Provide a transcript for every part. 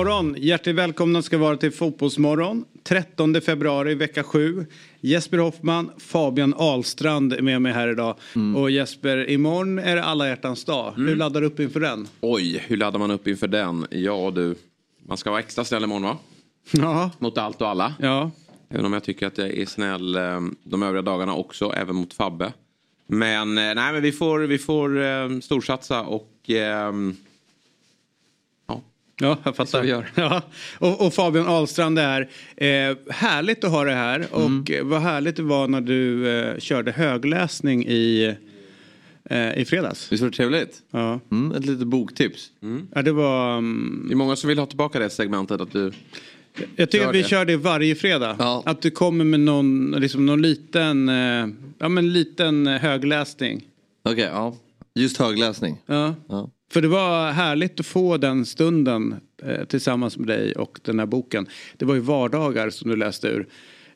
Morgon! Hjärtligt välkomna ska vara till Fotbollsmorgon. 13 februari, vecka 7. Jesper Hoffman, Fabian Ahlstrand är med mig här idag. Och Jesper, imorgon är det alla hjärtans dag. Hur laddar du upp inför den? Oj, hur laddar man upp inför den? Ja du, man ska vara extra snäll imorgon va? Ja, Mot allt och alla. ja. Även om jag tycker att jag är snäll eh, de övriga dagarna också, även mot Fabbe. Men eh, nej, men vi får, vi får eh, storsatsa och ehm, ja, Ja, jag fattar. Så vi gör. Ja. Och, och Fabian Ahlstrand är eh, härligt att ha det här. Och Mm. eh, vad härligt det var när du eh, körde högläsning i, eh, i fredags. Visst var det trevligt? Ja, Mm, ett litet boktips. ja det var... mm, det är många som vill ha tillbaka det segmentet att du Jag tycker att vi det. kör det varje fredag. Ja. Att du kommer med någon, liksom någon liten, eh, ja, men liten eh, högläsning. Okej, ja. Just högläsning. Ja. Ja. För det var härligt att få den stunden eh, tillsammans med dig och den här boken. Det var ju vardagar som du läste ur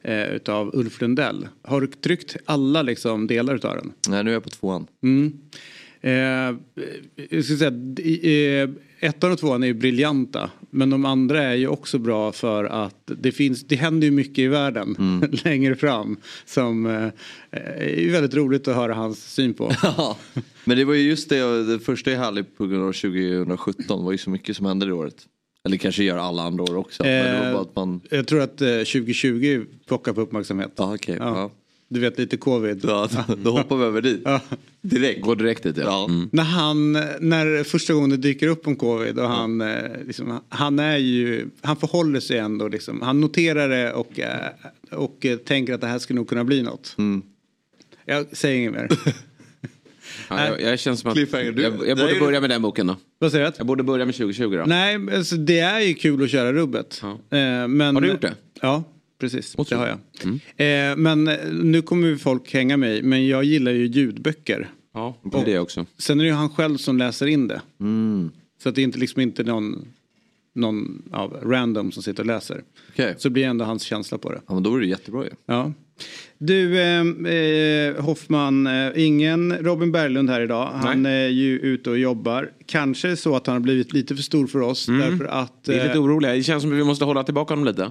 eh, utav Ulf Lundell. Har du tryckt alla liksom, delar utav den? Nej, nu är jag på tvåan. Mm. Eh, jag ska säga, eh, ettan och tvåan är ju briljanta. Men de andra är ju också bra för att det finns, det händer ju mycket i världen längre fram. Som eh, är ju väldigt roligt att höra hans syn på. Ja. Men det var ju just det, det första är härligt på grund av 2017. Det var ju så mycket som hände det året. Eller kanske gör alla andra år också. Men det var Eh, bara att man... Jag tror att eh, 2020 pockar på uppmärksamhet. Ja, okej. Ja. Ja. Du vet lite covid. Ja, då, hoppar vi över dit. Ja. Direkt. går direkt dit. Ja. Ja. Mm. När han, när första gången det dyker upp om covid och han, eh, liksom, han är ju, han förhåller sig ändå liksom, han noterar det och, eh, och eh, tänker att det här skulle nog kunna bli något. Mm. Jag säger inget mer. Ja, jag, jag känns som att jag, jag borde börja med den boken då. Vad säger Jag du? borde börja med 2020 då. Nej, alltså, det är ju kul att köra rubbet. Ja. Men, Har du gjort det? Ja, precis. Måste det har jag. Eh, men eh, nu kommer folk hänga mig, men jag gillar ju ljudböcker. Ja, det är det också. Sen är det ju han själv som läser in det. Mm. Så att det är inte liksom inte någon, någon av random som sitter och läser. Okej. Så blir ändå hans känsla på det. Ja, men då är det jättebra ju. Ja. Du eh, eh, Hoffman, eh, ingen Robin Berglund här idag. Han är ju ute och jobbar. Kanske så att han har blivit lite för stor för oss. Därför att... Vi är eh, lite oroliga. Det känns som att vi måste hålla tillbaka honom lite.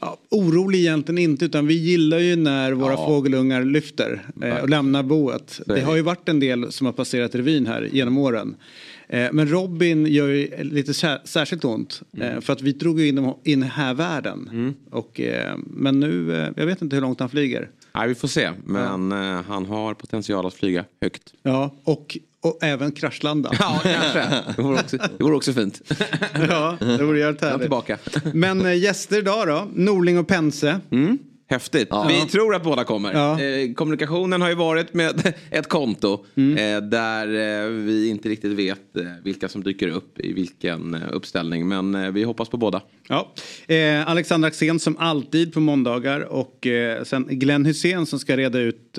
Ja, orolig egentligen inte utan vi gillar ju när våra Ja. fågelungar lyfter eh, och lämnar boet. Det har ju varit en del som har passerat revyn här genom åren. Eh, men Robin gör ju lite sär, särskilt ont Mm. eh, för att vi drog ju in i den här världen. Och, eh, men nu, eh, jag vet inte hur långt han flyger. Nej, vi får se. Men eh, han har potential att flyga högt. Ja, och, och även kraschlanda. Ja, kanske. Det vore också, det vore också fint. ja, det vore jävligt härligt. tillbaka. Men eh, gäster idag då? Norling och Pense. Häftigt. Vi tror att båda kommer. Ja. Eh, kommunikationen har ju varit med ett konto eh, där eh, vi inte riktigt vet vilka som dyker upp i vilken uppställning. Men vi hoppas på båda. Ja. Alexander Axén som alltid på måndagar och sen Glenn Hussein som ska reda ut,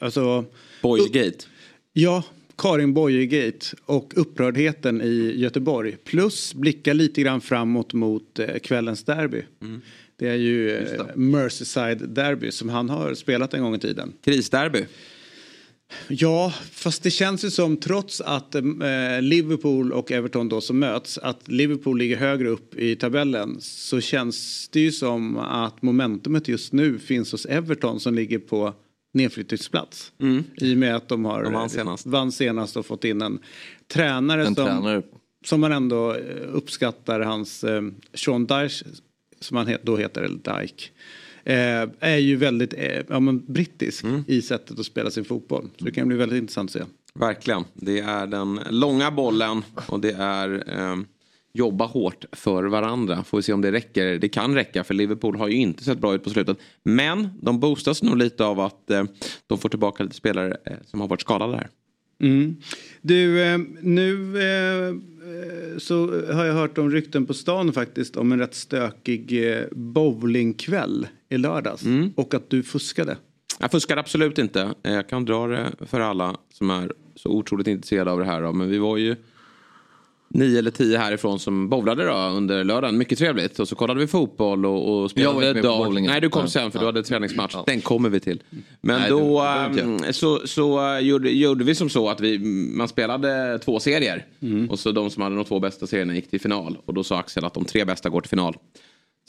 alltså, Boygate. ja, Karin Boye-gate och upprördheten i Göteborg. Plus blicka lite grann framåt mot eh, kvällens derby. Det är ju eh, Merseyside derby som han har spelat en gång i tiden. Krisderby. Ja, fast det känns ju som trots att eh, Liverpool och Everton då som möts, att Liverpool ligger högre upp i tabellen så känns det ju som att momentumet just nu finns hos Everton som ligger på nedflyttningsplats. I och med att de har De vann senast. vann senast och fått in en tränare En som, tränare. som man ändå eh, uppskattar hans eh, Sean Dyche som han då heter, eller Dyke. Eh, är ju väldigt eh, ja, men brittisk i sättet att spela sin fotboll. Så det kan bli väldigt intressant att se. Verkligen. Det är den långa bollen och det är eh, jobba hårt för varandra. Får vi se om det räcker. Det kan räcka för Liverpool har ju inte sett bra ut på slutet. Men de boostas nog lite av att eh, de får tillbaka lite spelare eh, som har varit skadade här. Mm. Du, eh, nu så har jag hört om rykten på stan faktiskt om en rätt stökig bowlingkväll i lördags. Mm. Och att du fuskade. Jag fuskar absolut inte. Jag kan dra det för alla som är så otroligt intresserade av det här. då. Men vi var ju nio eller tio härifrån som bowlade då under lördagen. Mycket trevligt. Och så kollade vi fotboll och, och spelade bowlingen. Nej, du kom Ja. sen för du hade träningsmatch. Ja. Den kommer vi till. Men Nej, då det ehm, så, så eh, gjorde, gjorde vi som så att vi, man spelade två serier. Mm. Och så de som hade de två bästa serierna gick till final. Och då sa Axel att de tre bästa går till final.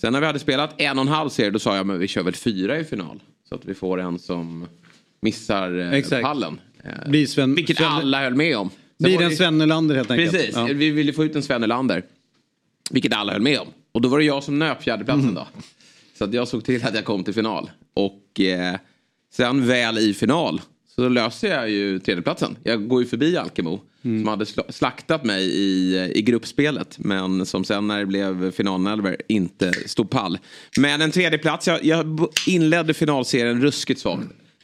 Sen när vi hade spelat en och en halv serie då sa jag men vi kör väl fyra i final. Så att vi får en som missar eh, Exakt. pallen. Eh, Blir Sven, vilket Sven, alla höll med om. Blir en det- Sven Nylander helt enkelt. Precis, Ja. vi ville få ut en Sven Nylander. Vilket alla höll med om. Och då var det jag som nöp fjärdeplatsen då. Så att jag såg till att jag kom till final. Och eh, sen väl i final så löser jag ju tredjeplatsen. Jag går ju förbi Alkemo. Som hade sl- slaktat mig i, i gruppspelet. Men som sen när det blev finalnälver inte stod pall. Men en tredjeplats, jag, jag inledde finalserien ruskigt svagt.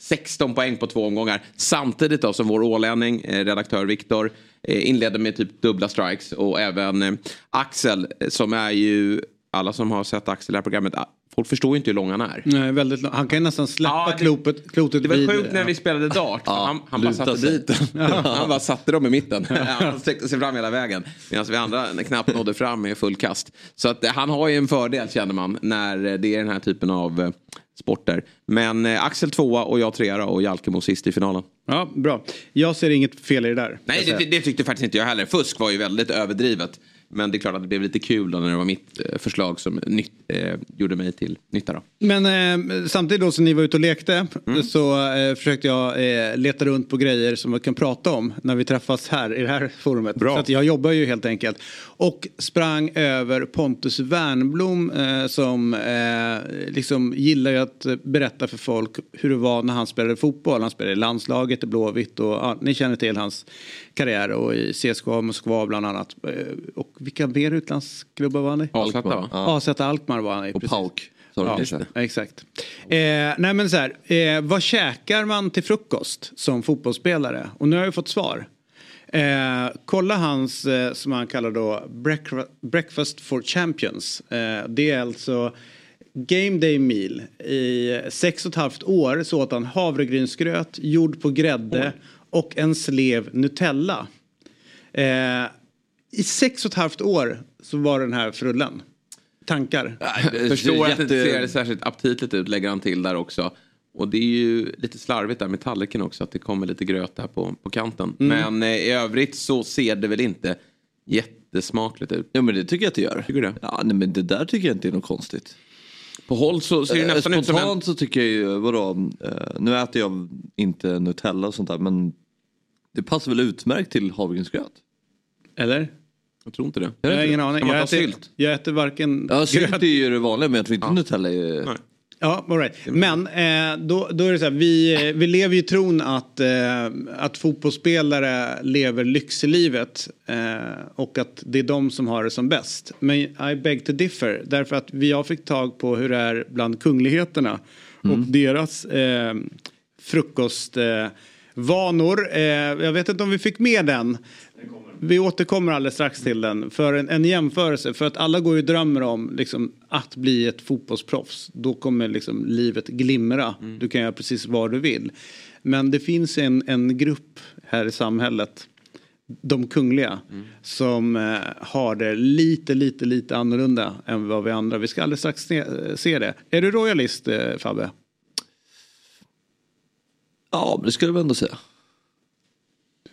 16 poäng på två omgångar. Samtidigt då som vår ålänning, eh, redaktör Viktor, eh, inledde med typ dubbla strikes. Och även eh, Axel som är ju, alla som har sett Axel i det här programmet, ah, folk förstår ju inte hur lång han är. Nej, väldigt lång. Han kan ju nästan släppa Ja, det- klotet, klotet Det var vid- sjukt när ja. vi spelade dart. han han bara satte sig. dit. Han bara satte dem i mitten. Han sträckte sig fram hela vägen. Medan vi andra knappt nådde fram med full kast. Så att han har ju en fördel känner man när det är den här typen av sporter. Men eh, Axel tvåa och jag trea och Jalkemo sist i finalen. Ja, bra. Jag ser inget fel i det där. Nej, det, det tyckte faktiskt inte jag heller. Fusk var ju väldigt överdrivet. Men det är klart att det blev lite kul då när det var mitt eh, förslag som nytt, eh, gjorde mig till nytta. Då. Men eh, samtidigt då som ni var ute och lekte Mm. så eh, försökte jag eh, leta runt på grejer som vi kan prata om när vi träffas här i det här forumet. Bra. Så att jag jobbar ju helt enkelt. Och sprang över Pontus Wernblom eh, som liksom gillar ju att berätta för folk hur det var när han spelade fotboll. Han spelade i landslaget i Blåvitt och ja, ni känner till hans karriär och i CSKA Moskva bland annat. Eh, och vilka mer utlandsklubbar var han i? Alkmaar. Alkmaar. Ja. AZ Alkmaar var han i. Och precis. De Ja, exakt. Eh, nej men så här, eh, vad käkar man till frukost som fotbollsspelare? Och nu har jag fått svar. Eh, kolla hans, eh, som han kallar då, breakfa- Breakfast for Champions. Eh, det är alltså Game Day Meal. I sex och ett halvt år så åt han havregrynsgröt, gjord på grädde och en slev Nutella. Eh, I sex och ett halvt år så var den här frullen. Tankar? Jag förstår att det ser särskilt aptitligt ut, lägger han till där också. Och det är ju lite slarvigt där med tallriken också, att det kommer lite gröt där på, på kanten. Men eh, i övrigt så ser det väl inte jättesmakligt ut. Ja men det tycker jag att det gör. Tycker du det? Ja nej, men det där tycker jag inte är något konstigt. På håll så ser det Eh, nästan ut som en... Spontant så tycker jag ju, vadå, eh, nu äter jag inte Nutella och sånt där men det passar väl utmärkt till havregrynsgröt? Eller? Jag tror inte det. Jag har ingen aning. Jag äter, sylt? jag äter varken Ja, sylt gröt... är ju det vanliga men jag tror inte Nutella är... Nej. Ja, all right. Men eh, då, då är det så här, vi, vi lever ju i tron att, eh, att fotbollsspelare lever lyxlivet eh, och att det är de som har det som bäst. Men I beg to differ, därför att vi har fick tag på hur det är bland kungligheterna och deras eh, frukostvanor. Eh, vanor. eh, jag vet inte om vi fick med den. Vi återkommer alldeles strax till den. För en, en jämförelse. För att alla går ju och drömmer om liksom, att bli ett fotbollsproffs. Då kommer liksom, livet glimra. Du kan göra precis vad du vill. Men det finns en, en grupp här i samhället. De kungliga. Som eh, har det lite, lite, lite annorlunda än vad vi andra. Vi ska alldeles strax se, se det. Är du royalist eh, Fabbe? Ja men det skulle jag väl ändå säga.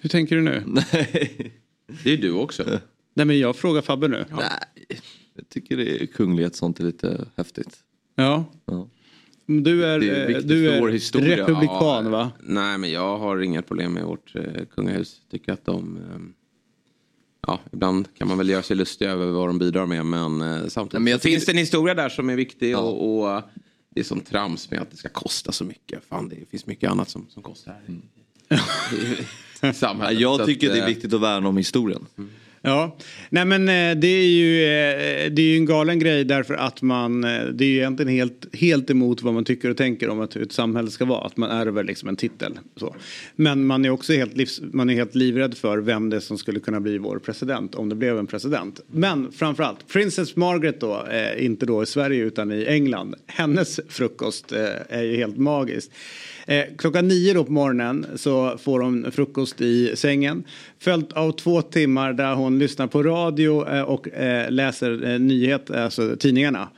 Hur tänker du nu? Nej. Det är du också. Nej men jag frågar Fabbe nu. Nej. Jag tycker det är kunglighet sånt är lite häftigt. Ja. Ja. Du är, eh, du är republikan va? Nej, men jag har inga problem med vårt eh, kungahus. Tycker att de... Eh, ja, ibland kan man väl göra sig lustig över vad de bidrar med. Men eh, samtidigt Nej, men jag så tycker- finns det en historia där som är viktig. Och, och det är sån trams med att det ska kosta så mycket. Fan, det finns mycket annat som, som kostar. i- i. Så jag att, tycker det är eh, viktigt att värna om historien. Ja, nej men eh, det är ju, eh, det är ju en galen grej därför att man, eh, det är ju egentligen helt, helt emot vad man tycker och tänker om att hur ett samhälle ska vara. Att man ärver liksom en titel. Så. Men man är också helt, livs, man är helt livrädd för vem det är som skulle kunna bli vår president om det blev en president. Men framförallt, Princess Margaret då, inte då i Sverige utan i England. Hennes frukost är ju helt magiskt. Eh, klockan nio då på morgonen så får hon frukost i sängen. Följt av två timmar där hon lyssnar på radio eh, och eh, läser eh, nyheter, alltså tidningarna.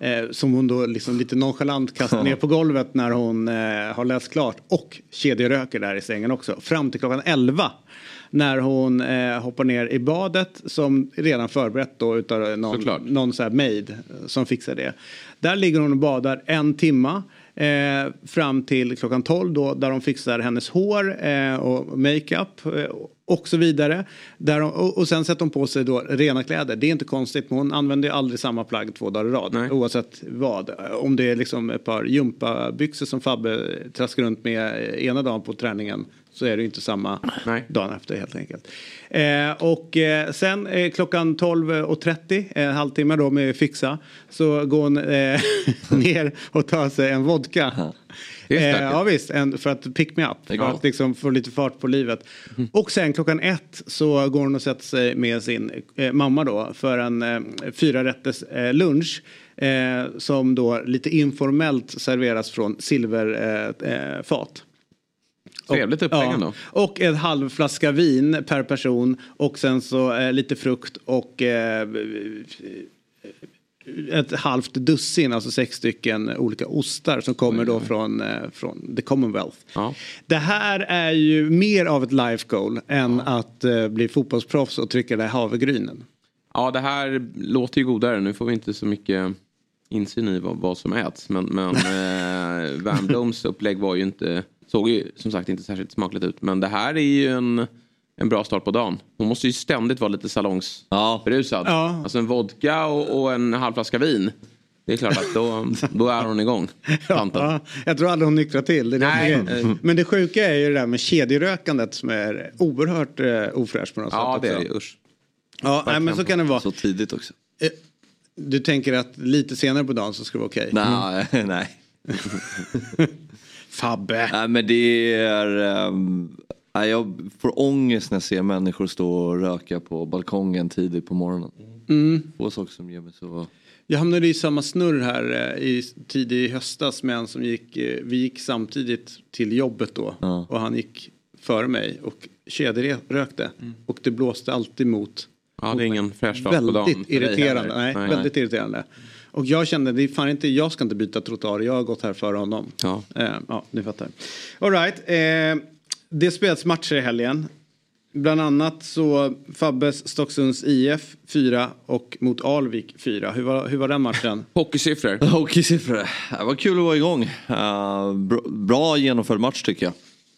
Eh, som hon då liksom lite nonchalant kastar ner på golvet när hon eh, har läst klart. Och kedjeröker där i sängen också. Fram till klockan elva när hon eh, hoppar ner i badet som redan förberett då utav någon, Såklart. någon så här maid som fixar det. Där ligger hon och badar en timma. Eh, fram till klockan 12 då där de fixar hennes hår eh, och makeup eh, och så vidare. Där de, och, och sen sätter hon på sig då rena kläder. Det är inte konstigt men hon använder ju aldrig samma plagg två dagar i rad. Nej. Oavsett vad. Om det är liksom ett par gympabyxor som Fabbe traskar runt med ena dagen på träningen så är det inte samma Nej. dagen efter helt enkelt. Eh, och eh, sen eh, klockan 12.30, en halvtimme då med fixa, så går hon eh, ner och tar sig en vodka. Är Eh, ja visst, en, för att pick me up. För att liksom få lite fart på livet. Och sen klockan ett så går hon och sätter sig med sin eh, mamma då för en eh, fyra rätters eh, lunch. Eh, som då lite informellt serveras från silverfat. Eh. Trevligt upplägg ändå. Och en halv flaska vin per person och sen så eh, lite frukt och eh, ett halvt dussin, alltså sex stycken olika ostar som kommer då från, eh, från the Commonwealth. Ja. Det här är ju mer av ett life goal än att eh, bli fotbollsproffs och trycka det här havregrynen. Ja, det här låter ju godare. Nu får vi inte så mycket insyn i vad, vad som äts. Men, men eh, Van Bloms upplägg var ju inte, såg ju som sagt inte särskilt smakligt ut. Men det här är ju en, en bra start på dagen. Hon måste ju ständigt vara lite salongsberusad. Ja. Alltså en vodka och, och en halv flaska vin. Det är klart att då, då är hon igång. tanten. Ja, jag tror aldrig hon nyktrar till. Det det Nej. är grejen. Men det sjuka är ju det där med kedjerökandet som är oerhört eh, ofräscht på något Ja, sätt. det är det. Usch. Ja, nej, men så kan det vara. Så tidigt också. Eh, Du tänker att lite senare på dagen så ska det vara okej? Nej, nej. Fabbe! Nej men det är... nej, jag får ångest när jag ser människor stå och röka på balkongen tidigt på morgonen. Mm. Två saker som gör mig så... Jag hamnade i samma snurr här eh, i tidig höstas med en som gick, eh, vi gick samtidigt till jobbet då Ja. och han gick före mig och kedjerökte och det blåste alltid mot Ja, det är ingen fräsch start på dagen. Irriterande. heller. Nej, väldigt irriterande. Och jag kände, det är fan inte, jag ska inte byta trottoar, jag har gått här före honom. Ja. Eh, ja, ni fattar. All right. Eh, det spelats matcher i helgen. Bland annat så Fabbes Stocksunds IF 4 och mot Alvik 4. Hur var, hur var den matchen? Hockeysiffror. Hockeysiffror. Det var kul att vara igång. Uh, bra, bra genomförd match tycker jag.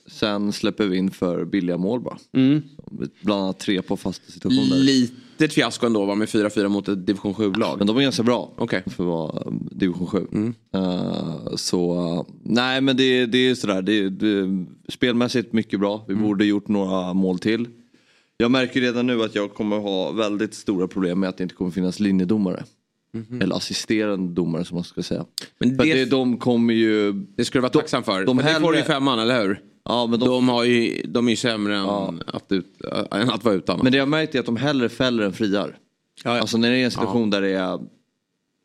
Sen släpper vi in för billiga mål bara. Mm. Bland annat tre på fasta situationer. Litet fiasko ändå va, med 4-4 mot ett division 7-lag. Men de är ganska bra. Okej. För att vara division 7. Mm. Eh, så uh, nej men det, det är sådär. Det, det, spelmässigt mycket bra. Vi Mm. borde gjort några mål till. Jag märker redan nu att jag kommer ha väldigt stora problem med att det inte kommer finnas linjedomare. Eller assisterande domare som man ska säga. Men För det- det, de kommer ju... Det ska du vara tacksam för. de för det får du hellre- femman, eller hur? Ja, men de, De, har ju, de är ju sämre än, Ja. att, ut, äh, än att vara utan. Men det jag märkt är att de hellre fäller än friar. Ja, ja. Alltså när det är en situation där det är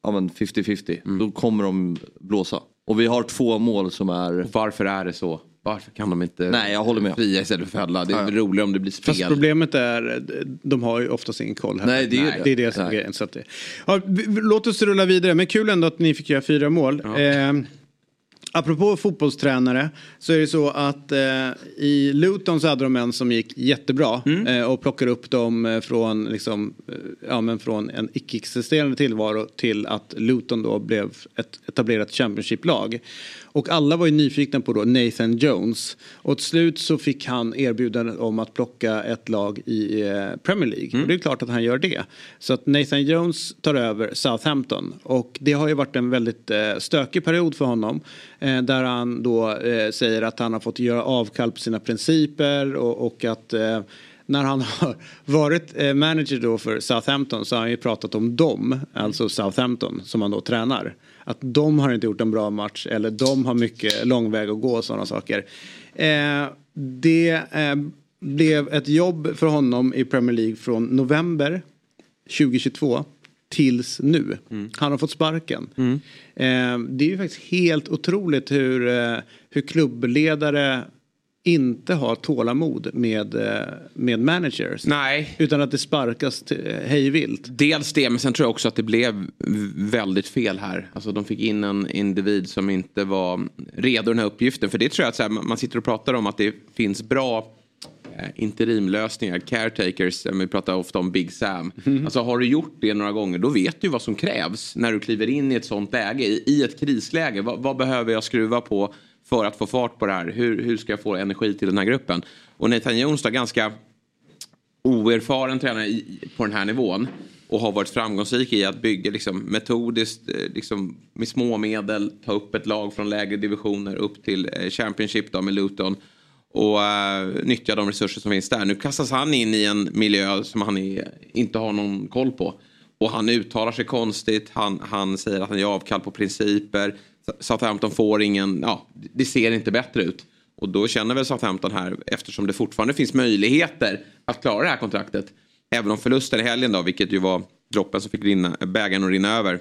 ja, men 50-50 då kommer de blåsa. Och vi har två mål som är... Och varför är det så? Varför kan de inte Nej, jag håller med. fria istället för fälla? Det är Ja. roligare om det blir spel. Fast problemet är, de har ju oftast ingen koll här. Nej, det är Nej, det. det är det som är grejen. Så att det, ja, låt oss rulla vidare, men kul ändå att ni fick göra fyra mål. Eh, apropå fotbollstränare så är det så att eh, i Luton så hade de en som gick jättebra eh, och plockade upp dem eh, från, liksom, eh, ja, men från en icke-existerande tillvaro till att Luton då blev ett etablerat Championship-lag. Och alla var ju nyfikna på då Nathan Jones. Och till slut så fick han erbjudande om att plocka ett lag i eh, Premier League. Och det är klart att han gör det. Så att Nathan Jones tar över Southampton. Och det har ju varit en väldigt eh, stökig period för honom. Eh, där han då säger att han har fått göra avkall på sina principer och, att när han har varit manager då för Southampton så har han ju pratat om dem, alltså Southampton som han då tränar. Att de har inte gjort en bra match eller de har mycket lång väg att gå och sådana saker. Eh, det eh, blev ett jobb för honom i Premier League från november 2022 tills nu. Mm. Han har fått sparken. Mm. Eh, det är ju faktiskt helt otroligt hur, eh, hur klubbledare inte har tålamod med, eh, med managers. Nej. Utan att det sparkas hejvilt. Dels det, men sen tror jag också att det blev väldigt fel här. Alltså de fick in en individ som inte var redo den här uppgiften. För det tror jag att här, man sitter och pratar om att det finns bra Eh, interimlösningar, caretakers, vi pratar ofta om Big Sam. Mm. Alltså har du gjort det några gånger då vet du vad som krävs när du kliver in i ett sånt läge, i ett krisläge. Vad, vad behöver jag skruva på för att få fart på det här? Hur, hur ska jag få energi till den här gruppen? Och Nathan Jones då ganska oerfaren tränare i, på den här nivån och har varit framgångsrik i att bygga liksom, metodiskt eh, liksom, med små medel ta upp ett lag från lägre divisioner upp till eh, Championship då, med Luton och uh, nyttja de resurser som finns där. Nu kastas han in i en miljö som han är, inte har någon koll på. Och han uttalar sig konstigt, han, han säger att han gör avkall på principer. Southampton får ingen, ja, det ser inte bättre ut. Och då känner väl Southampton här, eftersom det fortfarande finns möjligheter att klara det här kontraktet. Även om förlusten i helgen då, vilket ju var droppen som fick rinna, bägaren att rinna över.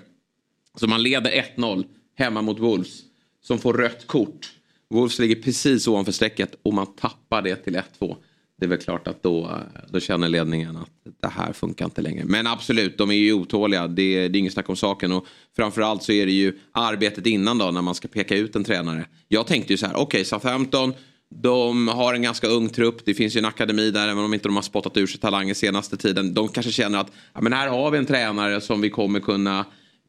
Så man leder 1-0 hemma mot Wolves. Som får rött kort Wolves ligger precis ovanför strecket och man tappar det till 1-2. Det är väl klart att då, då känner ledningen att det här funkar inte längre. Men absolut, de är ju otåliga. Det, det är inget snack om saken. Och framförallt så är det ju arbetet innan då när man ska peka ut en tränare. Jag tänkte ju så här, okej okay, Southampton, de har en ganska ung trupp. Det finns ju en akademi där, även om inte de har spottat ur sig talanger senaste tiden. De kanske känner att ja, men här har vi en tränare som vi kommer kunna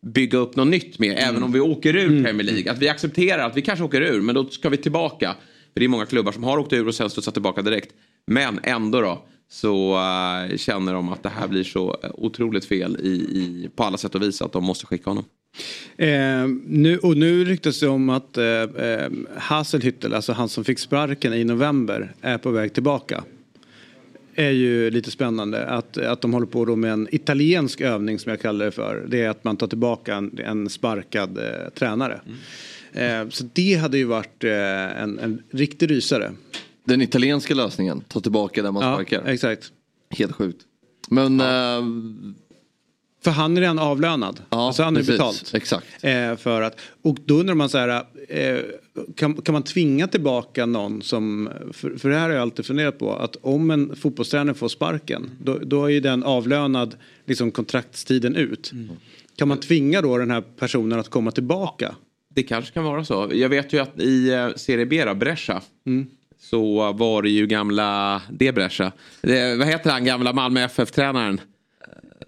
bygga upp något nytt med. Mm. Även om vi åker ur mm. Premier League. Att vi accepterar att vi kanske åker ur men då ska vi tillbaka. För det är många klubbar som har åkt ur och sen studsat tillbaka direkt. Men ändå då så uh, känner de att det här blir så otroligt fel i, i, på alla sätt och vis att de måste skicka honom. Eh, nu, och nu ryktas det om att eh, eh Haselhüttel, alltså han som fick sparken i november, är på väg tillbaka är ju lite spännande. Att, att de håller på då med en italiensk övning som jag kallar det för. Det är att man tar tillbaka en, en sparkad eh, tränare. Mm. Eh, så det hade ju varit eh, en, en riktig rysare. Den italienska lösningen, ta tillbaka där man ja, sparkar. Exakt. Helt sjukt. Men ja. eh, för han är redan avlönad. Ja, alltså han är precis, betalt. Exakt. Eh, för att, och då undrar man så här, eh, kan, kan man tvinga tillbaka någon som, för, för det här har jag alltid funderat på, att om en fotbollstränare får sparken, då, då är ju den avlönad liksom kontraktstiden ut. Mm. Kan man tvinga då den här personen att komma tillbaka? Det kanske kan vara så. Jag vet ju att i eh, Serie B, Brescia, mm. Så var det ju gamla, det, vad heter han, gamla Malmö FF-tränaren?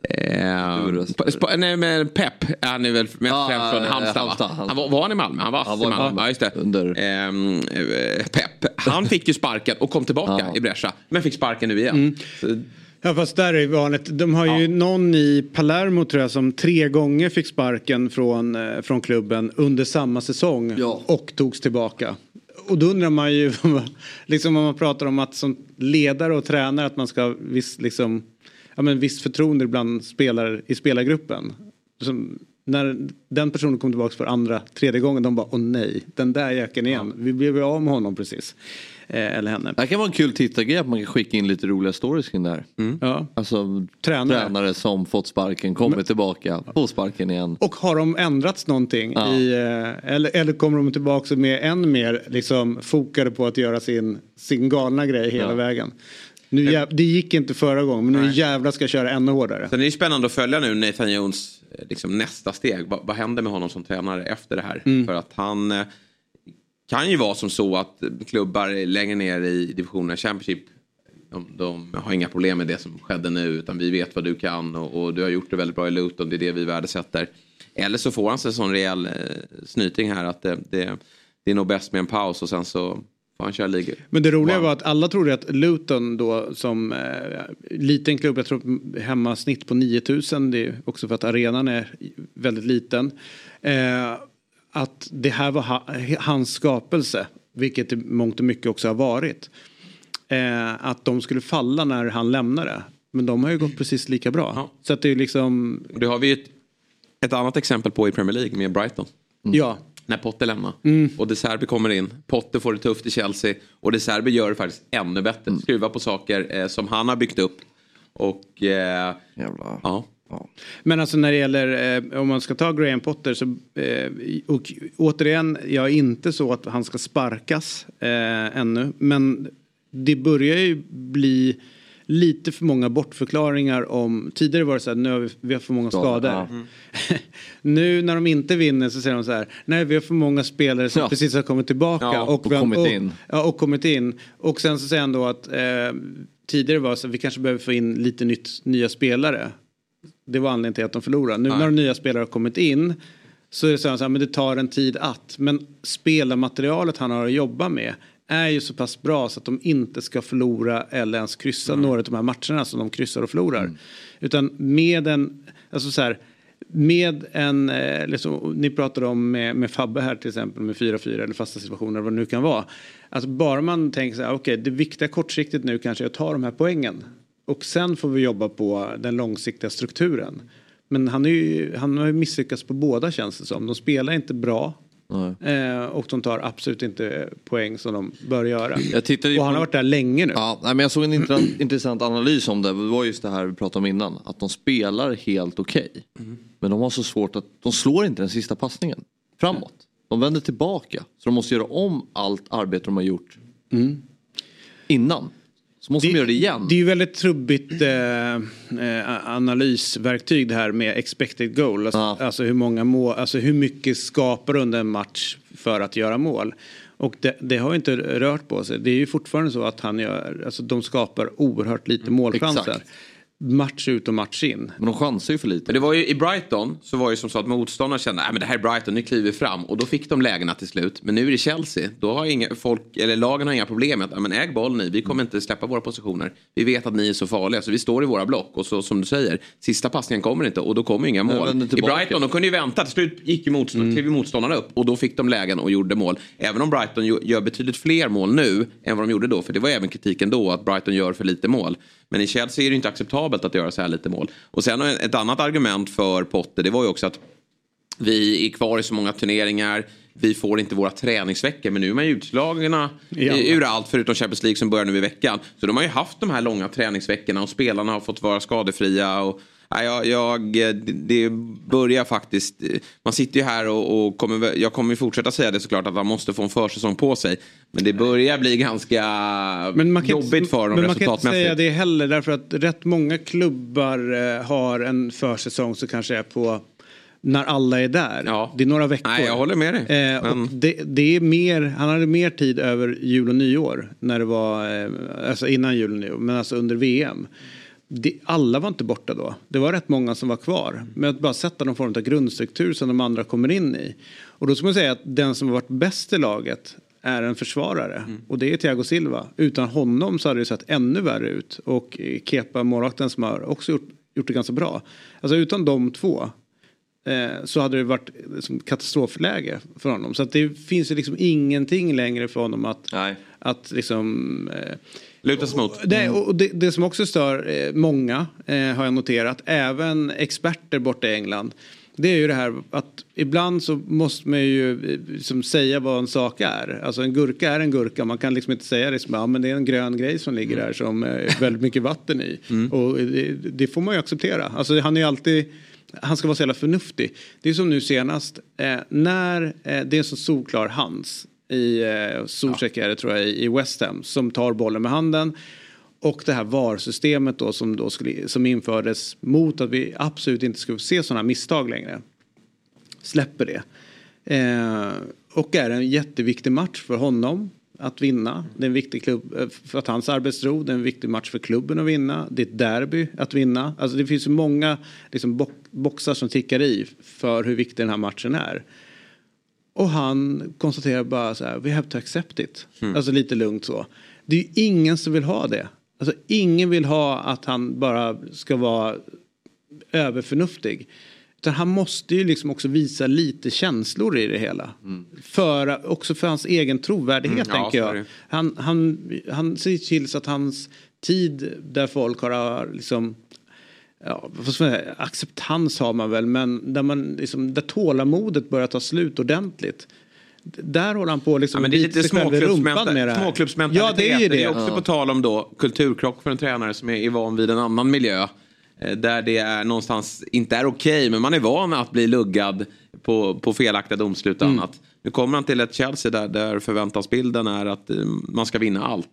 Eh, nej men Pep, han är väl mest ja, främst från Halmstad, Halmstad va? Han var, var han i Malmö? Han var, han var i Malmö. Ja, just det. Under... Ehm, eh, Pep, han fick ju sparken och kom tillbaka ja. i Brescia. Men fick sparken nu igen. Mm. Så... Ja fast där är det vanligt. De har ju ja. någon i Palermo tror jag som tre gånger fick sparken från, eh, från klubben under samma säsong ja. och togs tillbaka. Och då undrar man ju, liksom om man pratar om att som ledare och tränare att man ska visst liksom ja, men visst förtroende bland spelare i spelargruppen. Som, när den personen kom tillbaka för andra, tredje gången, de bara åh nej, den där jäkeln igen, ja. vi blev ju av med honom precis. Eh, eller henne. Det kan vara en kul tittargrej att man kan skicka in lite roliga stories kring det här. Mm. Ja. Alltså tränare. tränare som fått sparken, kommer Men, tillbaka, får sparken igen. Och har de ändrats någonting? Ja. I, eh, eller, eller kommer de tillbaka med än mer liksom, fokade på att göra sin, sin galna grej hela ja. vägen? Nu jäv, det gick inte förra gången men nu jävlar ska jag köra ännu hårdare. Sen är det spännande att följa nu Nathan Jones eh, liksom nästa steg. Vad, vad händer med honom som tränare efter det här? Mm. För att han eh, kan ju vara som så att klubbar längre ner i divisionen Championship de, de, har inga problem med det som skedde nu utan vi vet vad du kan och, och, du har gjort det väldigt bra i Luton. Det är det vi värdesätter. Eller så får han sig en sån rejäl eh, snyting här att det, det, det är nog bäst med en paus och sen så han kör ligor. Men det roliga wow. var att alla trodde att Luton då som eh, liten klubb, jag tror hemma snitt på 9000, det är också för att arenan är väldigt liten. Eh, att det här var ha, hans skapelse, vilket i mångt och mycket också har varit. eh, att de skulle falla när han lämnade. Men de har ju gått precis lika bra. Ja. Så att det är liksom, Och det har vi ett, ett annat exempel på i Premier League med Brighton. ja. När Potter lämnar. Och De Serbi kommer in. Potter får det tufft i Chelsea. Och De Serbi gör det faktiskt ännu bättre. Skruvar på saker eh, som han har byggt upp. Och eh, Jävla... ja. Ja. Men alltså när det gäller, eh, om man ska ta Graham Potter så, eh, och återigen, jag är inte så att han ska sparkas eh, ännu. Men det börjar ju bli lite för många bortförklaringar om, tidigare var det så här, nu har vi, vi har för många Skador, ja. nu när de inte vinner så säger de så här, nej vi har för många spelare som Ja. precis har kommit tillbaka. Ja, och har- kommit och, in. Ja, och kommit in. Och sen så säger han då att eh, tidigare var det så att vi kanske behöver få in lite nytt, nya spelare. Det var anledningen till att de förlorade. Nu Nej. när de nya spelare har kommit in så är det så här, men det tar en tid att. Men spelarmaterialet han har att jobba med är ju så pass bra så att de inte ska förlora eller ens kryssa några av de här matcherna som de kryssar och förlorar. Utan med en, alltså så här, med en, eh, liksom, ni pratade om med, med Fabbe här till exempel med 4-4 eller fasta situationer vad det nu kan vara. Alltså bara man tänker så här, okej det viktiga kortsiktigt nu kanske är att ta de här poängen. Och sen får vi jobba på den långsiktiga strukturen. Men han, är ju, han har ju misslyckats på båda känns det som. De spelar inte bra. Eh, och de tar absolut inte poäng som de bör göra. Och han har varit där länge nu. Ja, nej, men jag såg en intressant, analys om det. Det var just det här vi pratade om innan. Att de spelar helt okej. Men de har så svårt att, de slår inte den sista passningen framåt. De vänder tillbaka. Så de måste göra om allt arbete de har gjort innan. Så måste de göra det igen. Det är ju väldigt trubbigt eh, eh, analysverktyg det här med expected goal. Alltså, Ja. alltså, hur många mål, alltså hur mycket skapar under en match för att göra mål. Och det, det har inte rört på sig. Det är ju fortfarande så att han gör, alltså de skapar oerhört lite målchanser. exakt. Match ut och match in. Men de chansar ju för lite. Men det var ju i Brighton så var det som så att motståndarna kände att det här är Brighton, nu kliver vi fram. Och då fick de lägena till slut. Men nu är det Chelsea. Då har inga, folk, eller lagen har inga problem med att "Ja, men äg bollen ni, vi kommer inte släppa våra positioner. Vi vet att ni är så farliga så vi står i våra block. Och så som du säger, sista passningen kommer inte och då kommer inga mål. I. Brighton, de kunde ju vänta. Till slut gick ju motstånd, Mm. klev motståndarna upp och då fick de lägen och gjorde mål. Även om Brighton gör betydligt fler mål nu än vad de gjorde då. För det var även kritiken då att Brighton gör för lite mål. Men i Chelsea är det inte acceptabelt att göra så här lite mål. Och sen ett annat argument för Potter det var ju också att vi är kvar i så många turneringar. Vi får inte våra träningsveckor. Men nu är man ju utslagna Ja. ur allt förutom Champions League som börjar nu i veckan. Så de har ju haft de här långa träningsveckorna och spelarna har fått vara skadefria. Och, ja, jag, jag, det, börjar faktiskt... Man sitter ju här och, och kommer, jag kommer fortsätta säga det såklart att man måste få en försäsong på sig. Men det börjar bli ganska Men man kan jobbigt inte, för dem men man kan inte säga det heller därför att rätt många klubbar eh, har en försäsong som kanske är på när alla är där. Ja. Det är några veckor. Nej, jag håller med dig. Eh, Men- det, det är mer, han hade mer tid över jul och nyår. När det var, eh, alltså innan jul och nyår, men alltså under VM. Det, alla var inte borta då. Det var rätt många som var kvar. Men att bara sätta någon form av grundstruktur som de andra kommer in i. Och då ska man säga att den som har varit bäst i laget är en försvarare. Och det är Thiago Silva. Utan honom så hade det sett ännu värre ut. Och Kepa, målvakten, som har också gjort, gjort det ganska bra. Alltså utan de två eh, så hade det varit liksom, katastrofläge för honom. Så att det finns ju liksom ingenting längre för honom att, Nej. att liksom... Eh, Luta sig mot. det, och det, det som också stör eh, många eh, har jag noterat, även experter borta i England. Det är ju det här att ibland så måste man ju eh, liksom säga vad en sak är. Alltså en gurka är en gurka. Man kan liksom inte säga det som ja, men det är en grön grej som ligger där som är väldigt mycket vatten i. Och det, det får man ju acceptera. Alltså han är alltid han ska vara så jävla förnuftig. Det är som nu senast eh, när eh, det är en så solklar hands i eh, Zuzek ja. tror jag i West Ham som tar bollen med handen. Och det här VAR-systemet då som, då skulle, som infördes mot att vi absolut inte skulle se sådana misstag längre. Släpper det. Eh, och är en jätteviktig match för honom att vinna. Det är en viktig klubb eh, för att hans arbetsro. Det är en viktig match för klubben att vinna. Det är ett derby att vinna. Alltså det finns ju många liksom, boxar som tickar i för hur viktig den här matchen är. Och han konstaterar bara så här, we have to accept it. Alltså lite lugnt så. Det är ju ingen som vill ha det. Alltså ingen vill ha att han bara ska vara överförnuftig. Utan han måste ju liksom också visa lite känslor i det hela. För, också för hans egen trovärdighet Mm, ja, tänker är jag. Han, han, han ser till så att hans tid där folk har liksom Ja, säga, acceptans har man väl men där, man liksom, där tålamodet börjar ta slut ordentligt. Där håller han på liksom Ja, men det är lite sig själv i rumpan med det småklubbsmenta- här. småklubbsmentalitet. Ja det är ju Men det. är också på tal om då kulturkrock för en tränare som är van vid en annan miljö. eh, Där det är någonstans inte är okej men man är van att bli luggad på, på felaktiga domslut och Mm. annat. Nu kommer han till ett Chelsea där, där förväntansbilden är att eh, man ska vinna allt.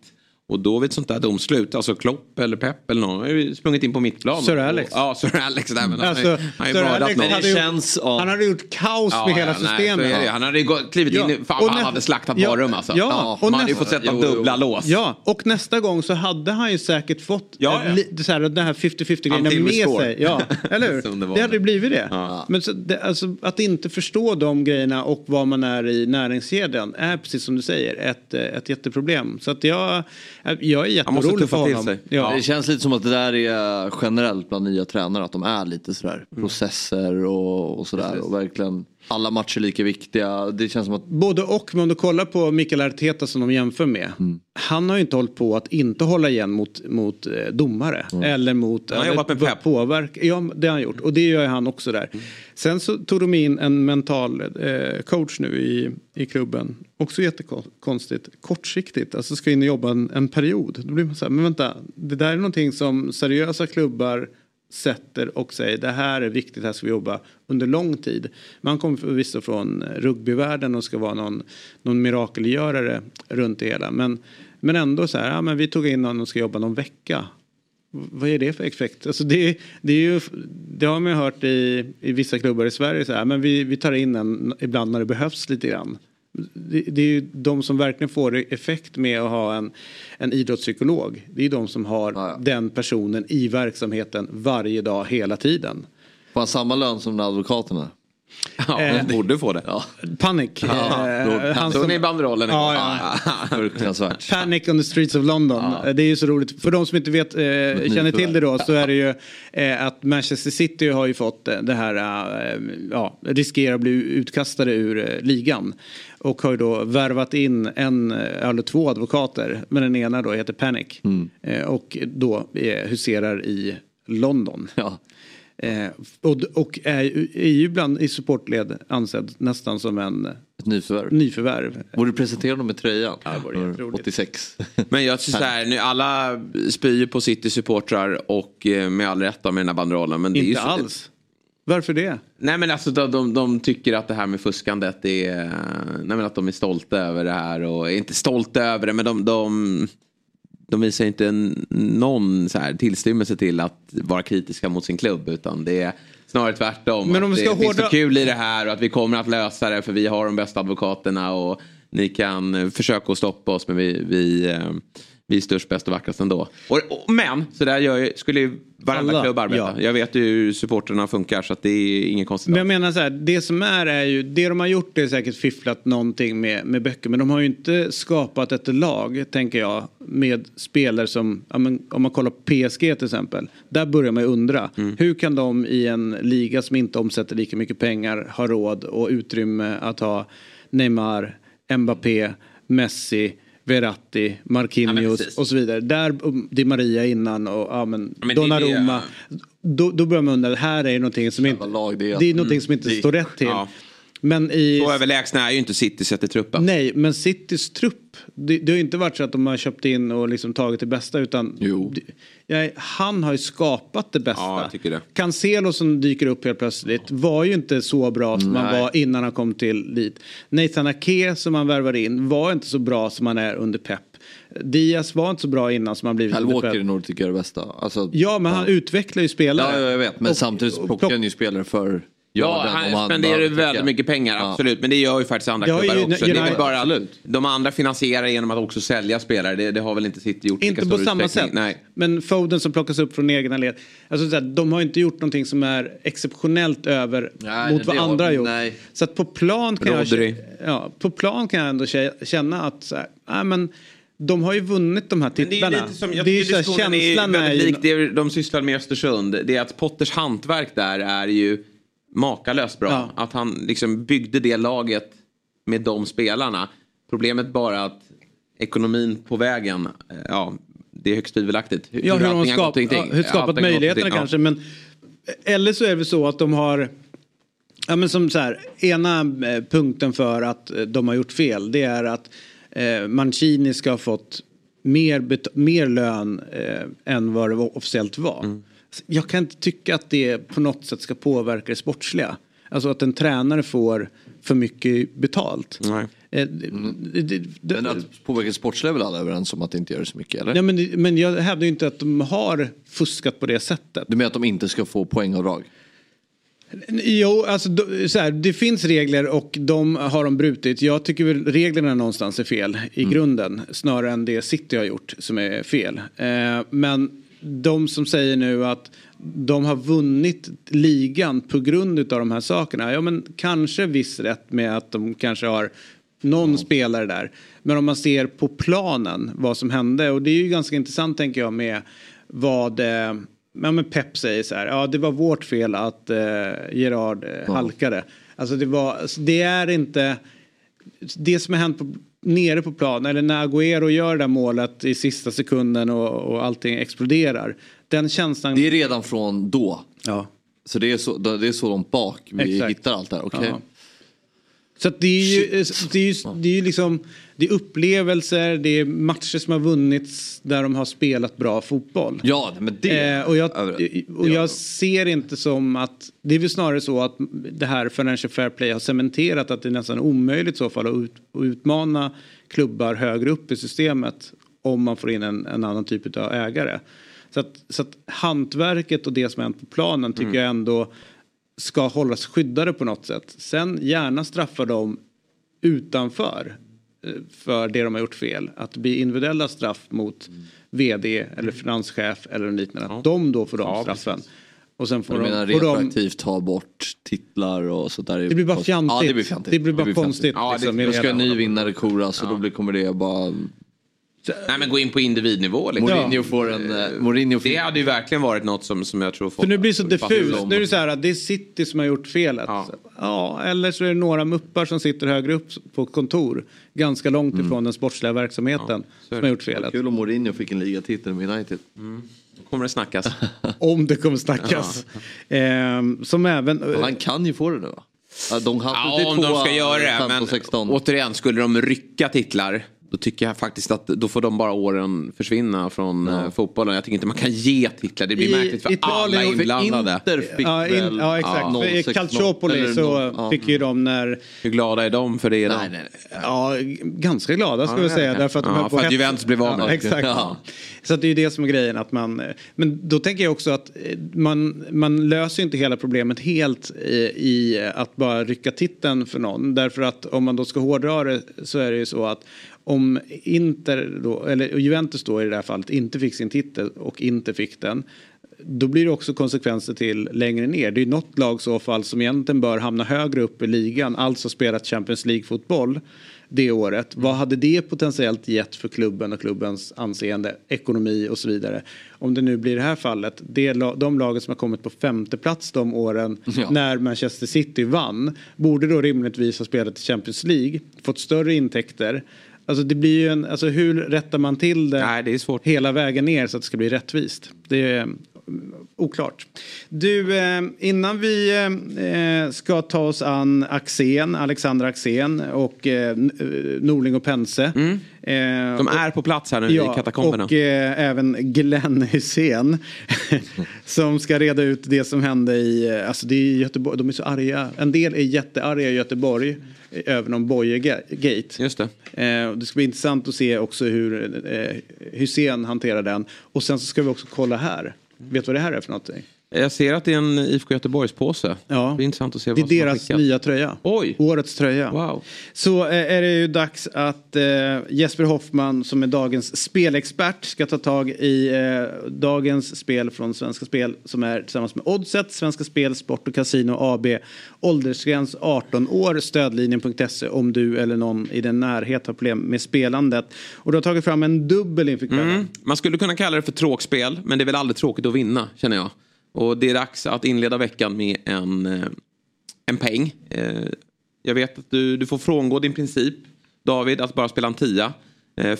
Och då vid ett sånt där domslut, alltså Klopp eller Pep eller någon, har ju sprungit in på mittplan. Sir Alex. Och, ja, Sir Alex. Där, men han, Alltså, har ju- han har ju Sir Alex någon. hade gjort, känns, ja. han hade gjort kaos Ja, med hela ja, nej, systemet. det. Han hade ju gått- klivit Ja. in, fan Och han hade slaktat Ja, varum alltså. ja, och man hade ju nästa- fått sätta Jo, jo. dubbla lås. Ja, och nästa gång så hade han ju säkert fått Ja, ja. li- så här, den här 50-50 Han grejen med score. sig. Ja, eller hur? Det hade ju blivit det. Ja. Men så, det, alltså, att inte förstå de grejerna och vad man är i näringskedjan är precis som du säger ett, ett jätteproblem. Så att jag, jag är jätteorolig för honom. sig. Ja. Det känns lite som att det där är generellt bland nya tränare att de är lite sådär processer och, och sådär och verkligen alla matcher lika viktiga. Det känns som att Både och, men om du kollar på Mikael Arteta som de jämför med. Mm. Han har ju inte hållit på att inte hålla igen mot, mot eh, domare. Eller mot... Han har jobbat med på- Pep. Påverka. Ja, det har han gjort. Och det gör han också där. Mm. Sen så tog de in en mental eh, coach nu i, i klubben. Också jättekonstigt. Kortsiktigt. Alltså ska in och jobba en, en period. Då blir man så här, men vänta. Det där är någonting som seriösa klubbar sätter och säger det här är viktigt, här ska vi jobba under lång tid. Man kommer förvisso från rugbyvärlden och ska vara någon, någon mirakelgörare runt det hela. Men, men ändå så här, ja, men vi tog in någon och ska jobba någon vecka. Vad är det för effekt? Alltså det, det, är ju, det har man ju hört i, i vissa klubbar i Sverige. Så här, men vi, vi tar in en ibland när det behövs lite grann. Det, det är ju de som verkligen får effekt med att ha en, en idrottspsykolog. Det är de som har Ja, ja. den personen i verksamheten varje dag hela tiden. får han samma lön som de advokaterna? Ja, Eh, borde få det. Ja, Panic. Ja, Eh, han Såg som- ni banderollen? Ja, ja. Panic on the streets of London. Ja. Det är ju så roligt. För de som inte vet, eh, känner till det då så är det ju eh, att Manchester City har ju fått eh, det här, eh, ja, riskerar att bli utkastade ur eh, ligan. Och har ju då värvat in en, eller två advokater. Men den ena då heter Panic. Eh, och då eh, huserar i London. Ja. Eh, och och är, ju- är ju ibland i supportled ansedd nästan som en Ett nyförvärv. nyförvärv. Borde du presentera dem med tröjan? det vore jätteroligt. 86. Men jag tycker så här, nu alla spyr på City-supportrar och eh, med all rätt med den här banderollen. Men det är ju Inte så, alls. Varför det? Nej men alltså de, de, de tycker att det här med fuskandet är, nej men att de är stolta över det här och inte stolta över det men de, de, de visar inte någon så här tillstymmelse till att vara kritiska mot sin klubb utan det är snarare tvärtom. Men om vi ska det finns hårdra- så kul i det här och att vi kommer att lösa det för vi har de bästa advokaterna och ni kan försöka att stoppa oss men vi, vi, eh, vi är störst, bäst och vackrast ändå. Och, och, men så där gör, skulle ju varenda Alla, klubb arbeta. ja. Jag vet ju hur supporterna funkar så att det är ingen konstigt. Men jag menar så här, det som är är ju, det de har gjort är säkert fifflat någonting med, med böcker. Men de har ju inte skapat ett lag, tänker jag, med spelare som, om man kollar på PSG till exempel. Där börjar man ju undra, hur kan de i en liga som inte omsätter lika mycket pengar ha råd och utrymme att ha Neymar, Mbappé, Messi, Verratti, Marquinhos precis. och så vidare. Där, um, Di Maria innan och ja, men, Ja, men det är Donnarumma. Då, då börjar man undra, här är någonting som inte, lag det är. det är någonting som inte Det- står rätt till. Ja. Men i... Så överlägsna är ju inte City sett i truppen. Nej, men Citys trupp. Det, det har ju inte varit så att de har köpt in och liksom tagit det bästa utan Jo. det- ja, han har ju skapat det bästa. Ja, jag tycker det. Cancelo som dyker upp helt plötsligt var ju inte så bra som han Nej. var innan han kom till dit. Nathan Ake som han värvade in var inte så bra som han är under Pep. Diaz var inte så bra innan som han blivit Kyle under Walker är Pep. nog tycker jag det bästa. Alltså, Ja, men han utvecklar ju spelare. ja, jag vet. Men Och- samtidigt plockar plock- han ju spelare för Ja, han spenderar ju väldigt mycket pengar, Ja. absolut. Men det gör ju faktiskt andra Det klubbar ju också. Det är väl United- bara att absolut. de andra finansierar genom att också sälja spelare. Det, det har väl inte City gjort Inte på samma sätt. Nej. Men Foden som plockas upp från egna led. Alltså, så här, de har inte gjort någonting som är exceptionellt över Nej, mot vad har- andra har gjort. nej. Så att på plan kan, Rodri. jag, ja, på plan kan jag ändå kä- känna att så här, nej, men, de har ju vunnit de här Men det är titlarna. som, jag det är ju tycker så här, känslan är väldigt ju... lik det de sysslar med i Östersund. Det är att Potters hantverk där är ju makalöst bra. Ja. Att han liksom byggde det laget med de spelarna. Problemet bara att ekonomin på vägen, eh, ja, det är högst tvivelaktigt. Hur, Ja, hur allting gått skap, och ja, hur skapat möjligheterna ingenting. kanske. Men, eller så är det så att de har Ja men som så här, ena eh, punkten för att eh, de har gjort fel det är att eh, Mancini ska ha fått mer, mer lön eh, än vad det officiellt var. Mm. Jag kan inte tycka att det på något sätt ska påverka det sportsliga. Alltså att en tränare får för mycket betalt. Nej. Eh, det- det- det- Men att påverka sportsliga är väl alla överens om att det inte gör det så mycket eller? Ja, men, men jag hävdar ju inte att de har fuskat på det sättet. Du menar att de inte ska få poängavdrag? Jo, alltså så här, det finns regler och de har de brutit. Jag tycker väl reglerna någonstans är fel i grunden. Snarare än det City har gjort som är fel. Eh, men de som säger nu att de har vunnit ligan på grund av de här sakerna. Ja men kanske viss rätt med att de kanske har någon spelare där. Men om man ser på planen vad som hände och det är ju ganska intressant tänker jag med vad eh, ja, men Pep säger så här. Ja det var vårt fel att eh, Gerard eh, halkade. Alltså det var, det är inte det som har hänt på, nere på plan eller när Agüero gör det där målet i sista sekunden och, och allting exploderar. Den känslan. Det är redan från då. Ja. Så det är så, det är så långt bak vi Exakt. hittar allt det här, okej? Ja. Så det är ju, det är ju, det är ju liksom, det är upplevelser, det är matcher som har vunnits där de har spelat bra fotboll. Ja, men det... Eh, och jag, och ja. jag ser inte som att, det är väl snarare så att det här Financial Fair Play har cementerat att det är nästan omöjligt i så fall att, ut, att utmana klubbar högre upp i systemet om man får in en, en annan typ av ägare. Så att, så att hantverket och det som hänt på planen tycker jag ändå ska hållas skyddade på något sätt. Sen gärna straffa dem utanför eh, för det de har gjort fel. Att det blir individuella straff mot vd eller finanschef eller liknande. Att de då får de Ja, straffen. Och sen får Du de, menar de, retroaktivt ta bort titlar och sådär? det blir bara fjantigt. Ja, det blir fjantigt. Det blir bara fjantigt. konstigt. Ja, det- liksom, Då det ska en ny vinnare koras och då blir, kommer det bara... Nej men gå in på individnivå. Liksom. Mourinho får en... eh, Mourinho får... Det hade ju verkligen varit något som, som jag tror folk... För nu blir det så diffust. Nu är det så här att det är City som har gjort felet. Ja. Ja. eller så är det några muppar som sitter högre upp på kontor. Ganska långt ifrån den sportsliga verksamheten är som har gjort felet. Kul om Mourinho fick en ligatitel med United. Då kommer det snackas. Om det kommer snackas. Ehm, som även... Han kan ju få det nu va? Ja, De Ja, om de ska göra det. 15, Men 16. återigen, skulle de rycka titlar. Då tycker jag faktiskt att då får de bara åren försvinna från eh, fotbollen. Jag tycker inte man kan ge titlar. Det blir I märkligt för Italien- alla inblandade. Inter fick Ja, in, väl... ja exakt. Ja, För I 0-16, Calciopoli så ja. fick ju de när... Hur glada är de för det? Nej, nej, nej. Ja, ganska glada Ja, det är säga. Därför att de Ja, för att Juventus blev av med ja. Exakt. Ja. Så det är ju det som är grejen. Att man, men då tänker jag också att eh, man, man löser inte hela problemet helt i, i att bara rycka titeln för någon. Därför att om man då ska hårdra det så är det ju så att om Inter då, eller Juventus då i det här fallet inte fick sin titel och inte fick den då blir det också konsekvenser till längre ner. Det är något lag i så fall som egentligen bör hamna högre upp i ligan, alltså spelat Champions League-fotboll det året. Vad hade det potentiellt gett för klubben och klubbens anseende, ekonomi och så vidare? Om det nu blir det här fallet, det, de lagen som har kommit på femte plats de åren Ja. när Manchester City vann, borde då rimligtvis ha spelat i Champions League, fått större intäkter. Alltså det blir ju en, alltså hur rättar man till det? Nej, det är svårt. hela vägen ner så att det ska bli rättvist. Det är mm, oklart. Du, eh, innan vi eh, ska ta oss an Axén, Alexander Axén och eh, Norling och Pense. Eh, De är på plats här nu i katakomberna. och även Glenn Hysén som ska reda ut det som hände i, alltså det är Göteborg, de är så arga, en del är jättearga i Göteborg över någon Boye-gate. Just det. Eh, det ska bli intressant att se också hur eh, Hussein hanterar den. Och sen så ska vi också kolla här. Vet du vad det här är för någonting? Jag ser att det är en IFK Göteborgs-påse. Ja. Det blir intressant att se Det är vad som har deras nya tröja. Oj. Årets tröja. Wow. Så eh, är det ju dags att eh, Jesper Hoffman som är dagens spelexpert ska ta tag i eh, dagens spel från Svenska Spel som är tillsammans med Oddset, Svenska Spel, Sport och Casino AB. Åldersgräns 18 år, stödlinjen.se om du eller någon i din närhet har problem med spelandet. Och du har tagit fram en dubbel inför kvällen. Mm. Man skulle kunna kalla det för tråkspel, men det är väl aldrig tråkigt att vinna, känner jag. Och det är dags att inleda veckan med en, eh, en peng. Eh, jag vet att du, du får frångå din princip, David, att bara spela en tia.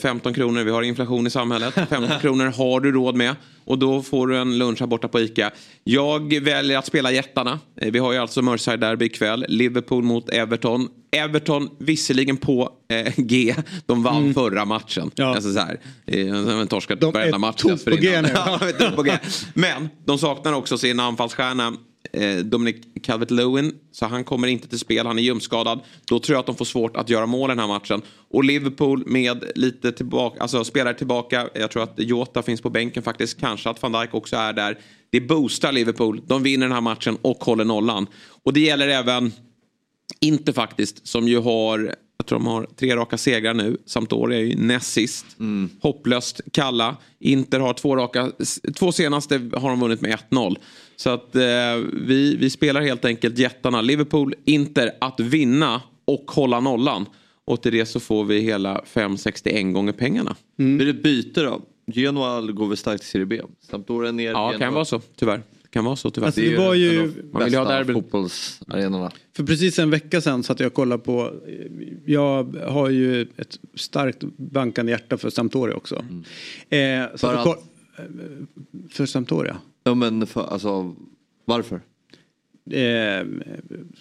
15 kronor, vi har inflation i samhället. 15 kronor har du råd med. Och då får du en lunch här borta på ICA. Jag väljer att spela jättarna. Vi har ju alltså Merseyside-derby ikväll. Liverpool mot Everton. Everton visserligen på eh, G. De vann mm. förra matchen. Ja. Alltså så här, eh, torskat varenda match. De är på G nu. på G. Men de saknar också sin anfallsstjärna eh, Eh, Dominic Calvert-Lewin. Så han kommer inte till spel, han är ljumskadad. Då tror jag att de får svårt att göra mål i den här matchen. Och Liverpool med lite tillbaka, alltså spelare tillbaka. Jag tror att Jota finns på bänken faktiskt. Kanske att van Dijk också är där. Det boostar Liverpool. De vinner den här matchen och håller nollan. Och det gäller även inte faktiskt, som ju har jag tror de har tre raka segrar nu. Sampdoria är ju näst sist. Mm. Hopplöst kalla. Inter har två raka. Två senaste har de vunnit med 1-0. Så att eh, vi, vi spelar helt enkelt jättarna. Liverpool, Inter att vinna och hålla nollan. Och till det så får vi hela 5,61 gånger pengarna. Mm. Blir det byte då? Genoa går väl starkt i Serie B? Sampdoria ner? Ja, det kan vara så tyvärr kan vara så tyvärr. Alltså, det, var ju man vill ha derbyn. fotbollsarenorna. För precis en vecka sedan satt jag och kollade på, jag har ju ett starkt bankande hjärta för Sampdoria också. Mm. Eh, för, att... för Sampdoria. Ja men för, alltså, varför? Eh,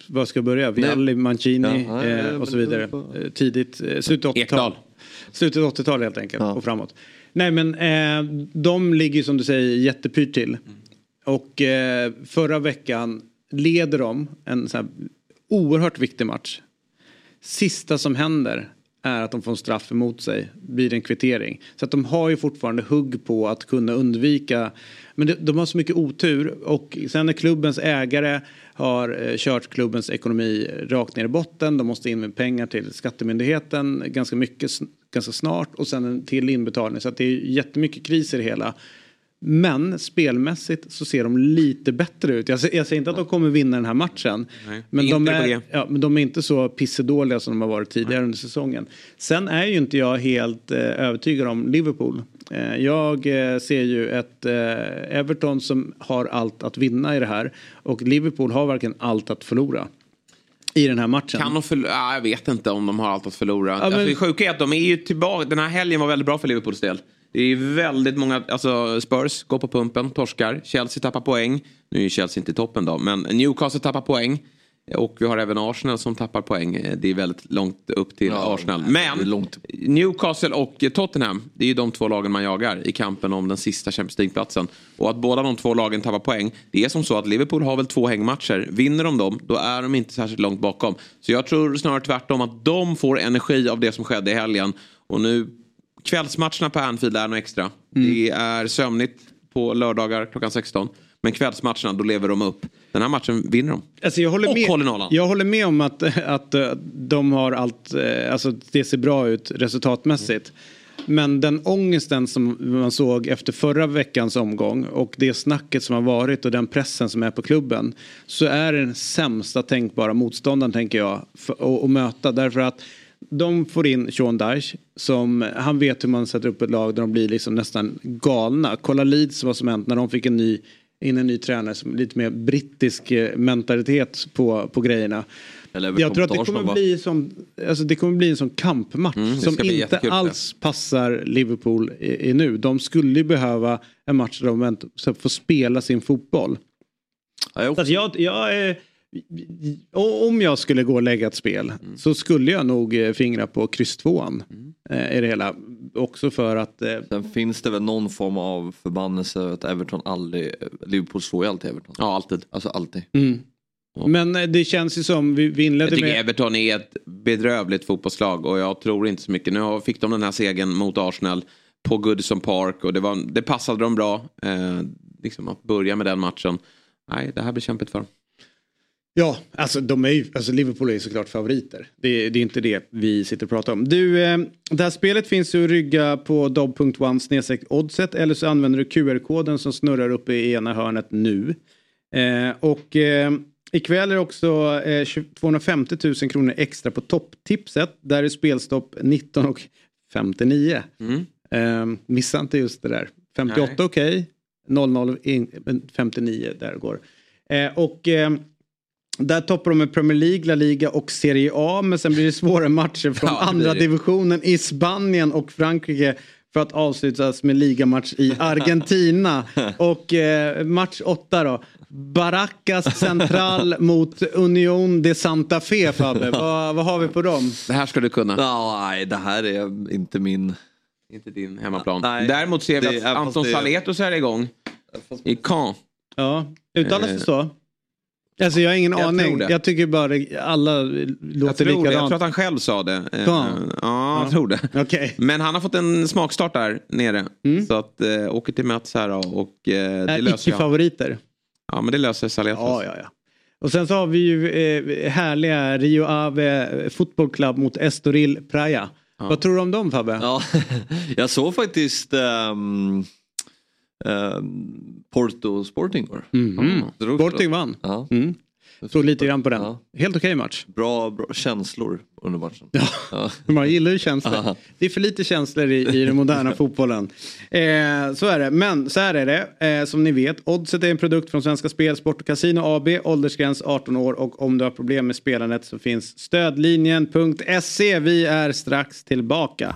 vad ska jag börja? Vialli, Mancini ja, eh, och så vidare. Eh, tidigt, eh, slutet 80-tal. Slutet 80-tal helt enkelt ja. och framåt. Nej men eh, de ligger som du säger jättepyrt till. Och eh, förra veckan leder de en så här oerhört viktig match. Sista som händer är att de får en straff emot sig, blir en kvittering. Så att de har ju fortfarande hugg på att kunna undvika. Men de, de har så mycket otur och sen när klubbens ägare har eh, kört klubbens ekonomi rakt ner i botten. De måste in med pengar till skattemyndigheten ganska mycket ganska snart och sen en till inbetalning. Så att det är jättemycket kris i det hela. Men spelmässigt så ser de lite bättre ut. Jag, jag säger inte att de kommer vinna den här matchen. Nej, men, de är, ja, men de är inte så pissedåliga som de har varit tidigare Nej. under säsongen. Sen är ju inte jag helt eh, övertygad om Liverpool. Eh, jag eh, ser ju ett eh, Everton som har allt att vinna i det här. Och Liverpool har verkligen allt att förlora i den här matchen. Kan de förlora? Ja, jag vet inte om de har allt att förlora. Ja, men... alltså, det sjuka är att de är ju tillbaka. Den här helgen var väldigt bra för Liverpools del. Det är väldigt många, alltså Spurs går på pumpen, torskar. Chelsea tappar poäng. Nu är Chelsea inte i toppen då, men Newcastle tappar poäng. Och vi har även Arsenal som tappar poäng. Det är väldigt långt upp till ja, Arsenal. Men Newcastle och Tottenham, det är ju de två lagen man jagar i kampen om den sista Champions League-platsen. Och att båda de två lagen tappar poäng, det är som så att Liverpool har väl två hängmatcher. Vinner de dem, då är de inte särskilt långt bakom. Så jag tror snarare tvärtom att de får energi av det som skedde i helgen. Och nu Kvällsmatcherna på Anfield är något extra. Mm. Det är sömnigt på lördagar klockan 16. Men kvällsmatcherna, då lever de upp. Den här matchen vinner de. Alltså jag håller och med, håller nollan. Jag håller med om att, att eh, de har allt, eh, alltså det ser bra ut resultatmässigt. Mm. Men den ångesten som man såg efter förra veckans omgång och det snacket som har varit och den pressen som är på klubben. Så är den sämsta tänkbara motståndaren tänker jag att möta. Därför att de får in Sean Dyche som han vet hur man sätter upp ett lag där de blir liksom nästan galna. Kolla Leeds vad som hänt när de fick en ny, in en ny tränare som lite mer brittisk eh, mentalitet på, på grejerna. Jag tror att det kommer, bli som, alltså det kommer bli en sån kampmatch mm, som inte alls passar Liverpool i, i, nu. De skulle behöva en match där de får spela sin fotboll. Ja, jag, jag, jag är om jag skulle gå och lägga ett spel mm. så skulle jag nog eh, fingra på kryss tvåan mm. Eh, i det hela. Också för att... Eh... Sen finns det väl någon form av förbannelse att Everton aldrig... Liverpool slår ju alltid Everton. Ja, alltid. Alltså alltid. Mm. Ja. Men eh, det känns ju som, vi, vi inledde jag tycker med... Everton är ett bedrövligt fotbollslag och jag tror inte så mycket. Nu fick de den här segern mot Arsenal på Goodison Park och det, var, det passade dem bra. Eh, liksom att börja med den matchen. Nej, det här blir kämpigt för dem. Ja, alltså, de är ju, alltså Liverpool är ju såklart favoriter. Det, det, är inte det vi sitter och pratar om. Du, eh, det här spelet finns ju att rygga på dob.one oddset eller så använder du QR-koden som snurrar uppe i ena hörnet nu. Eh, och eh, ikväll är det också eh, 250 000 kronor extra på topptipset. Där är spelstopp 19 och 59. Mm. Eh, missa inte just det där. 58 okej, okay. 00 59 där går. Eh, och eh, Där toppar de med Premier League, La Liga och Serie A. Men sen blir det svåra matcher från Ja, andra divisionen i Spanien och Frankrike. För att avslutas med ligamatch i Argentina. och eh, match åtta då. Baracas Central mot Union de Santa Fe Fabbe. vad, vad har vi på dem? Det här ska du kunna. Ja, nej, det här är inte min... Inte din hemmaplan. Nej, Däremot ser vi det- att Anton det- Saletos är igång. I Caen. Ja, uttalas det så? Alltså jag har ingen jag aning. tror det. Jag tycker bara alla Jag låter tror, det. jag likadant. tror att han själv sa det. Eh. Ja, jag tror det. Okej. Men han har fått en smakstart där nere. Så att eh, åker till mötes här och eh, det Är löser jag. icke-favoriter. Ja men det löser Saletos. Ja, ja, ja. Och sen så har vi ju eh, härliga Rio Ave Football Club mot Estoril Praia. Vad tror du om dem Fabbe? Ja, jag såg faktiskt ehm, ehm, Porto Sporting igår. Mhm. Drog- Sporting vann. Ja, Mm. Såg lite grann på den. Ja. Helt okej match. bra, bra känslor under matchen. Ja. Ja. Man gillar ju känslor. Aha. Det är för lite känslor i, i den moderna fotbollen. Eh, så är det. Men så här är det. Eh, som ni vet. Oddset är en produkt från Svenska Spel, Sport och Casino AB. Åldersgräns 18 år. Och om du har problem med spelandet så finns stödlinjen.se. Vi är strax tillbaka.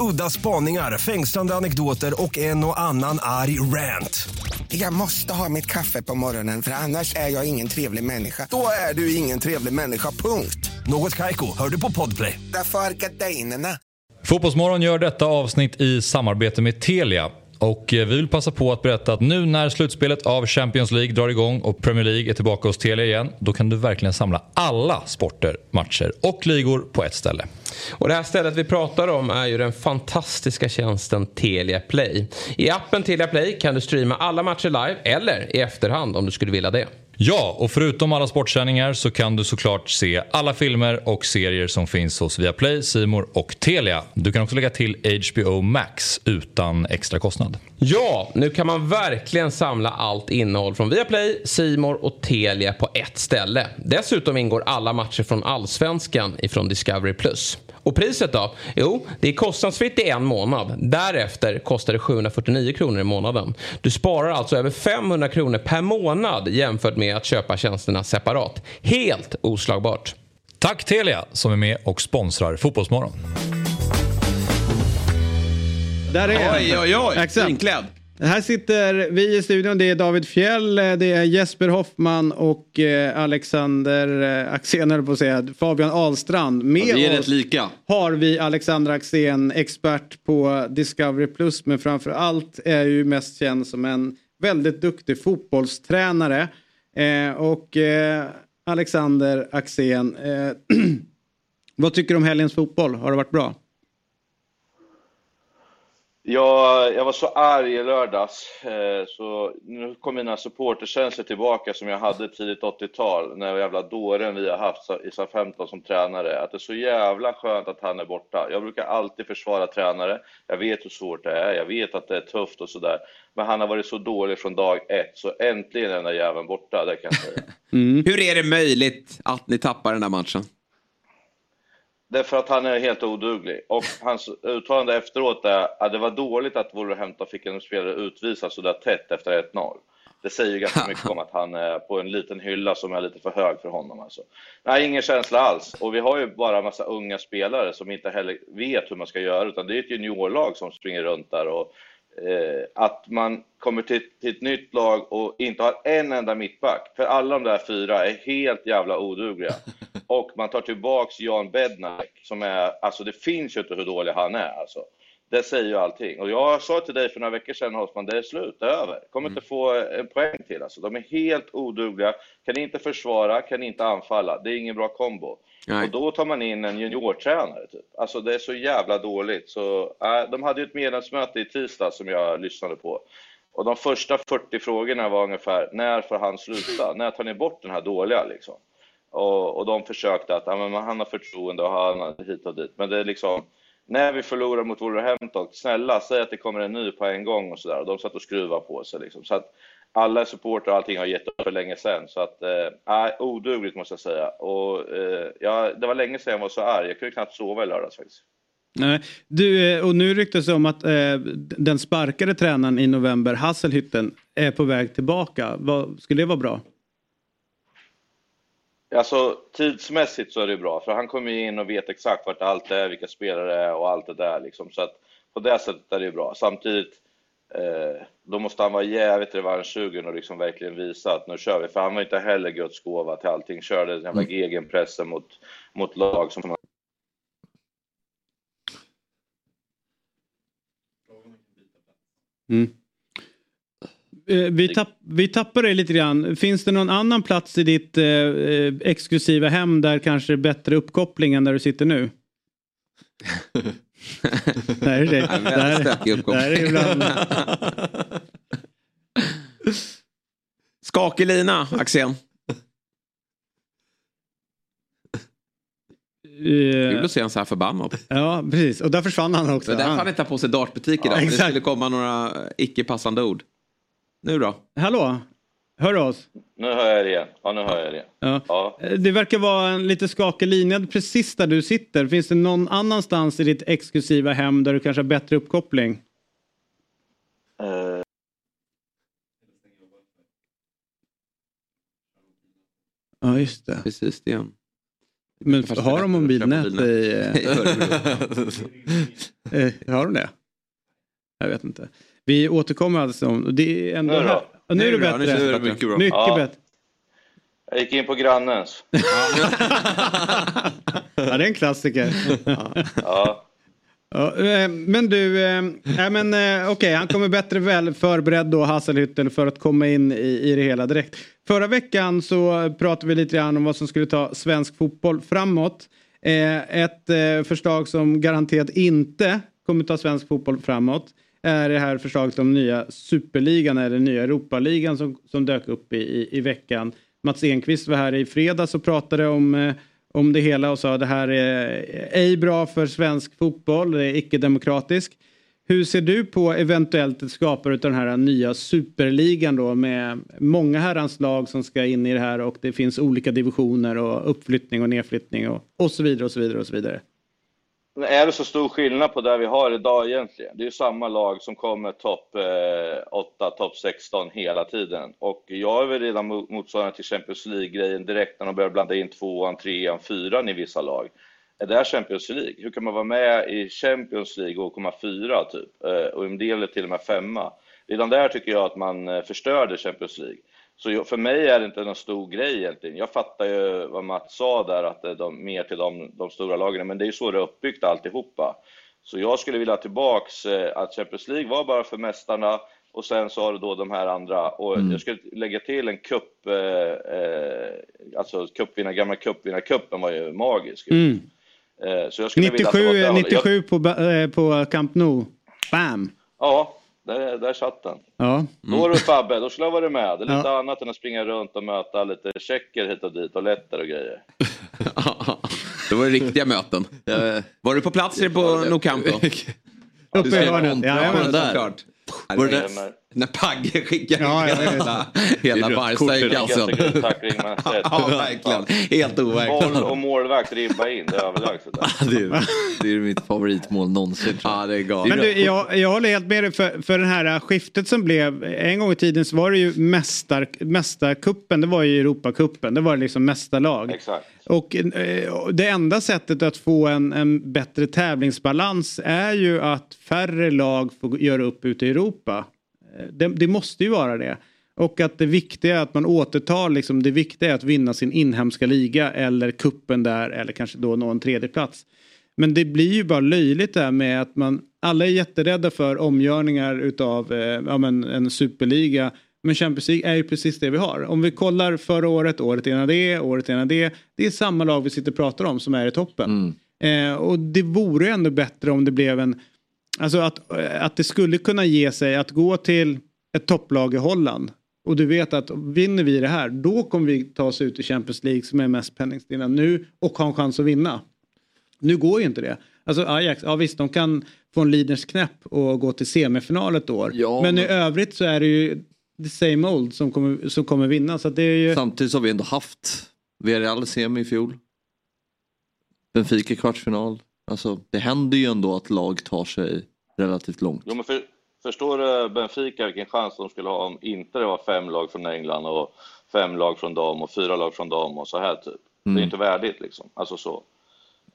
Udda spaningar, fängslande anekdoter och en och annan arg rant. Jag måste ha mitt kaffe på morgonen för annars är jag ingen trevlig människa. Då är du ingen trevlig människa, punkt. Något Kaiko, hör du på Podplay. Därför är gardinerna. Fotbollsmorgon gör detta avsnitt i samarbete med Telia. Och eh, vi vill passa på att berätta att nu när slutspelet av Champions League drar igång och Premier League är tillbaka hos Telia igen, då kan du verkligen samla alla sporter, matcher och ligor på ett ställe. Och det här stället vi pratar om är ju den fantastiska tjänsten Telia Play. I appen Telia Play kan du streama alla matcher live eller i efterhand om du skulle vilja det. Ja, och förutom alla sportsändningar så kan du såklart se alla filmer och serier som finns hos Viaplay, Simor och Telia. Du kan också lägga till HBO Max utan extra kostnad. Ja, nu kan man verkligen samla allt innehåll från Viaplay, Simor och Telia på ett ställe. Dessutom ingår alla matcher från Allsvenskan ifrån Discovery+. Och priset då? Jo, det är kostnadsfritt i en månad. Därefter kostar det 749 kronor i månaden. Du sparar alltså över 500 kronor per månad jämfört med att köpa tjänsterna separat. Helt oslagbart. Tack Telia som är med och sponsrar Fotbollsmorgon. Där är Oj, oj, oj. Exakt. Finklädd. Här sitter vi i studion. Det är David Fjell, eh, det är Jesper Hoffman och eh, Alexander eh, Axén, höll på att säga, Fabian Ahlstrand. Med Vi är oss rätt lika. har vi Alexander Axén, expert på Discovery Plus, men framför allt är ju mest känd som en väldigt duktig fotbollstränare. Eh, och eh, Alexander Axén, eh, vad tycker du om helgens fotboll? Har det varit bra? Jag, jag var så arg i lördags, eh, så nu kom mina supporterkänslor tillbaka som jag hade tidigt 80-tal, när jävla dåren vi har haft i SA-15 som tränare. Att det är så jävla skönt att han är borta. Jag brukar alltid försvara tränare. Jag vet hur svårt det är, jag vet att det är tufft och sådär. Men han har varit så dålig från dag ett, så äntligen är den där jäveln borta, det kan jag säga. Hur är det möjligt att ni tappar den där matchen? Därför att han är helt oduglig. Och hans uttalande efteråt är att det var dåligt att Wolverhampton fick en spelare utvisad så där tätt efter 1-0. Det säger ju ganska mycket om att han är på en liten hylla som är lite för hög för honom. Alltså. Nej, ingen känsla alls. Och vi har ju bara en massa unga spelare som inte heller vet hur man ska göra, utan det är ett juniorlag som springer runt där. Och, att man kommer till, till ett nytt lag och inte har en enda mittback, för alla de där fyra är helt jävla odugliga. Och man tar tillbaks Jan Bednarek, som är, alltså det finns ju inte hur dålig han är alltså. Det säger ju allting. Och jag sa till dig för några veckor sedan Hoffman, det är slut, det är över. Kommer inte få en poäng till alltså. De är helt odugliga, kan inte försvara, kan inte anfalla. Det är ingen bra kombo. Nej. Och då tar man in en juniortränare typ. Alltså det är så jävla dåligt. Så, äh, de hade ju ett medlemsmöte i tisdag som jag lyssnade på. Och de första 40 frågorna var ungefär, när får han sluta? När tar ni bort den här dåliga liksom? Och, och de försökte att, ja, men han har förtroende och han har hit och dit. Men det är liksom, när vi förlorar mot Wolverhampton, snälla säg att det kommer en ny på en gång och sådär. Och de satt och skruvade på sig liksom. Så att alla supportrar och allting har gett upp för länge sedan. Så att, eh, odugligt måste jag säga. Och, eh, ja, det var länge sedan jag var så arg. Jag kunde knappt sova i lördags faktiskt. Nej. Du, eh, och nu ryktas det om att eh, den sparkade tränaren i november, Hasselhytten, är på väg tillbaka. Vad, skulle det vara bra? Alltså tidsmässigt så är det bra, för han kommer ju in och vet exakt vart allt är, vilka spelare och allt det där liksom. Så att på det sättet är det bra. Samtidigt, då måste han vara jävligt revanschsugen och liksom verkligen visa att nu kör vi. För han var inte heller Guds gåva till allting. Körde den jävla Mm. gegenpressen mot, mot lag som Mm. Eh, Vi, tapp, vi tappar dig lite grann. Finns det någon annan plats i ditt eh, eh, exklusiva hem där kanske det är bättre uppkoppling än där du sitter nu? är det. Stökig uppkoppling. där är ibland... Skakig lina, Axén. Kul Eh, att se en så här förbannad. ja, precis. Och där försvann han också. Det är därför Han- inte har på sig dartbutik idag. Ja, det skulle komma några icke passande ord. Nu då? Hallå? Hör du oss? Nu hör jag er igen. Ja, nu hör jag er igen. Ja. Ja. Det verkar vara en lite skakig linje precis där du sitter. Finns det någon annanstans i ditt exklusiva hem där du kanske har bättre uppkoppling? Eh, Ja, just det. Precis det. igen. Men har det de mobilnät i... eh, eh, har de det? Jag vet inte. Vi återkommer alltså. Det är ändå Nu då? Ja, nu är det bra, nu bättre. Nu är det mycket bra. Mycket Ja. bättre. jag gick in på grannens. Ja, det är en klassiker. Ja. Ja, eh, men du, nej, men eh, okej, han kommer bättre väl förberedd då, Hasselhütten, för att komma in i, i det hela direkt. Förra veckan så pratade vi lite grann om vad som skulle ta svensk fotboll framåt. Ett förslag som garanterat inte kommer ta svensk fotboll framåt är det här förslaget om nya superligan eller nya Europaligan som, som dök upp i, i, i veckan. Mats Enqvist var här i fredags och pratade om eh, om det hela och sa att det här är eh, ej bra för svensk fotboll, det är icke-demokratisk. Hur ser du på eventuellt ett skapande av den här nya superligan då med många herrans lag som ska in i det här och det finns olika divisioner och uppflyttning och nedflyttning och, och så vidare och så vidare och så vidare. Men Är det så stor skillnad på det vi har idag egentligen? Det är ju samma lag som kommer topp eh, 8, topp 16 hela tiden. Och jag är väl redan motståndare till Champions League-grejen direkt när de börjar blanda in tvåan, trean, fyran i vissa lag. Är det här Champions League? Hur kan man vara med i Champions League och komma fyra typ? Eh, och en del är till och med femma. Redan där tycker jag att man eh, förstörde Champions League. Så jag, för mig är det inte någon stor grej egentligen. Jag fattar ju vad Mats sa där, att de, mer till de, de stora lagen, men det är ju så det är uppbyggt alltihopa. Så jag skulle vilja tillbaks eh, att Champions League var bara för mästarna och sen så har du då de här andra. Och jag skulle lägga till en cup, eh, eh, alltså cupvinnar, gamla cupvinnarcupen var ju magisk. Mm. Eh, så jag skulle vilja att det 97, var åt det hållet. 97 på, eh, på Camp Nou. Bam! Ja, där, där satt den. Ja. Då var du Fabbe, då skulle jag varit med. Det är lite Ja. annat än att springa runt och möta lite tjecker hit och dit och letter och grejer. det var riktiga möten. Var du på plats på No Camp då? Uppe i hörnet. Ja, den där. Såklart. Var det När- Pagge skickar Ja, ja. hela, hela Barca i kassen. Sett. Ja, verkligen. Helt overkligt. Boll och målvakt ribba in, det är överlägset. Det är, det är mitt favoritmål någonsin. Ja, det är galet. Men du, jag, jag håller helt med dig för, för det här skiftet som blev. En gång i tiden så var det ju mästar, mästarkuppen, det var ju Europacupen, det var liksom mästarlag. Exakt. Och eh, det enda sättet att få en, en bättre tävlingsbalans är ju att färre lag får göra upp ute i Europa. Det, det måste ju vara det. Och att det viktiga är att man återtar, liksom, det viktiga är att vinna sin inhemska liga eller kuppen där eller kanske då nå en tredje plats. Men det blir ju bara löjligt där med att man, alla är jätterädda för omgörningar utav eh, ja, men en superliga. Men Champions League är ju precis det vi har. Om vi kollar förra året, året innan det, året innan det. Det är samma lag vi sitter och pratar om som är i toppen. Eh, och det vore ändå bättre om det blev en... Alltså att, att det skulle kunna ge sig att gå till ett topplag i Holland. Och du vet att vinner vi det här, då kommer vi ta oss ut i Champions League som är mest penningstinna nu och ha en chans att vinna. Nu går ju inte det. Alltså Ajax, ja visst de kan få en leaders knäpp och gå till semifinal ett år. Ja, men, i men- övrigt så är det ju the same old som kommer, som kommer vinna. Så det är ju... Samtidigt så har vi ändå haft Villarreal semi i fjol. Benfica kvartsfinal. Alltså det händer ju ändå att lag tar sig relativt långt. Jo, men för, förstår du Benfica vilken chans de skulle ha om inte det var fem lag från England och fem lag från dem och fyra lag från dem och så här typ. Det är Mm. inte värdigt liksom. Alltså så.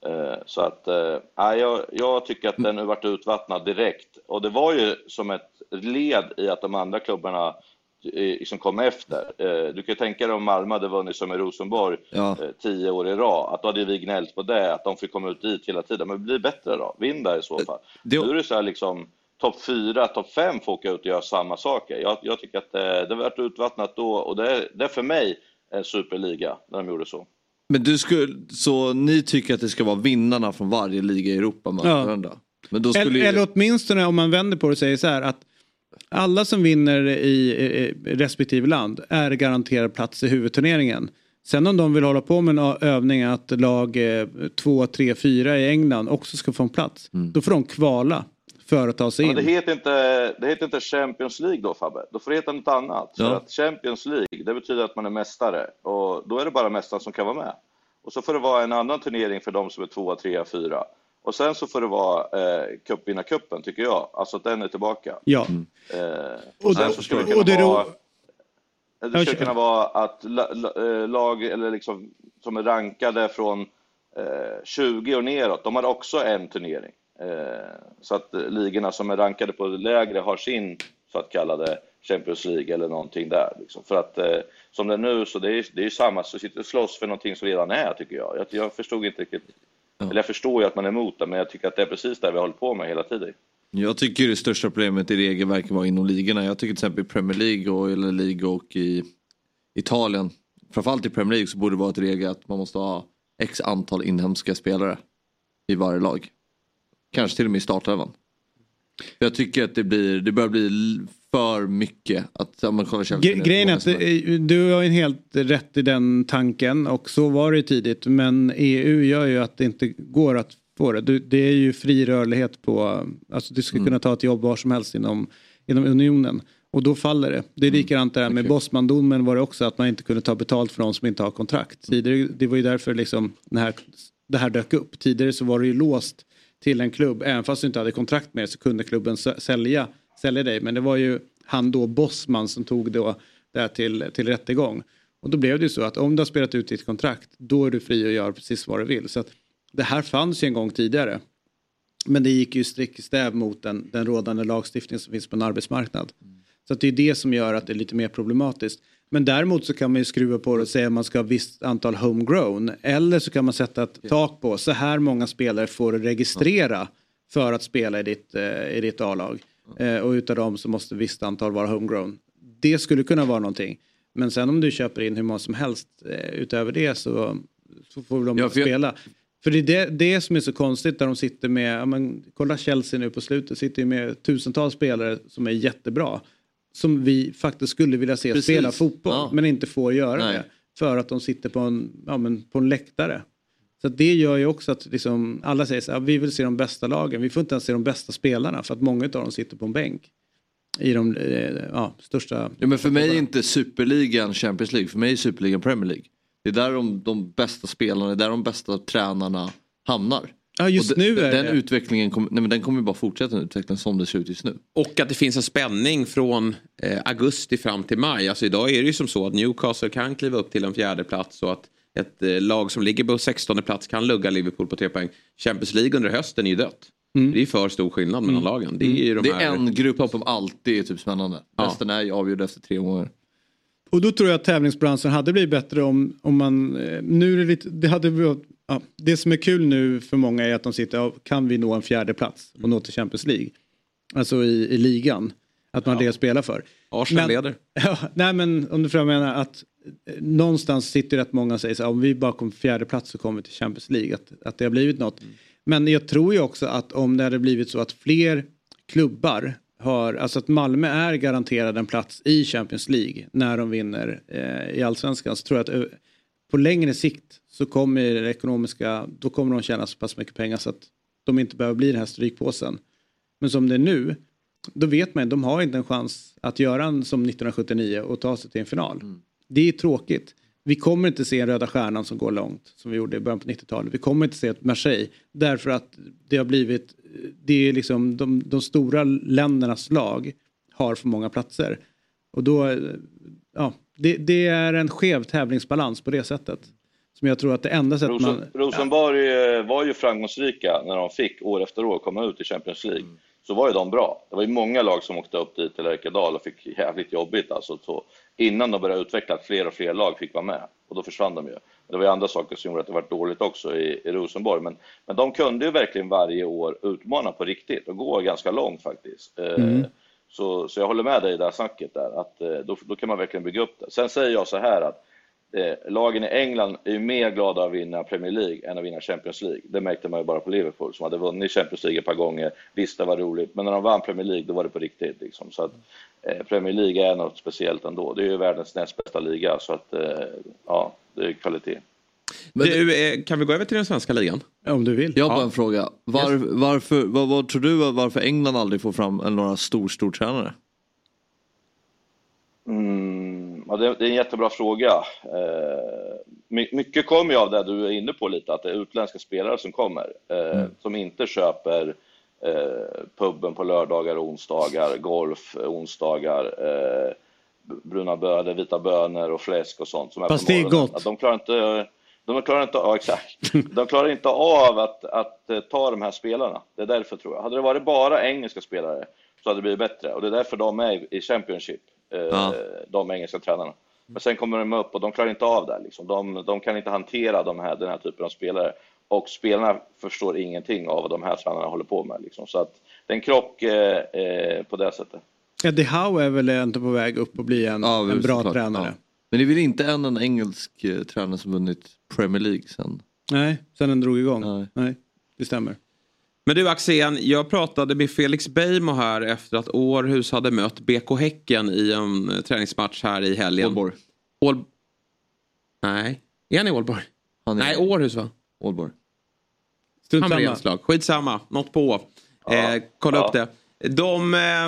Eh, Så att, eh, jag, jag tycker att den har varit utvattnad direkt. Och det var ju som ett led i att de andra klubbarna liksom kom efter. Eh, Du kan ju tänka dig om Malmö hade vunnit som i Rosenborg Ja. eh, tio år i rad, att då hade vi gnällt på det, att de fick komma ut dit hela tiden. Men bli bättre då, vinn där i så fall. det- Nu är det så här liksom, topp fyra, topp fem får åka ut och göra samma saker. Jag, jag tycker att eh, det har varit utvattnat då och det är, det är för mig en superliga när de gjorde så. Men du skulle, så ni tycker att det ska vara vinnarna från varje liga i Europa Ja. Men då skulle Eller, ju... eller åtminstone om man vänder på det och säger så här att alla som vinner i, respektive land är garanterad plats i huvudturneringen. Sen om de vill hålla på med en övning att lag 2, 3, 4 i England också ska få en plats. Då får de kvala för att ta sig Ja, in. det, heter inte, det heter inte Champions League då Fabbe, då får det heta något annat. Ja. För att Champions League, det betyder att man är mästare och då är det bara mästaren som kan vara med. Och så får det vara en annan turnering för de som är tvåa, trea, fyra. Och sen så får det vara eh, cupvinnarcupen tycker jag, alltså att den är tillbaka. Ja. Eh, Och och sen så skulle det kunna det vara... Det skulle kunna vara att eh, lag eller liksom, som är rankade från eh, 20 och neråt, de har också en turnering. Eh, så att eh, ligorna som är rankade på lägre har sin så att kallade Champions League eller någonting där. Liksom. För att eh, som det är nu så det är det är samma, så sitter och slåss för någonting som redan är tycker jag. Jag, jag förstod inte riktigt, eller jag förstår ju att man är emot det, men jag tycker att det är precis det vi har hållit på med hela tiden. Jag tycker det största problemet i regelverket var inom ligorna. Jag tycker till exempel i Premier League och eller League och i Italien. Framförallt i Premier League så borde det vara ett regel att man måste ha x antal inhemska spelare i varje lag. Kanske till och med i startelvan. Jag tycker att det, blir, det börjar bli för mycket att ja, man kollar Chelsea. Grejen är att eh, du har ju helt rätt i den tanken och så var det tidigt men EU gör ju att det inte går att få det. Du, det är ju fri rörlighet på, alltså du ska Mm. kunna ta ett jobb var som helst inom, inom unionen och då faller det. Det är Mm. likadant där med Bosman-domen var det också att man inte kunde ta betalt för de som inte har kontrakt. Tidigare, det var ju därför liksom den här, det här dök upp. Tidigare så var det ju låst till en klubb, även fast du inte hade kontrakt med det så kunde klubben sälja, sälja dig. Men det var ju han då, Bosman, som tog då det här till, till rättegång. Och då blev det ju så att om du har spelat ut ditt kontrakt, då är du fri att göra precis vad du vill. Så att det här fanns ju en gång tidigare. Men det gick ju strikt i stäv mot den, den rådande lagstiftning som finns på en arbetsmarknad. Så att det är det som gör att det är lite mer problematiskt. Men däremot så kan man ju skruva på det och säga att man ska ha visst antal homegrown. Eller så kan man sätta ett tak på så här många spelare får du registrera för att spela i ditt, eh, i ditt A-lag. Eh, och utav dem så måste visst antal vara homegrown. Det skulle kunna vara någonting. Men sen om du köper in hur många som helst eh, utöver det så, så får de Ja, för jag- spela. För det är det, det som är så konstigt där de sitter med, ja, men, kolla Chelsea nu på slutet, sitter med tusentals spelare som är jättebra. Som vi faktiskt skulle vilja se Precis. spela fotboll Ja. men inte får göra Nej. det. För att de sitter på en, ja, men, på en läktare. Så att det gör ju också att liksom, alla säger så här, vi vill se de bästa lagen, vi får inte ens se de bästa spelarna för att många av dem sitter på en bänk. I de eh, ja, största... Ja, men för mig är inte superligan Champions League, för mig är superligan Premier League. Det är där de, de bästa spelarna, där de bästa tränarna hamnar. Ja, just nu är den det. utvecklingen kom, nej, men den kommer ju bara fortsätta den utvecklingen som det ser ut just nu. Och att det finns en spänning från eh, augusti fram till maj. Alltså idag är det ju som så att Newcastle kan kliva upp till en fjärde plats och att ett eh, lag som ligger på 16 plats kan lugga Liverpool på tre poäng. Champions League under hösten är ju dött. Det är för stor skillnad mellan lagen. Det är ju de Det är här... en grupp som alltid är typ spännande. Resten är ju avgjord efter tre gånger. Och då tror jag att tävlingsbranschen hade blivit bättre om, om man... eh, Nu är det lite... Det, hade, ja, det som är kul nu för många är att de sitter... Ja, kan vi nå en fjärde plats och nå till Champions League? Alltså i, i ligan. Att man har det att spela för. Arsenal Men- leder. Ja, nej men om du jag menar att någonstans sitter rätt många och säger så här, om vi bara kommer på fjärde plats så kommer vi till Champions League. Att, att det har blivit något. Men jag tror ju också att om det hade blivit så att fler klubbar har, alltså att Malmö är garanterad en plats i Champions League när de vinner eh, i allsvenskan så tror jag att eh, på längre sikt så kommer det ekonomiska, då kommer de tjäna så pass mycket pengar så att de inte behöver bli den här strykpåsen. Men som det är nu, då vet man att de har inte en chans att göra en som 1979 och ta sig till en final. Det är tråkigt. Vi kommer inte se en Röda Stjärnan som går långt som vi gjorde i början på 90-talet. Vi kommer inte se ett Marseille därför att det har blivit, det är liksom de, de stora ländernas lag har för många platser. Och då, ja, det, det är en skev tävlingsbalans på det sättet. Som jag tror att det enda sättet Rosen, man... Rosenborg eh, var ju framgångsrika när de fick år efter år komma ut i Champions League. Mm. Så var ju de bra. Det var ju många lag som åkte upp dit till Erkedal och fick jävligt jobbigt alltså. Så innan de började utveckla att fler och fler lag fick vara med. Och då försvann de ju. Det var ju andra saker som gjorde att det var dåligt också i, i Rosenborg. Men, men de kunde ju verkligen varje år utmana på riktigt och gå ganska långt faktiskt. Eh, Mm. Så, så jag håller med dig i det här snacket där, att eh, då, då kan man verkligen bygga upp det. Sen säger jag så här att eh, lagen i England är ju mer glada att vinna Premier League än att vinna Champions League. Det märkte man ju bara på Liverpool som hade vunnit Champions League ett par gånger. Visst, det var roligt, men när de vann Premier League då var det på riktigt. Liksom. Så att, eh, Premier League är något speciellt ändå. Det är ju världens näst bästa liga, så att eh, ja, det är kvalitet. Du, eh, kan vi gå över till den svenska ligan? Om du vill. Jag har bara en fråga. Var, varför, vad, vad tror du varför England aldrig får fram några stor, stortränare? Mm, ja, det, är en jättebra fråga. Eh, my, mycket kommer ju av det du är inne på lite, att det är utländska spelare som kommer, eh, som inte köper eh, puben på lördagar och onsdagar, golf onsdagar, bruna bönor, vita bönor och fläsk och sånt. Som är Fast det är gott. Att de klarar inte, de klarar inte, ja, exakt. De klarar inte av att, att ta de här spelarna. Det är därför tror jag. Hade det varit bara engelska spelare så hade det blivit bättre. Och det är därför de är i- Championship, Ja. de engelska tränarna. Men sen kommer de upp och de klarar inte av det. Liksom. De, de kan inte hantera de här, den här typen av spelare. Och spelarna förstår ingenting av vad de här tränarna håller på med. Liksom. Så att det är en krock eh, eh, på det sättet. Eddie Howe är väl inte på väg upp och bli en, Ja, en bra såklart. tränare. Ja. Men det är väl inte en, en engelsk eh, tränare som vunnit Premier League sen? Nej, sen den drog igång. Nej. Nej, det stämmer. Men du Axén, jag pratade med Felix Beijmo här efter att Århus hade mött BK Häcken i en eh, träningsmatch här i helgen. Ålborg. Ål... Nej, är han i Ålborg? Han är Nej, Århus va? Ålborg. Strunt samma. Skitsamma, något på. Eh, kolla Ja. upp det. De, eh,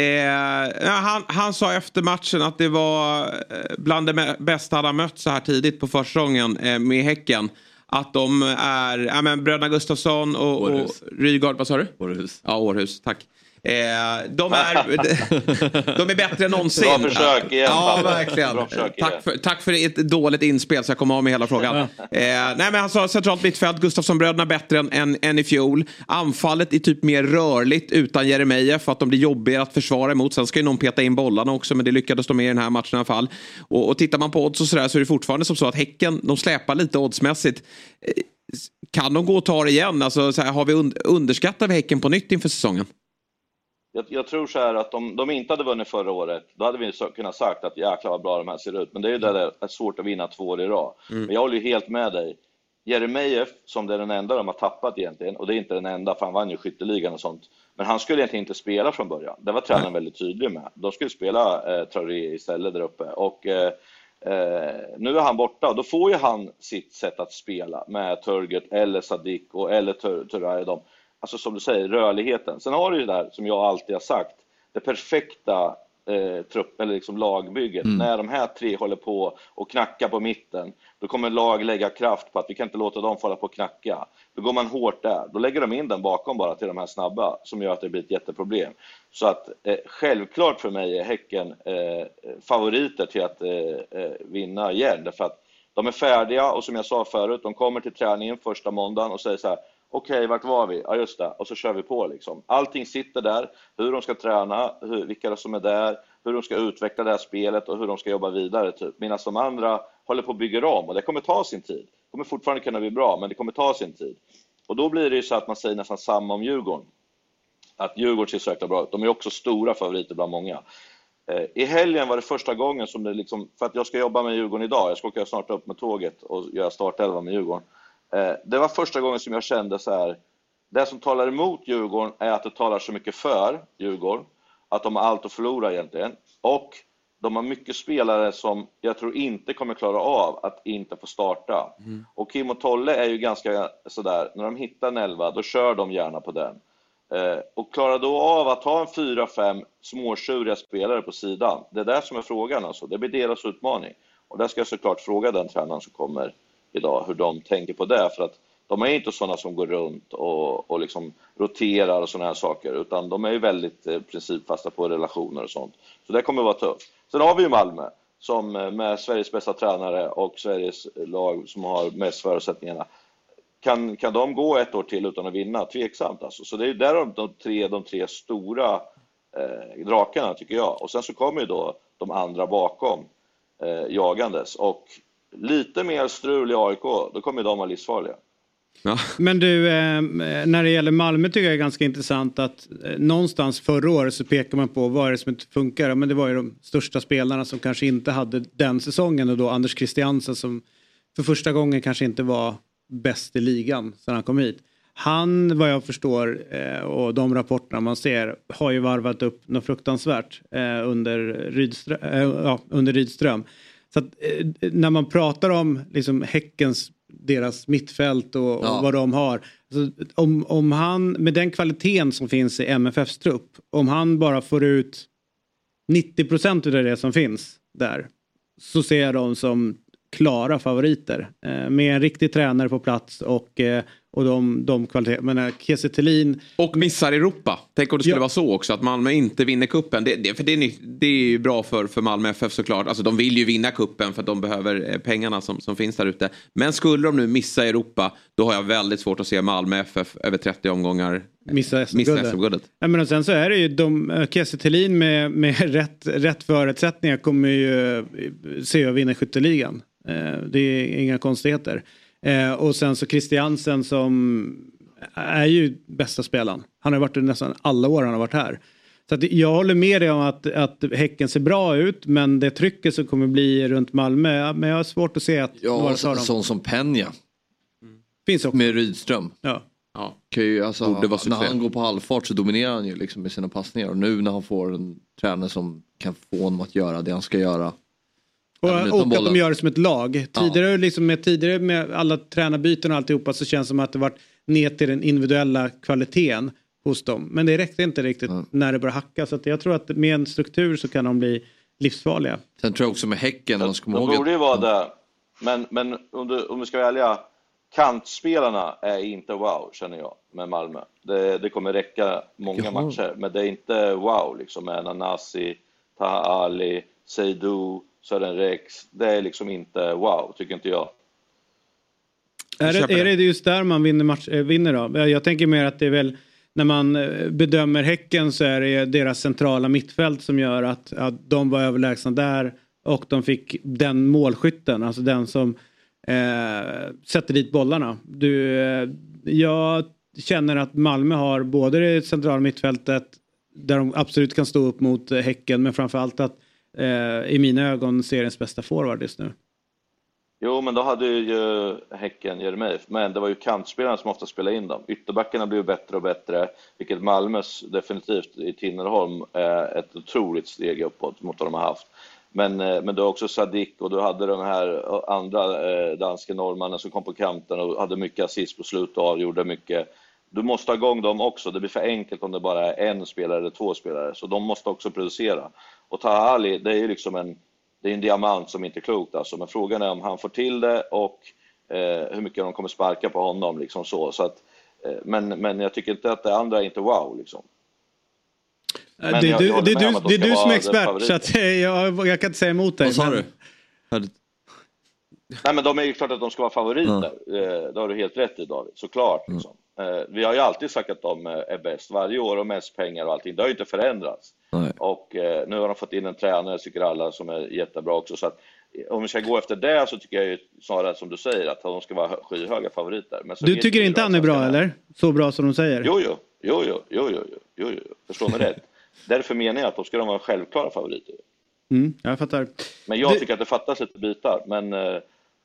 eh, ja, han, han sa efter matchen att det var eh, bland det bästa han har mött så här tidigt på försäsongen eh, med Häcken. Att de är, ja men bröderna Gustafsson och, och Århus. Rygaard, vad sa du? Århus. Ja, Århus, tack. Eh, de, är, de är bättre än någonsin. Bra försök igen, Ja, verkligen. Bra försök igen. tack, för, tack för ett dåligt inspel så jag kommer av med hela frågan. eh, nej, men han sa centralt mittfält, Gustafsson-bröderna bättre än, än, än i fjol. Anfallet är typ mer rörligt utan Jeremejeff för att de blir jobbigare att försvara emot. Sen ska ju någon peta in bollarna också, men det lyckades de med i den här matchen i alla fall. Och, och tittar man på odds och sådär så är det fortfarande som så att Häcken, de släpar lite oddsmässigt. Eh, Kan de gå och ta det igen? Alltså, så här, har vi und- underskattar vi Häcken på nytt inför säsongen? Jag, jag tror så här att om de inte hade vunnit förra året, då hade vi kunnat sagt att jäklar vad bra de här ser ut. Men det är ju där det är svårt att vinna två år i rad. Men jag håller ju helt med dig. Jeremejeff, som det är den enda de har tappat egentligen, och det är inte den enda för han vann ju skytteligan och sånt. Men han skulle egentligen inte spela från början. Det var tränaren väldigt tydlig med. De skulle spela eh, Traoré istället där uppe. Och, eh, eh, nu är han borta och då får ju han sitt sätt att spela med Turgut eller Sadik och, eller Tur- Turay. De. Alltså som du säger, rörligheten. Sen har du ju det där som jag alltid har sagt, det perfekta eh, trupp, eller liksom lagbygget. När de här tre håller på och knackar på mitten, då kommer lag lägga kraft på att vi kan inte låta dem falla på och knacka. Då går man hårt där. Då lägger de in den bakom bara till de här snabba, som gör att det blir ett jätteproblem. Så att eh, självklart för mig är Häcken eh, favoriter till att eh, eh, vinna igen. Därför att de är färdiga och som jag sa förut, de kommer till träningen första måndagen och säger så här Okej, vart var vi? Ja, just det. Och så kör vi på liksom. Allting sitter där. Hur de ska träna, hur, vilka som är där, hur de ska utveckla det här spelet och hur de ska jobba vidare. Typ. Medan de andra håller på att bygga om och det kommer ta sin tid. Det kommer fortfarande kunna bli bra, men det kommer ta sin tid. Och då blir det ju så att man säger nästan samma om Djurgården. Att Djurgården ser så jäkla bra ut. De är också stora favoriter bland många. Eh, I helgen var det första gången som det liksom, för att jag ska jobba med Djurgården idag, jag ska åka snart upp med tåget och göra startelva med Djurgården. Eh, Det var första gången som jag kände så här, det som talar emot Djurgården är att det talar så mycket för Djurgården, att de har allt att förlora egentligen. Och de har mycket spelare som jag tror inte kommer klara av att inte få starta. Och Kim och Tolle är ju ganska sådär, när de hittar en elva, då kör de gärna på den. Eh, och klarar då av att ha en fyra, fem småtjuriga spelare på sidan, det är det som är frågan alltså. Det blir deras utmaning. Och där ska jag såklart fråga den tränaren som kommer idag, hur de tänker på det. För att de är inte sådana som går runt och, och liksom roterar och sådana här saker, utan de är ju väldigt eh, principfasta på relationer och sånt. Så det kommer att vara tufft. Sen har vi ju Malmö, som eh, med Sveriges bästa tränare och Sveriges lag som har mest förutsättningarna. Kan, kan de gå ett år till utan att vinna? Tveksamt alltså. Så det är där de, de, tre, de tre stora eh, drakarna tycker jag. Och sen så kommer ju då de andra bakom eh, jagandes. Och lite mer strul i AIK, då kommer de vara livsfarliga. Men du, eh, när det gäller Malmö tycker jag är ganska intressant att eh, någonstans förra året så pekar man på vad är det som inte funkar. Men det var ju de största spelarna som kanske inte hade den säsongen och då Anders Christiansen som för första gången kanske inte var bäst i ligan sedan han kom hit. Han, vad jag förstår, eh, och de rapporterna man ser, har ju varvat upp något fruktansvärt under, Rydström, eh, ja, under Rydström. Så att, eh, när man pratar om liksom, Häckens, deras mittfält och, Ja. och vad de har. Så om, om han, med den kvaliteten som finns i MFFs trupp, om han bara får ut 90 procent av det som finns där, så ser jag dem som klara favoriter. Eh, med en riktig tränare på plats och, eh, och de, de kvaliteterna. Men Kiese Thelin... Och missar Europa. Tänk om det skulle Ja. vara så också, att Malmö inte vinner kuppen. Det, det, för det, är, det är ju bra för, för Malmö FF såklart. Alltså, de vill ju vinna kuppen för att de behöver eh, pengarna som, som finns där ute. Men skulle de nu missa Europa, då har jag väldigt svårt att se Malmö FF över 30 omgångar eh, Missa SM-guldet. Ja, men och sen så är det ju de, eh, Kiese med, med rätt, rätt förutsättningar kommer ju eh, se och vinna skytteligan. Eh, det är inga konstigheter. Eh, och sen så Christiansen som är ju bästa spelaren. Han har varit det nästan alla år han har varit här. Så att jag håller med dig om att, att Häcken ser bra ut men det trycket som kommer bli runt Malmö, men jag har svårt att se att Ja, några tar dem. sån som Penja. Finns också. Med Rydström. Ja. Ja. Kan ju, alltså, Borde vara när han går på halvfart så dominerar han ju liksom med sina passningar. Och nu när han får en tränare som kan få honom att göra det han ska göra. Och, och att de gör det som ett lag. Tidigare, liksom med, tidigare med alla tränarbyten och alltihopa så känns det som att det varit ner till den individuella kvaliteten hos dem. Men det räckte inte riktigt när det började hacka. Så att jag tror att med en struktur så kan de bli livsfarliga. Sen tror jag också med Häcken, man ska De borde ju vara där. Men, men om, du, om vi ska välja, kantspelarna är inte wow, känner jag, med Malmö. Det, det kommer räcka många Jaha. matcher, men det är inte wow liksom med Nanasi, Taha Ali, Seydou, Sören Rex. Det är liksom inte wow, tycker inte jag. Är det, är det. det just där man vinner, match, eh, vinner då? Jag tänker mer att det är väl när man eh, bedömer Häcken så är det deras centrala mittfält som gör att, att de var överlägsna där och de fick den målskytten, alltså den som eh, sätter dit bollarna. Du, eh, jag känner att Malmö har både det centrala mittfältet där de absolut kan stå upp mot Häcken men framförallt att eh, i mina ögon seriens bästa forward just nu. Jo, men då hade ju eh, Häcken Jeremejeff, men det var ju kantspelarna som ofta spelade in dem. Ytterbackarna blev bättre och bättre, vilket Malmös definitivt i Tinnerholm är ett otroligt steg uppåt mot vad de har haft. Men, eh, men du har också Sadik och du hade den här eh, andra eh, norrmannen som kom på kanten och hade mycket assist på slutet och avgjorde mycket. Du måste ha igång dem också, det blir för enkelt om det bara är en spelare eller två spelare, så de måste också producera. Och Taha Ali, det är ju liksom en, det är en diamant som inte är klokt alltså, men frågan är om han får till det och eh, hur mycket de kommer sparka på honom liksom så. så att, eh, men, men jag tycker inte att det andra är inte wow liksom. Men det, är jag- du, jag det, du, det är du som är expert så att, eh, jag, jag kan inte säga emot dig. vad sa men- du? Nej men de är ju klart att de ska vara favoriter, eh, det har du helt rätt i David, såklart. Liksom. Eh, vi har ju alltid sagt att de eh, är bäst varje år och mest pengar och allting, det har ju inte förändrats. Nej. Och eh, nu har de fått in en tränare, tycker alla, som är jättebra också. Så att, eh, om vi ska gå efter det så tycker jag ju snarare som du säger att de ska vara hö- skyhöga favoriter. Men Du tycker inte han är bra eller? Så bra som de säger? Jo, jo, jo, jo, jo, jo, jo, jo. förstå mig rätt. Därför menar jag att de ska vara självklara favoriter. Mm, jag fattar. Men jag tycker att det fattas lite bitar. Men, eh,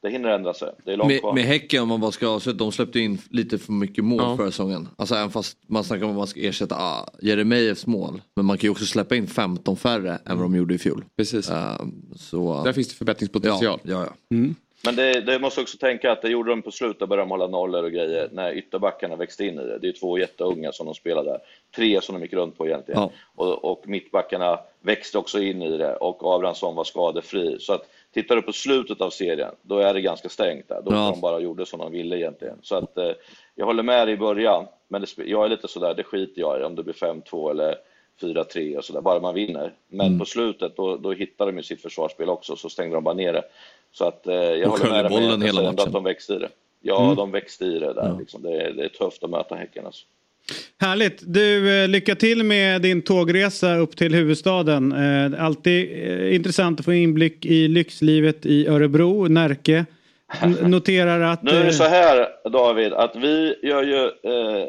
Det hinner ändra sig. Det är långt Med, kvar. med Häcken om man bara ska avsluta, de släppte in lite för mycket mål Ja. förra säsongen. Alltså även fast man snackar om att man ska ersätta ah, Jeremejeffs mål. Men man kan ju också släppa in 15 färre än vad de gjorde i fjol. Precis. Eh, så, Där finns det förbättringspotential. Ja, ja, ja. Men det, det måste också tänka att det gjorde de på slutet, började de hålla nollor och grejer, när ytterbackarna växte in i det. Det är två jätteunga som de spelar där. Tre som de gick runt på egentligen. Ja. Och, och mittbackarna växte också in i det och Abrahamsson var skadefri. Så att tittar du på slutet av serien, då är det ganska stängt där. Då Ja. de bara gjorde som de ville egentligen. Så att eh, jag håller med dig i början, men det, jag är lite sådär, det skiter jag i om det blir 5-2 eller 4-3 och sådär, bara man vinner. Men Mm. på slutet, då, då hittar de ju sitt försvarsspel också, så stängde de bara ner det. Så att eh, jag Och håller med dig bollen hela matchen. att de växte i det. Ja, Mm. de växte i det där. Liksom. Det, är, det är tufft att möta Häcken alltså. Härligt. Du, eh, lycka till med din tågresa upp till huvudstaden. Eh, alltid eh, intressant att få inblick i lyxlivet i Örebro, Närke. Noterar att... Nu är det så här David, att vi gör ju eh,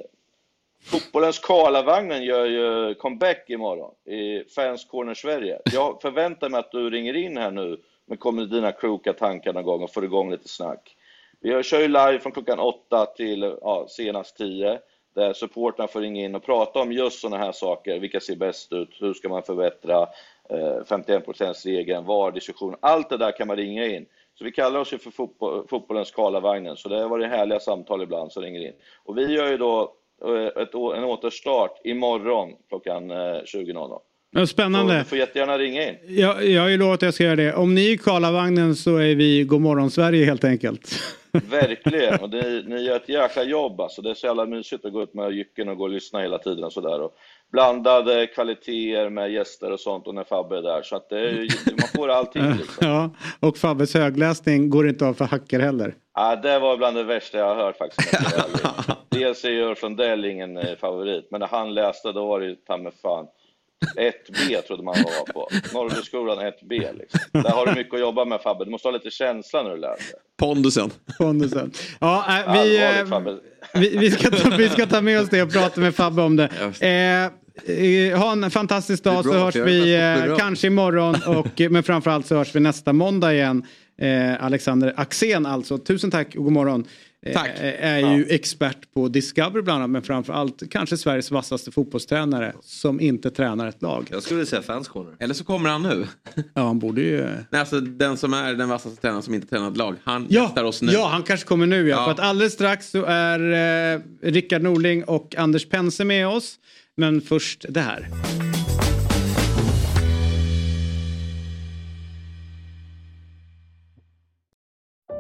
Fotbollens Karlavagnen gör ju comeback imorgon i Fans Corner Sverige. Jag förväntar mig att du ringer in här nu men kommer dina kloka tankar någon gång och får igång lite snack. Vi kör ju live från klockan åtta till ja, senast tio där supportrarna får ringa in och prata om just sådana här saker. Vilka ser bäst ut? Hur ska man förbättra? Eh, 51%-regeln, VAR-diskussion. Allt det där kan man ringa in. Så vi kallar oss ju för fotboll, fotbollens Karlavagnen, så det har varit härliga samtal ibland som ringer in. Och vi gör ju då eh, ett, en återstart imorgon klockan eh, 20.00 ja, Så spännande. du får jättegärna ringa in. Jag, jag har ju lovat att jag ska göra det. Om ni är Karlavagnen så är vi Godmorgon Sverige helt enkelt. Verkligen, och ni, ni gör ett jäkla jobb alltså. Det är så jävla mysigt att gå ut med jycken och gå och lyssna hela tiden och sådär. Och blandade kvaliteter med gäster och sånt och när Fabbe är där. Så att det ju- man får allting liksom. ja, och Fabbes högläsning går inte av för hacker heller. Ja, det var bland det värsta jag har hört faktiskt. Dels är Ulf Lundell ingen eh, favorit, men när han läste då var det ju ta fan 1B trodde man var på. Norrbyskolan 1B liksom. Där har du mycket att jobba med Fabbe. Du måste ha lite känsla när du läser. Pondusen. Pondusen. Ja, äh, vi, eh, vi, vi, ska ta, vi ska ta med oss det och prata med Fabbe om det. Eh, eh, ha en fantastisk dag så hörs vi eh, kanske imorgon och, men framförallt så hörs vi nästa måndag igen. Eh, Alexander Axén alltså. Tusen tack och god morgon. Tack. är ju expert på Discovery bland annat men framförallt kanske Sveriges vassaste fotbollstränare som inte tränar ett lag. Jag skulle säga fans corner. Eller så kommer han nu. Ja, han borde ju... Nej, alltså, den som är den vassaste tränaren som inte tränar ett lag. Han Ja, gästar oss nu. ja, han kanske kommer nu. Ja. Ja. För att alldeles strax så är eh, Rickard Norling och Anders Pense med oss. Men först det här.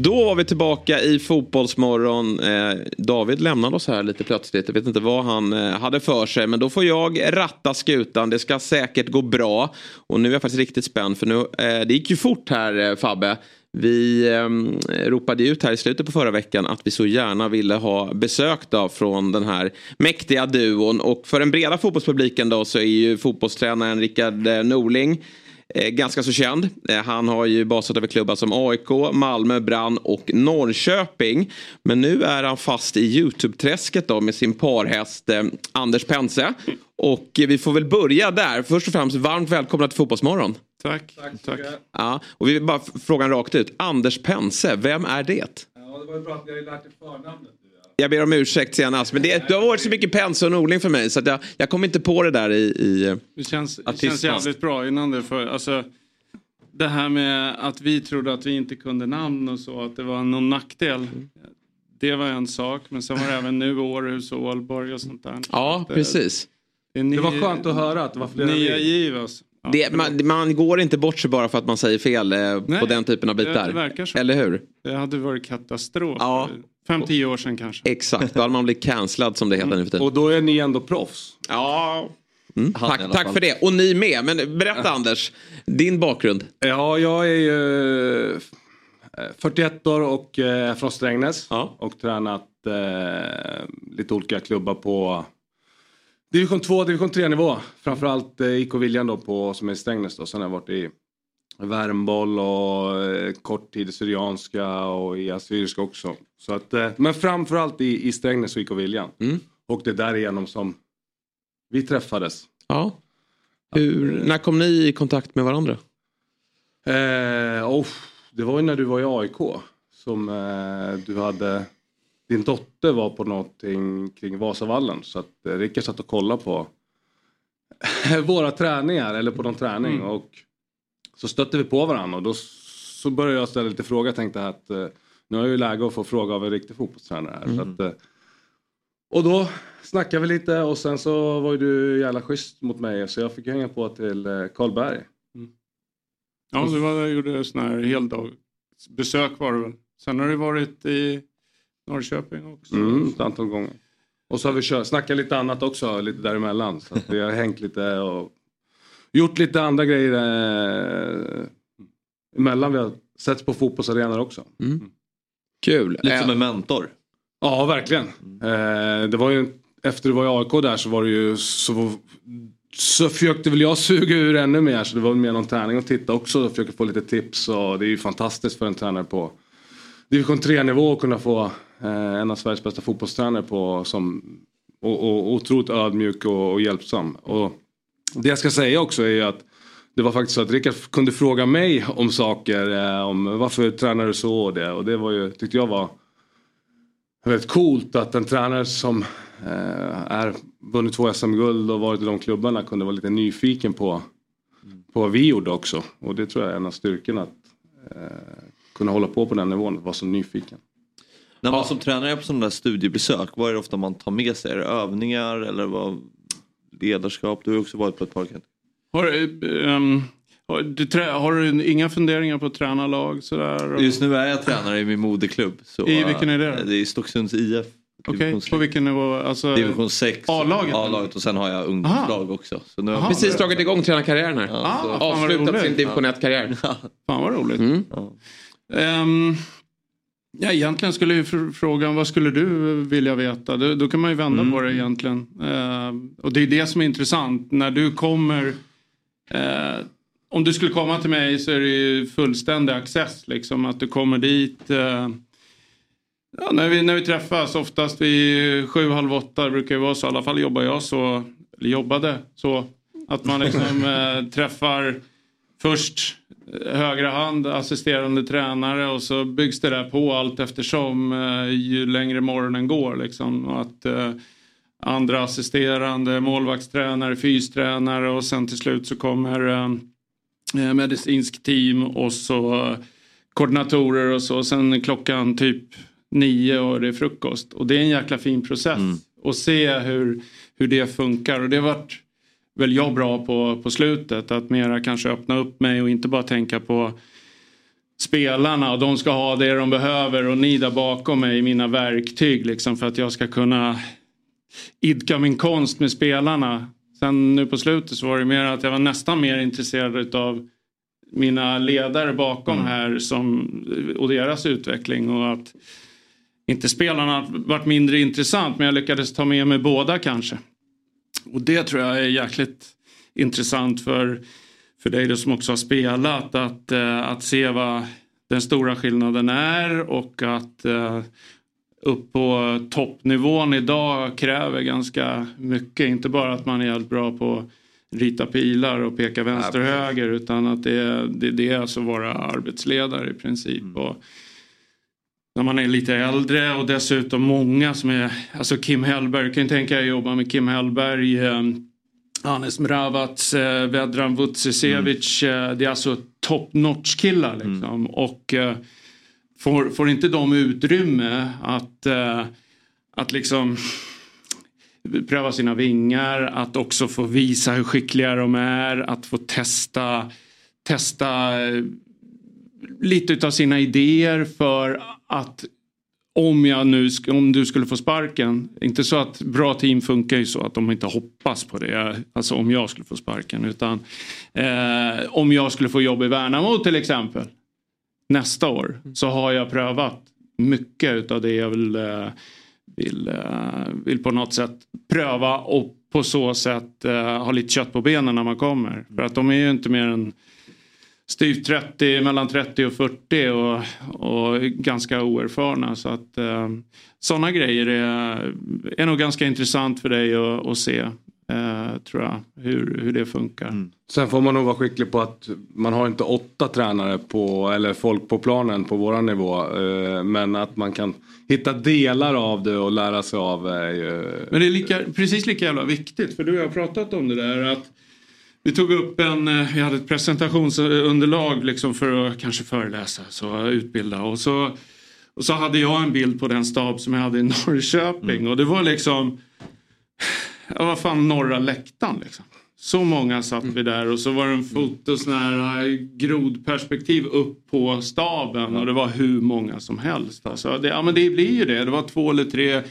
Då var vi tillbaka i Fotbollsmorgon. Eh, David lämnade oss här lite plötsligt. Jag vet inte vad han eh, hade för sig. Men då får jag ratta skutan. Det ska säkert gå bra. Och nu är jag faktiskt riktigt spänd. För nu, eh, det gick ju fort här eh, Fabbe. Vi eh, ropade ut här i slutet på förra veckan att vi så gärna ville ha besök då från den här mäktiga duon. Och för den breda fotbollspubliken då så är ju fotbollstränaren Rickard eh, Norling ganska så känd. Eh, han har ju basat över klubbar som AIK, Malmö, Brann och Norrköping. Men nu är han fast i YouTube-träsket då med sin parhäst eh, Anders Pense. Och eh, vi får väl börja där. Först och främst varmt välkomna till Fotbollsmorgon. Tack. Tack. Ja, och vi vill bara f- frågan rakt ut. Anders Pense, vem är det? Ja, det var ju bra att vi har lärt dig förnamnet. Jag ber om ursäkt senast, men det, det har varit så mycket Pense och Norling för mig så att jag, jag kom inte på det där i... i Det känns, det känns jävligt bra innan det. För, alltså, det här med att vi trodde att vi inte kunde namn och så, att det var någon nackdel. det var en sak. Men sen var det även nu Århus och Ålborg och sånt där. Ja, Det- precis. Det, Det var skönt att höra att det var flera Nya giv alltså. Det, man, man går inte bort sig bara för att man säger fel eh, på Nej, den typen av bitar. det verkar så. Eller hur? Det hade varit katastrof. Ja. Fem, tio år sedan kanske. Exakt, då hade man blivit cancellad som det heter nu för tiden. Och då är ni ändå proffs. Ja. Mm. Tack, tack för det. Och ni med. Men berätta Anders, din bakgrund. Ja, jag är ju eh, 41 år och eh, från Strängnäs. Ja. Och tränat eh, lite olika klubbar på division 2 division 3 nivå. Framförallt eh, IK Viljan då på, som är i Strängnäs då. Sen har jag varit i Värmboll och eh, kort tid i Syrianska och i Assyriska också. Så att, eh, men framförallt i, i Strängnäs och IK Viljan. Mm. Och det är därigenom som vi träffades. Ja. Hur, när kom ni i kontakt med varandra? Eh, oh, det var ju när du var i AIK som eh, du hade din dotter var på någonting kring Vasavallen så att eh, Rickard satt och kollade på våra träningar eller på någon träning Mm. och så stötte vi på varandra och då så började jag ställa lite frågor. Jag tänkte att eh, nu har jag ju läge att få fråga av en riktig fotbollstränare här. Så att, eh, och då snackade vi lite och sen så var ju du jävla schysst mot mig så jag fick hänga på till Karlberg. Ja, det var, jag gjorde sån här heldagsbesök var det väl. Sen har det varit i Norrköping också. Mm, ett antal gånger. Och så har vi kört, snackat lite annat också lite däremellan. Så att vi har hängt lite och gjort lite andra grejer eh, emellan. Vi har setts på fotbollsarenor också. Mm. Kul. Lite Eh, som en mentor. Ja, verkligen. Eh, det var ju, efter du var i AIK där så var det ju så, så försökte väl jag suga ur ännu mer. Så det var mer någon träning att titta också och försöka få lite tips. Och det är ju fantastiskt för en tränare på division 3-nivå att kunna få Eh, en av Sveriges bästa fotbollstränare på som och, och otroligt ödmjuk och, och hjälpsam. Och det jag ska säga också är ju att det var faktiskt så att Rickard kunde fråga mig om saker. Eh, om varför tränar du så och det. Och det var ju, tyckte jag var väldigt coolt att en tränare som eh, är vunnit två SM-guld och varit i de klubbarna kunde vara lite nyfiken på, på vad vi gjorde också. Och det tror jag är en av styrkorna att eh, kunna hålla på på den nivån, vara så nyfiken. När man som tränare är på sådana där studiebesök, vad är det ofta man tar med sig? Är det övningar eller vad, ledarskap? Du har ju också varit på ett par. Har, ehm, har, du, trä, har du inga funderingar på att träna lag sådär? Och, Just nu är jag tränare i min moderklubb. Så, I vilken är det? eh, Det är Stocksunds IF. Okej, Division på vilken nivå? Alltså, Division 6. A-laget? A-laget och sen har jag ungdomslag också. Så nu har jag Precis dragit igång tränarkarriären här. Ah, Avslutat sin division 1-karriär. Fan vad roligt. Mm. Ehm, ja, egentligen skulle ju fr- frågan vad skulle du vilja veta? Då, då kan man ju vända Mm. på det egentligen. Ehm, och det är det som är intressant. När du kommer eh, om du skulle komma till mig så är det ju fullständig access. Liksom, att du kommer dit. Eh, ja, när, vi, när vi träffas oftast vid sju, halv åtta brukar det vara så. I alla fall jobbar jag så. Eller jobbade så. Att man liksom eh, träffar först eh, högra hand assisterande tränare och så byggs det där på allt eftersom eh, ju längre morgonen går. Liksom. Och att, eh, andra assisterande, målvaktstränare, fystränare och sen till slut så kommer eh, eh, medicinsk team och så eh, koordinatorer och så. Sen klockan typ nio och det är frukost. Och det är en jäkla fin process. Och se hur, hur det funkar. Och det har varit väl jag bra på på slutet. Att mera kanske öppna upp mig och inte bara tänka på spelarna och de ska ha det de behöver och ni där bakom mig mina verktyg liksom för att jag ska kunna idka min konst med spelarna. Sen nu på slutet så var det mer att jag var nästan mer intresserad av mina ledare bakom här som, och deras utveckling och att inte spelarna varit mindre intressant men jag lyckades ta med mig båda kanske. Och det tror jag är jäkligt intressant för, för dig som också har spelat att, eh, att se vad den stora skillnaden är och att eh, upp på toppnivån idag kräver ganska mycket. Inte bara att man är helt bra på att rita pilar och peka vänster och höger utan att det är, det, det är alltså vara arbetsledare i princip. Och när man är lite äldre och dessutom många som är, alltså Kim Hellberg, kan ju tänka er jobba med Kim Hellberg, eh, Anes Mravats, eh, Vedran Vucecevic, eh, det är alltså top notch killar liksom. Och eh, får, får inte de utrymme att, eh, att liksom pröva sina vingar, att också få visa hur skickliga de är, att få testa, testa eh, lite av sina idéer för att om, jag nu, om du skulle få sparken, inte så att bra team funkar ju så att de inte hoppas på det, alltså om jag skulle få sparken, utan eh, om jag skulle få jobb i Värnamo till exempel nästa år så har jag prövat mycket utav det jag vill, eh, vill, eh, vill på något sätt pröva och på så sätt eh, ha lite kött på benen när man kommer. För att de är ju inte mer än styvt 30, mellan 30 och 40 och, och ganska oerfarna. Så att eh, sådana grejer är, är nog ganska intressant för dig att, att se. Eh, tror jag, hur, hur det funkar. Sen får man nog vara skicklig på att man har inte åtta tränare på, eller folk på planen på våran nivå. eh, Men att man kan hitta delar av det och lära sig av ju... Men det är lika, precis lika jävla viktigt för du har pratat om det där att vi tog upp en, eh, vi hade ett presentationsunderlag liksom för att kanske föreläsa, så utbilda. Och så, och så hade jag en bild på den stab som jag hade i Norrköping. Och det var liksom, ja vad fan norra läktaren liksom. Så många satt vi där och så var det en foto sån här eh, grodperspektiv upp på staben. Och det var hur många som helst. Alltså. Det, ja men det blir ju det, det var två eller tre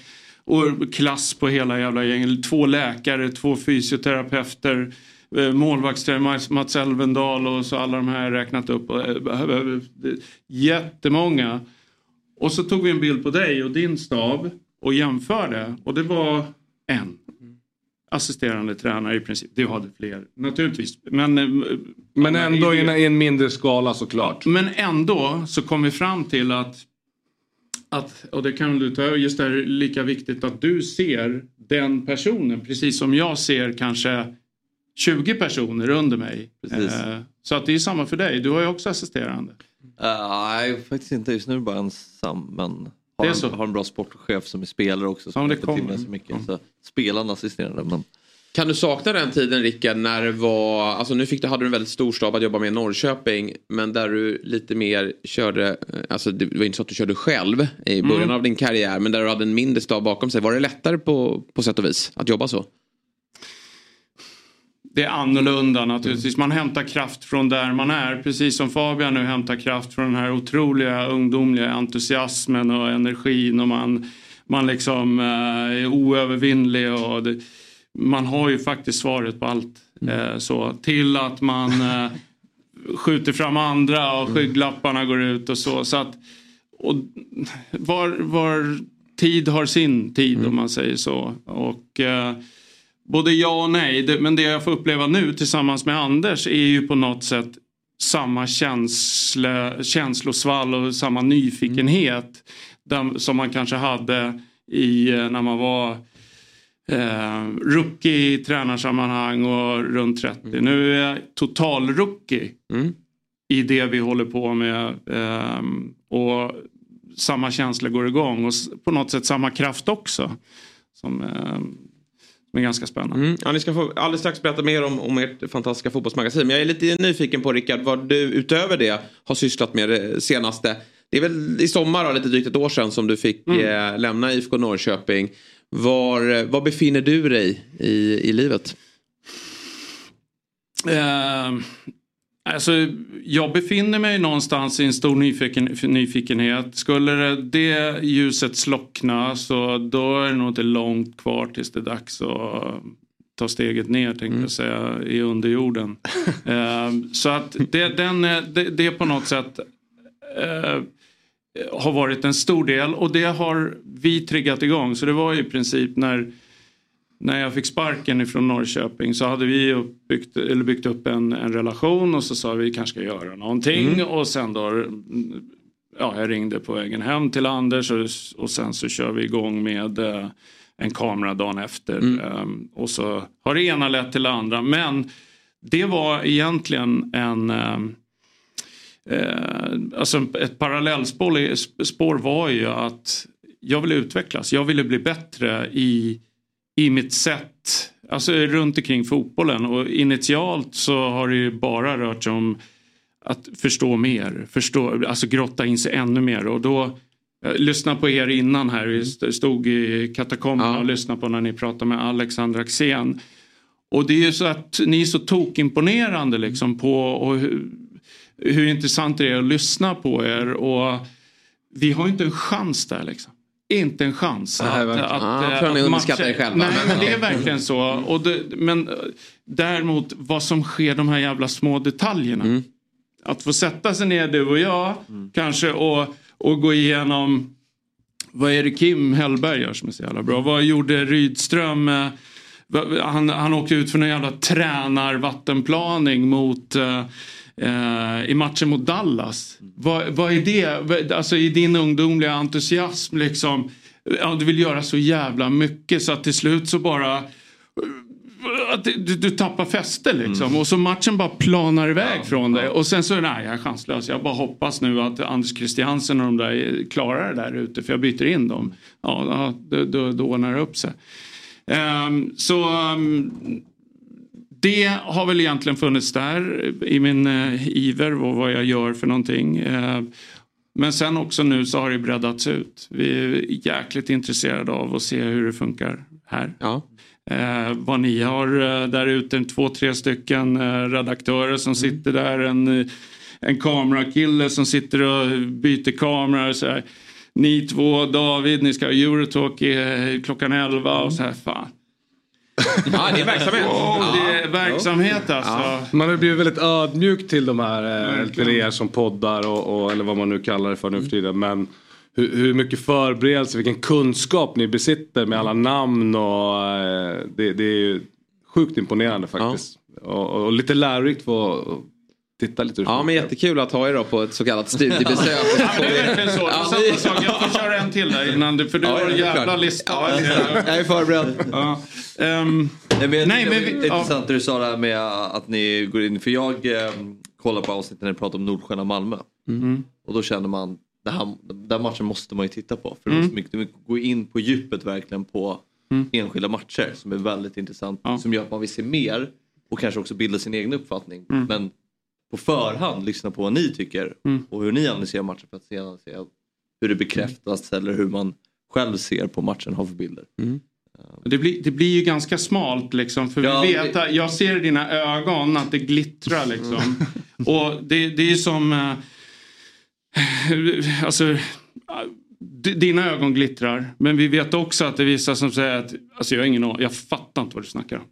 och klass på hela jävla gänget. Två läkare, två fysioterapeuter, målvaktstränare Mats- Elvendal och så alla de här räknat upp. Eh, eh, Jättemånga. Och så tog vi en bild på dig och din stab och jämförde och det var en assisterande tränare i princip. Du hade fler naturligtvis. Men, eh, Men ändå i i- en, mindre skala såklart. men ändå så kom vi fram till att, att och det kan du ta, just det här är lika viktigt att du ser den personen precis som jag ser kanske 20 personer under mig. Precis. Eh, så att det är samma för dig, du har ju också assisterande. Eh, Nej, faktiskt inte. Just nu är det bara ensam. Men Det är har, så. en, har en bra sportchef som är spelare också. Som Ja, det kommer. så mycket. Så spelarna assisterande. Men... Kan du sakna den tiden Rickard när det var, alltså nu fick du, hade du en väldigt stor stab att jobba med i Norrköping men där du lite mer körde, eh, alltså det var inte så att du körde själv i början Mm. av din karriär men där du hade en mindre stab bakom sig. Var det lättare på, på sätt och vis att jobba så? Det är annorlunda naturligtvis. Man hämtar kraft från där man är. Precis som Fabian nu hämtar kraft från den här otroliga ungdomliga entusiasmen och energin. Och man, man liksom eh, är oövervinnlig. Och det, man har ju faktiskt svaret på allt. Eh, så, till att man eh, skjuter fram andra och skygglapparna går ut och så. så att, och var, var tid har sin tid om man säger så. Och... Eh, Både ja och nej, men det jag får uppleva nu tillsammans med Anders är ju på något sätt samma känsla, känslosvall och samma nyfikenhet där, som man kanske hade i, eh, när man var eh, rookie i tränarsammanhang och runt 30. Nu är jag total rookie i det vi håller på med. ehm, och samma känsla går igång och på något sätt samma kraft också. Som, ehm, som är ganska spännande. Mm. Ja, ni ska få alldeles strax berätta mer om, om ert fantastiska fotbollsmagasin. Men jag är lite nyfiken på Rickard vad du utöver det har sysslat med det senaste. Det är väl i sommar, då, lite drygt ett år sedan som du fick Mm. eh, lämna IFK Norrköping. Var, var befinner du dig i, i livet? Eh, alltså, jag befinner mig någonstans i en stor nyfiken, nyfikenhet. Skulle det, ljuset slockna så då är det nog inte långt kvar tills det är dags att ta steget ner tänkte jag säga i underjorden. eh, så att det, den, eh, det, det på något sätt eh, har varit en stor del och det har vi triggat igång. Så det var ju i princip när när jag fick sparken ifrån Norrköping så hade vi uppbyggt, eller byggt upp en, en relation och så sa vi kanske ska göra någonting Mm. och sen då ja, jag ringde på vägen hem till Anders och, och sen så kör vi igång med eh, en kamera dagen efter Mm. Ehm, och så har det ena lett till det andra men det var egentligen en ehm, Eh, alltså ett parallellspår spår var ju att jag ville utvecklas. Jag ville bli bättre i, i mitt sätt, alltså runt omkring fotbollen. Och initialt så har det ju bara rört sig om att förstå mer, förstå, alltså grotta in sig ännu mer. Och då, jag lyssnade på er innan här, vi st- stod i katakomberna och lyssnade på när ni pratade med Alexander Axén. Och det är ju så att ni är så tokimponerande liksom på och hur, hur intressant det är att lyssna på er. Och vi har ju inte en chans där liksom. Inte en chans. Nej, verkligen. Ja, jag tror ni att underskattar matcher- er själva. Nej, men det är verkligen så. Och det, men eh, däremot vad som sker, de här jävla små detaljerna. Mm. Att få sätta sig ner du och jag kanske och, och gå igenom vad är det Kim Hellberg gör som är så jävla bra? Vad gjorde Rydström? eh, Han, han åkte ut för en jävla tränarvattenplaning mot eh, eh, i matchen mot Dallas. Vad, vad är det? Alltså i din ungdomliga entusiasm liksom. Ja, du vill göra så jävla mycket så att till slut så bara att du, du, tappar fäste liksom. Och så matchen bara planar iväg från dig. Och sen så, nej jag är chanslös. Jag bara hoppas nu att Anders Christiansen och de där är- klarar det där ute. För jag byter in dem. Ja, ja då, då, då ordnar det upp sig. Ehm, så ehm, det har väl egentligen funnits där i min eh, iver och vad jag gör för någonting. Eh, men sen också nu så har det breddats ut. Vi är jäkligt intresserade av att se hur det funkar här. Eh, vad ni har eh, där ute, två, tre stycken eh, redaktörer som sitter där. En, eh, en kamerakille som sitter och byter kameror. Så här. Ni två, David, ni ska ha Eurotalk klockan 11 och så här. Fan. Ja, det är verksamhet. Wow, det är verksamhet alltså. Man har blivit väldigt ödmjuk till de här, eh, till er som poddar och, och, eller vad man nu kallar det för nu för tiden. Men hur, hur mycket förberedelse, vilken kunskap ni besitter med alla namn och eh, det, det är ju sjukt imponerande faktiskt. Och, och lite lärorikt för att titta lite. Ja, men jättekul att ha er då på ett så kallat studiebesök. Ja, det är verkligen så. Ja, Samma vi- sak. Jag får köra en till där innan du, för du Ja, har en jävla klart. lista. Ja, jag är förberedd. Ja. Ehm, Nej, men jag Nej, men det var vi- intressant det du sa där med att ni går in. För jag eh, kollar på avsnittet när ni pratar om Nordsjön och Malmö. Mm. Och då känner man, det här, den matchen måste man ju titta på. För Mm. det är så mycket, du går in på djupet verkligen på Mm. enskilda matcher som är väldigt intressant. Som gör att man vill se mer och kanske också bilda sin egen uppfattning. Mm. Men på förhand lyssna på vad ni tycker Mm. och hur ni analyserar matchen för att sedan se hur det bekräftas eller hur man själv ser på matchen har för bilder. Det blir, det blir ju ganska smalt liksom. För Ja, vi vet det- jag ser i dina ögon att det glittrar liksom. Och det, det är ju som... eh, alltså, dina ögon glittrar. Men vi vet också att det är vissa som säger att alltså jag har ingen aning, jag fattar inte vad du snackar om.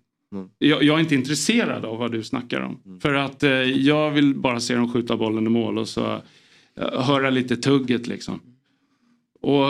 Jag, jag är inte intresserad av vad du snackar om. För att eh, jag vill bara se dem skjuta bollen i mål och så eh, höra lite tugget liksom. Och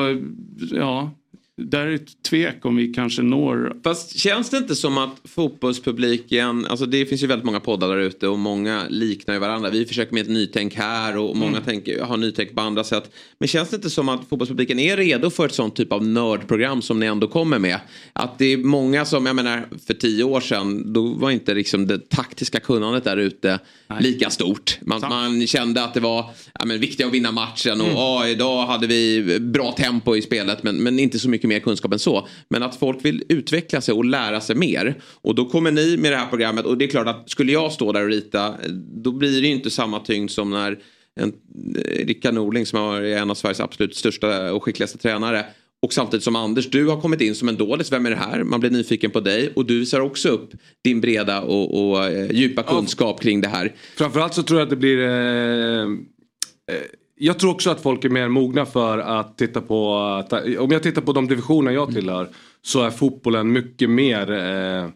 ja, där är ett tvek om vi kanske når... Fast känns det inte som att fotbollspubliken, alltså det finns ju väldigt många poddar där ute och många liknar ju varandra. Vi försöker med ett nytänk här och många Mm. tänker, har nytänk på andra sätt. Men känns det inte som att fotbollspubliken är redo för ett sånt typ av nördprogram som ni ändå kommer med? Att det är många som, jag menar för tio år sedan, då var inte liksom det taktiska kunnandet där ute lika stort. Man, man kände att det var ja, men, viktigt att vinna matchen och Mm. ja, idag hade vi bra tempo i spelet men, men inte så mycket mer kunskap än så. Men att folk vill utveckla sig och lära sig mer. Och då kommer ni med det här programmet och det är klart att skulle jag stå där och rita då blir det ju inte samma tyngd som när en eh, Rickard Norling som är en av Sveriges absolut största och skickligaste tränare och samtidigt som Anders, du har kommit in som en dålis. Vem är det här? Man blir nyfiken på dig och du visar också upp din breda och, och eh, djupa kunskap kring det här. Framförallt så tror jag att det blir... Eh, eh, jag tror också att folk är mer mogna för att titta på... Om jag tittar på de divisioner jag tillhör så är fotbollen mycket mer eh,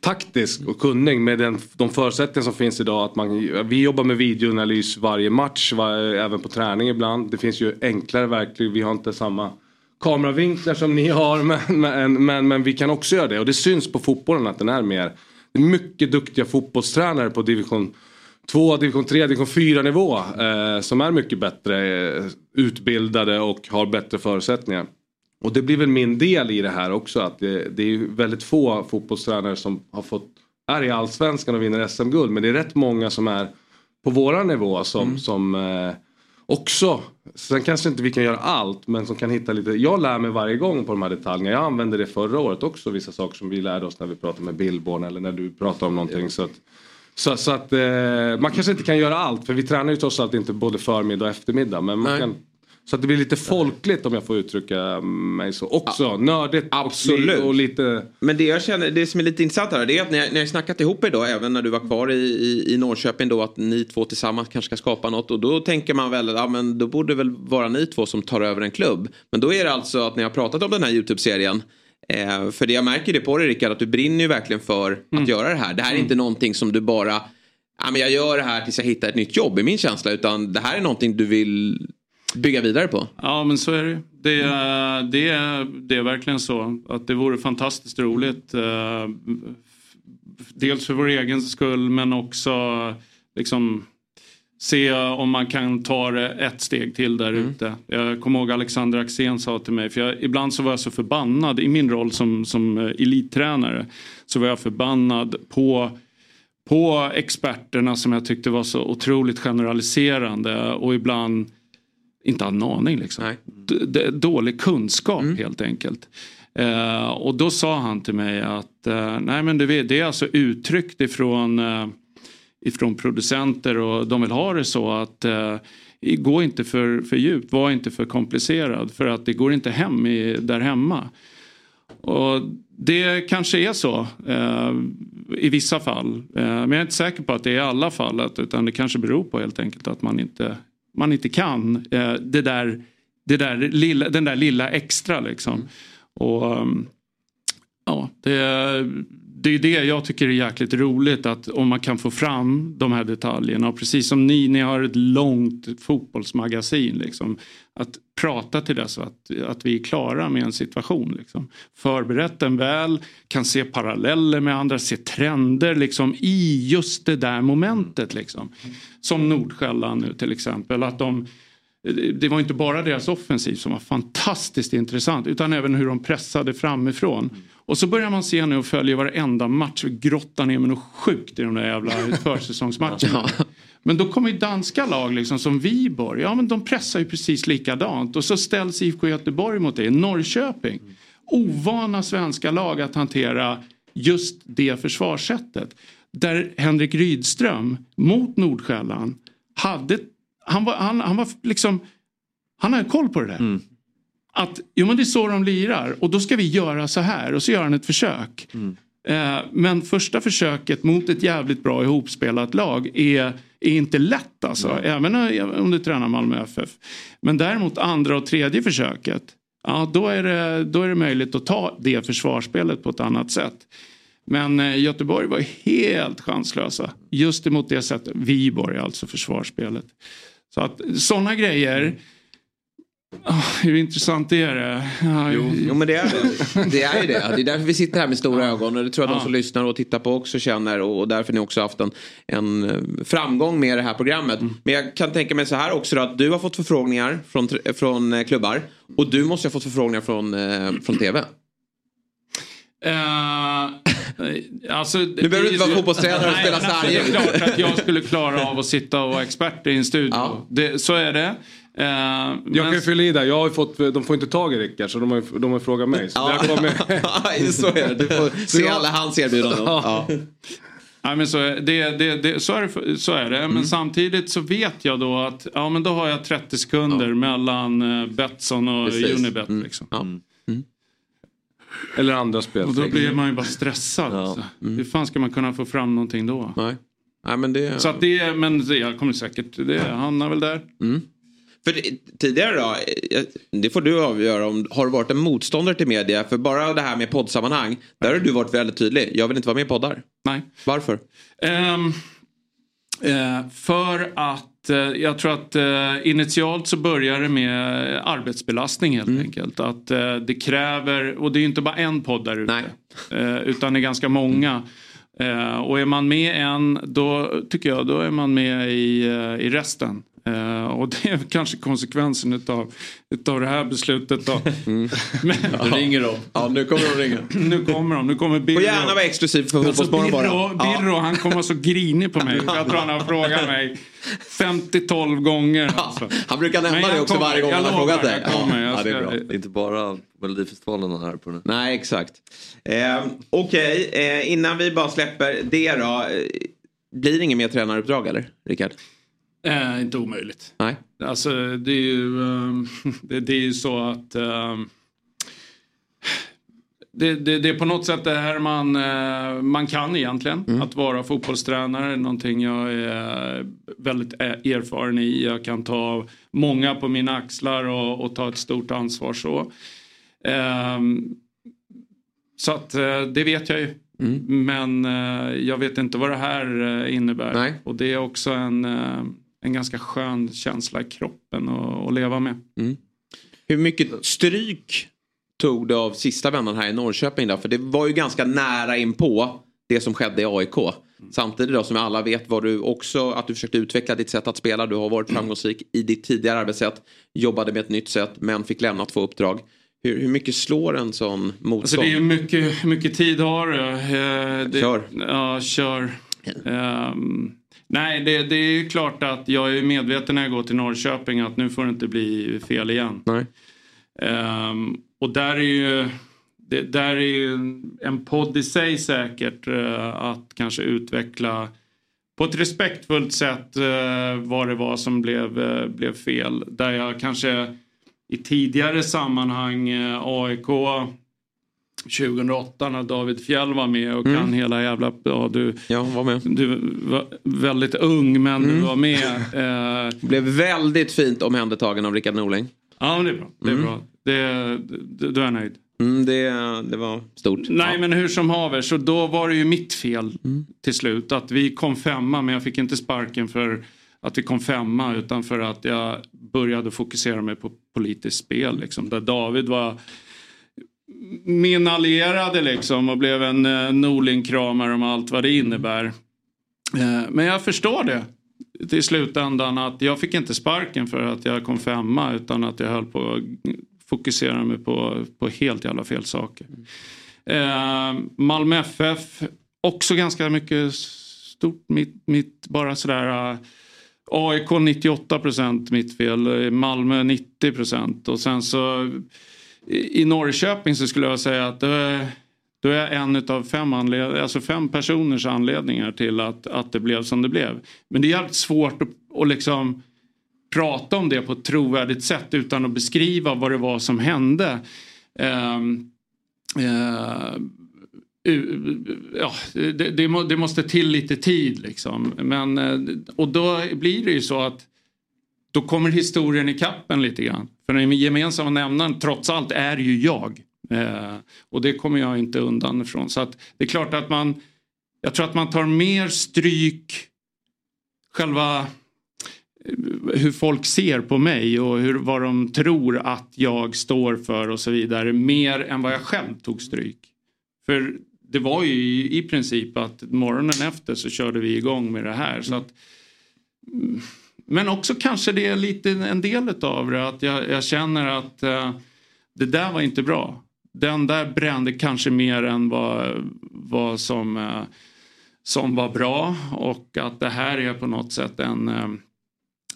taktisk och kunnig med den, de förutsättningar som finns idag. Att man, vi jobbar med videoanalys varje match, var, även på träning ibland. Det finns ju enklare verktyg, vi har inte samma kameravinklar som ni har men, men, men, men vi kan också göra det och det syns på fotbollen att den är mer. Det är mycket duktiga fotbollstränare på division 2, division 3, division 4 nivå eh, som är mycket bättre eh, utbildade och har bättre förutsättningar. Och det blir väl min del i det här också att det, det är väldigt få fotbollstränare som har fått är i allsvenskan och vinner SM-guld men det är rätt många som är på våran nivå som, som eh, också, sen kanske inte vi kan göra allt men som kan hitta lite, jag lär mig varje gång på de här detaljerna. Jag använde det förra året också vissa saker som vi lärde oss när vi pratade med Billborn eller när du pratade om någonting. Så att Så, så att eh, man kanske inte kan göra allt för vi tränar ju trots allt inte både förmiddag och eftermiddag. Men man Nej. kan, så att det blir lite folkligt om jag får uttrycka mig så. Också nördigt Absolut. Och, och lite... Men det jag känner, det som är lite intressant här, det är att ni ni har snackat ihop er då, även när du var kvar i, i, i Norrköping då, att ni två tillsammans kanske ska skapa något. Och då tänker man väl, ja men då borde väl vara ni två som tar över en klubb. Men då är det alltså att ni har pratat om den här YouTube-serien. Eh, för det jag märker det på dig Rickard, att du brinner ju verkligen för att göra det här. Det här är inte någonting som du bara, ja men jag gör det här tills jag hittar ett nytt jobb, i min känsla. Utan det här är någonting du vill bygga vidare på. Ja men så är det det. är- Det det är verkligen så. Att det vore fantastiskt roligt. eh, Dels för vår egen skull men också liksom se om man kan ta det ett steg till där ute. Jag kommer ihåg Alexander Axén sa till mig, för jag, ibland så var jag så förbannad i min roll som, som eh, elittränare. Så var jag förbannad på på experterna som jag tyckte var så otroligt generaliserande och ibland inte hade en aning. Liksom. Dålig kunskap helt enkelt. Eh, och då sa han till mig att eh, nej men du vet, det är alltså uttryckt ifrån, eh, ifrån producenter och de vill ha det så att eh, gå inte för, för djupt, var inte för komplicerad för att det går inte hem i, där hemma. Och det kanske är så eh, i vissa fall. Eh, men jag är inte säker på att det är i alla fall. Att, utan det kanske beror på helt enkelt att man inte, man inte kan eh, det där, det där lilla, den där lilla extra liksom. Och ehm, ja, det, det är det jag tycker är jäkligt roligt att om man kan få fram de här detaljerna. Och precis som ni, ni har ett långt fotbollsmagasin. Liksom, att prata till dess att, att vi är klara med en situation. Liksom. Förberett den väl, kan se paralleller med andra, se trender liksom, i just det där momentet. Liksom. Som Nordsjälland nu till exempel. Att de, det var inte bara deras offensiv som var fantastiskt intressant utan även hur de pressade framifrån. Och så börjar man se nu och följa varenda match och grotta ner med något sjukt i de där jävla försäsongsmatcherna. Men då kommer ju danska lag liksom som Viborg, ja men de pressar ju precis likadant. Och så ställs IFK Göteborg mot det, Norrköping. Ovana svenska lag att hantera just det försvarssättet. Där Henrik Rydström mot Nordsjälland hade, han var, han, han var liksom, han hade koll på det där. Att jo men det är så de lirar och då ska vi göra så här och så gör han ett försök. Eh, men första försöket mot ett jävligt bra ihopspelat lag är, är inte lätt alltså. Även om du tränar Malmö FF. Men däremot andra och tredje försöket. Ja då är, det, då är det möjligt att ta det försvarsspelet på ett annat sätt. Men eh, Göteborg var helt chanslösa. Just emot det sättet. Viborg alltså försvarsspelet. Så att sådana grejer. Ah, hur intressant är det? Ja, Jo, jo men det är det. Det är ju det. Det är därför vi sitter här med stora ögon. Och det tror jag de Ja. som lyssnar och tittar på också känner. Och därför ni också haft en, en eh, framgång med det här programmet. Mm. Men jag kan tänka mig så här också då, att du har fått förfrågningar från, från eh, klubbar. Och du måste ha fått förfrågningar från, eh, från tv. Eh, alltså, Nu behöver du inte vara fotbollstränare och spela alltså, Det är sarger. klart att jag skulle klara av att sitta och vara expert i en studio. Det, så är det. Eh, Jag men- kan ju fylla i där, jag har ju fått, de får inte tag i Rickard så de har, de har frågat mig. Så Ja. jag kommer... så är det. Du får se alla hans erbjudanden. Ja. Ja, men så, är, det, det, det, så, är det, så är det. Mm. Men samtidigt så vet jag då att ja, men då har jag 30 sekunder mellan uh, Betsson och Precis. Unibet. Mm. Liksom. Eller andra spel. Och då blir man ju bara stressad. alltså. Hur fan ska man kunna få fram någonting då? Nej. Nej, men det... Så att det, men det, jag kommer säkert, det hamnar väl där. Mm. För det- tidigare då, eh, det får du avgöra om, har du varit en motståndare till media? För bara det här med poddsammanhang, där har du varit väldigt tydlig. Jag vill inte vara med i poddar. Nej. Varför? Ehm, eh, för att jag tror att eh, initialt så börjar det med arbetsbelastning helt enkelt. Att eh, det kräver, och det är inte bara en podd där ute. Eh, utan det är ganska många. Eh, och är man med en, då tycker jag, då är man med i, eh, i resten. Eh, och det är kanske konsekvensen utav, utav det här beslutet då. Men, Nu ringer de. Ja, nu kommer de ringa. nu kommer de, nu kommer Birro. Och gärna vara exklusiv för Alltså Fotbollsmorgon Birro, bara. Birro han kommer vara så grinig på mig. Jag tror han har frågat mig 50-12 gånger. Alltså. Han brukar nämna det också kommer, varje gång han har lovar, frågat dig. Jag kommer, jag Ja, det är bra. Det är inte bara Melodifestivalen han är här på nu. Nej, exakt. Eh, Okej, eh, innan vi bara släpper det då. Eh, blir det inget mer tränaruppdrag eller, Rickard? Eh, inte omöjligt. Nej. Alltså det är ju, ehm, det, det är ju så att ehm, det, det, det är på något sätt det här man, eh, man kan egentligen. Att vara fotbollstränare är någonting jag är väldigt e- erfaren i. Jag kan ta många på mina axlar och, och ta ett stort ansvar så. Ehm, så att eh, det vet jag ju. Men eh, jag vet inte vad det här eh, innebär. Och det är också en, eh, en ganska skön känsla i kroppen att, att leva med. Hur mycket stryk tog du av sista vändan här i Norrköping då? För det var ju ganska nära in på det som skedde i AIK. Samtidigt då som alla vet var du också att du försökte utveckla ditt sätt att spela. Du har varit framgångsrik i ditt tidigare arbetssätt. Jobbade med ett nytt sätt men fick lämna två uppdrag. Hur, hur mycket slår en sån motstånd? Alltså det är mycket, mycket tid har du? Eh, det- Kör. Ja, kör. Ehm, nej, det, det är ju klart att jag är medveten när jag går till Norrköping att nu får det inte bli fel igen. Nej. Ehm, och där är ju det, där är ju en- podd i sig säkert eh, att kanske utveckla på ett respektfullt sätt eh, vad det var som blev, eh, blev fel. Där jag kanske i tidigare sammanhang AIK 2008 när David Fjell var med och Mm. kan hela jävla... Ja, du, ja, var med. Du var väldigt ung men du Mm. var med. Eh, Blev väldigt fint omhändertagen av Rickard Norling. ja, men det är bra. Det är Mm. bra. Det, det, då är nöjd. Mm, det, det var stort. Nej men hur som haver så då var det ju mitt fel Mm. till slut. Att vi kom femma men jag fick inte sparken för att vi kom femma utan för att jag började fokusera mig på politiskt spel. Liksom, där David var min allierade liksom och blev en eh, Norling-kramare om allt vad det innebär. Eh, men jag förstår det till slutändan att jag fick inte sparken för att jag kom femma utan att jag höll på att fokusera mig på, på helt jävla fel saker. Eh, Malmö FF, också ganska mycket stort, mitt, mitt bara sådär eh, AIK 98 procent mitt fel, Malmö 90 procent och sen så i Norrköping så skulle jag säga att det är, då är jag en av fem, anled- alltså fem personers anledningar till att, att det blev som det blev. Men det är jävligt svårt att, att liksom prata om det på ett trovärdigt sätt utan att beskriva vad det var som hände. Ehm, eh, ja, det, det, må- det måste till lite tid liksom. Men, eh, och då blir det ju så att då kommer historien i kappen lite grann. För den gemensamma nämnaren trots allt är ju jag. Eh, och det kommer jag inte undan ifrån. Så att det är klart att man, jag tror att man tar mer stryk själva eh, hur folk ser på mig och hur, vad de tror att jag står för och så vidare. Mer än vad jag själv tog stryk. För det var ju i, i princip att morgonen efter så körde vi igång med det här. Så att, mm, men också kanske det är lite en del av det att jag, jag känner att eh, det där var inte bra. Den där brände kanske mer än vad, vad som, eh, som var bra och att det här är på något sätt en, eh,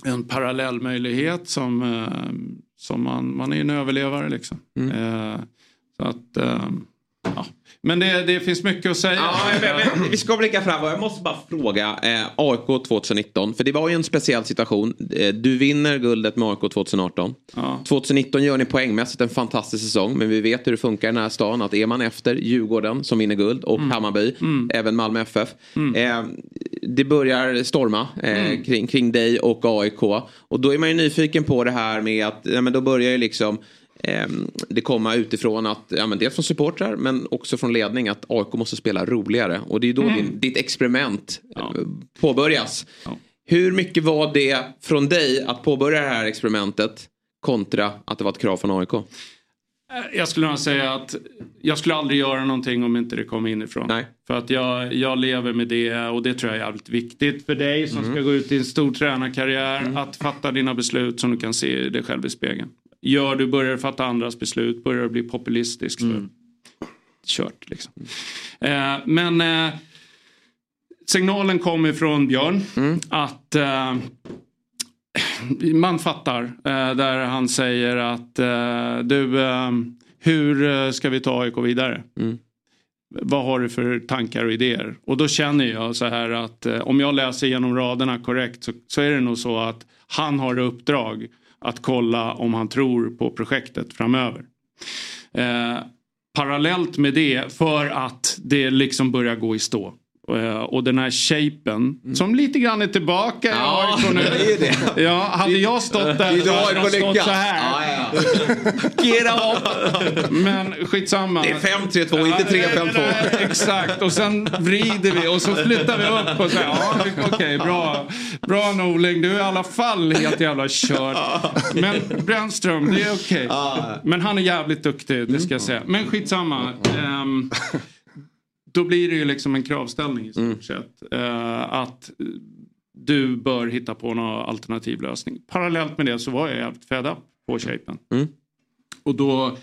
en parallellmöjlighet som, eh, som man, man är en överlevare liksom. Eh, så att, eh, ja. Men det, det finns mycket att säga. Ja, men, men, vi ska blicka framåt. Jag måste bara fråga. Eh, AIK 2019. För det var ju en speciell situation. Eh, du vinner guldet med AIK 2018. 2019 gör ni poängmässigt en fantastisk säsong. Men vi vet hur det funkar i den här stan. Att är man efter Djurgården som vinner guld och Hammarby. Även Malmö FF. Eh, det börjar storma eh, Mm. kring, kring dig och AIK. Och då är man ju nyfiken på det här med att ja, men då börjar ju liksom det komma utifrån att, ja, men dels från supportrar men också från ledning att AIK måste spela roligare. Och det är då Mm. din, ditt experiment eh, påbörjas. Hur mycket var det från dig att påbörja det här experimentet kontra att det var ett krav från AIK? Jag skulle nog säga att jag skulle aldrig göra någonting om inte det kom inifrån. För att jag, jag lever med det och det tror jag är jävligt viktigt för dig som Mm. ska gå ut i en stor tränarkarriär. Att fatta dina beslut som du kan se dig själv i spegeln. Gör du, börjar du fatta andras beslut, börjar du bli populistisk. Så kört liksom. Eh, men eh, signalen kom ifrån Björn att eh, man fattar eh, där han säger att eh, du, eh, hur ska vi ta AIK vidare? vad har du för tankar och idéer? Och då känner jag så här att om jag läser genom raderna korrekt så, så är det nog så att han har uppdrag att kolla om han tror på projektet framöver. Eh, parallellt med det för att det liksom börjar gå i stå. Eh, Och den här shapen som lite grann är tillbaka i Ja, AIK nu. det är det. Ja, hade jag stått där så ha hade jag stått så här. Ja. Get up! Men skitsamma. Det är 5-3-2, inte 3-5-2. Nej, Exakt, och sen vrider vi och så flyttar vi upp och säger ja, okej, bra. Bra Norling, du är i alla fall helt jävla körd. Men Brännström, det är okej. Men han är jävligt duktig, det ska jag säga. Men skitsamma. Ehm, då blir det ju liksom en kravställning i stort sett. Eh, att du bör hitta på någon alternativ lösning. Parallellt med det så var jag jävligt fed up på shapen. Och då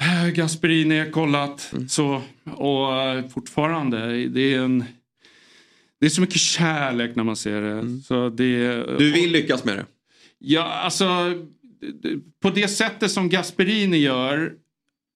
eh, Gasperini har kollat så och eh, fortfarande det är en det är så mycket kärlek när man ser det. Så det Du vill lyckas med det? Ja, alltså på det sättet som Gasperini gör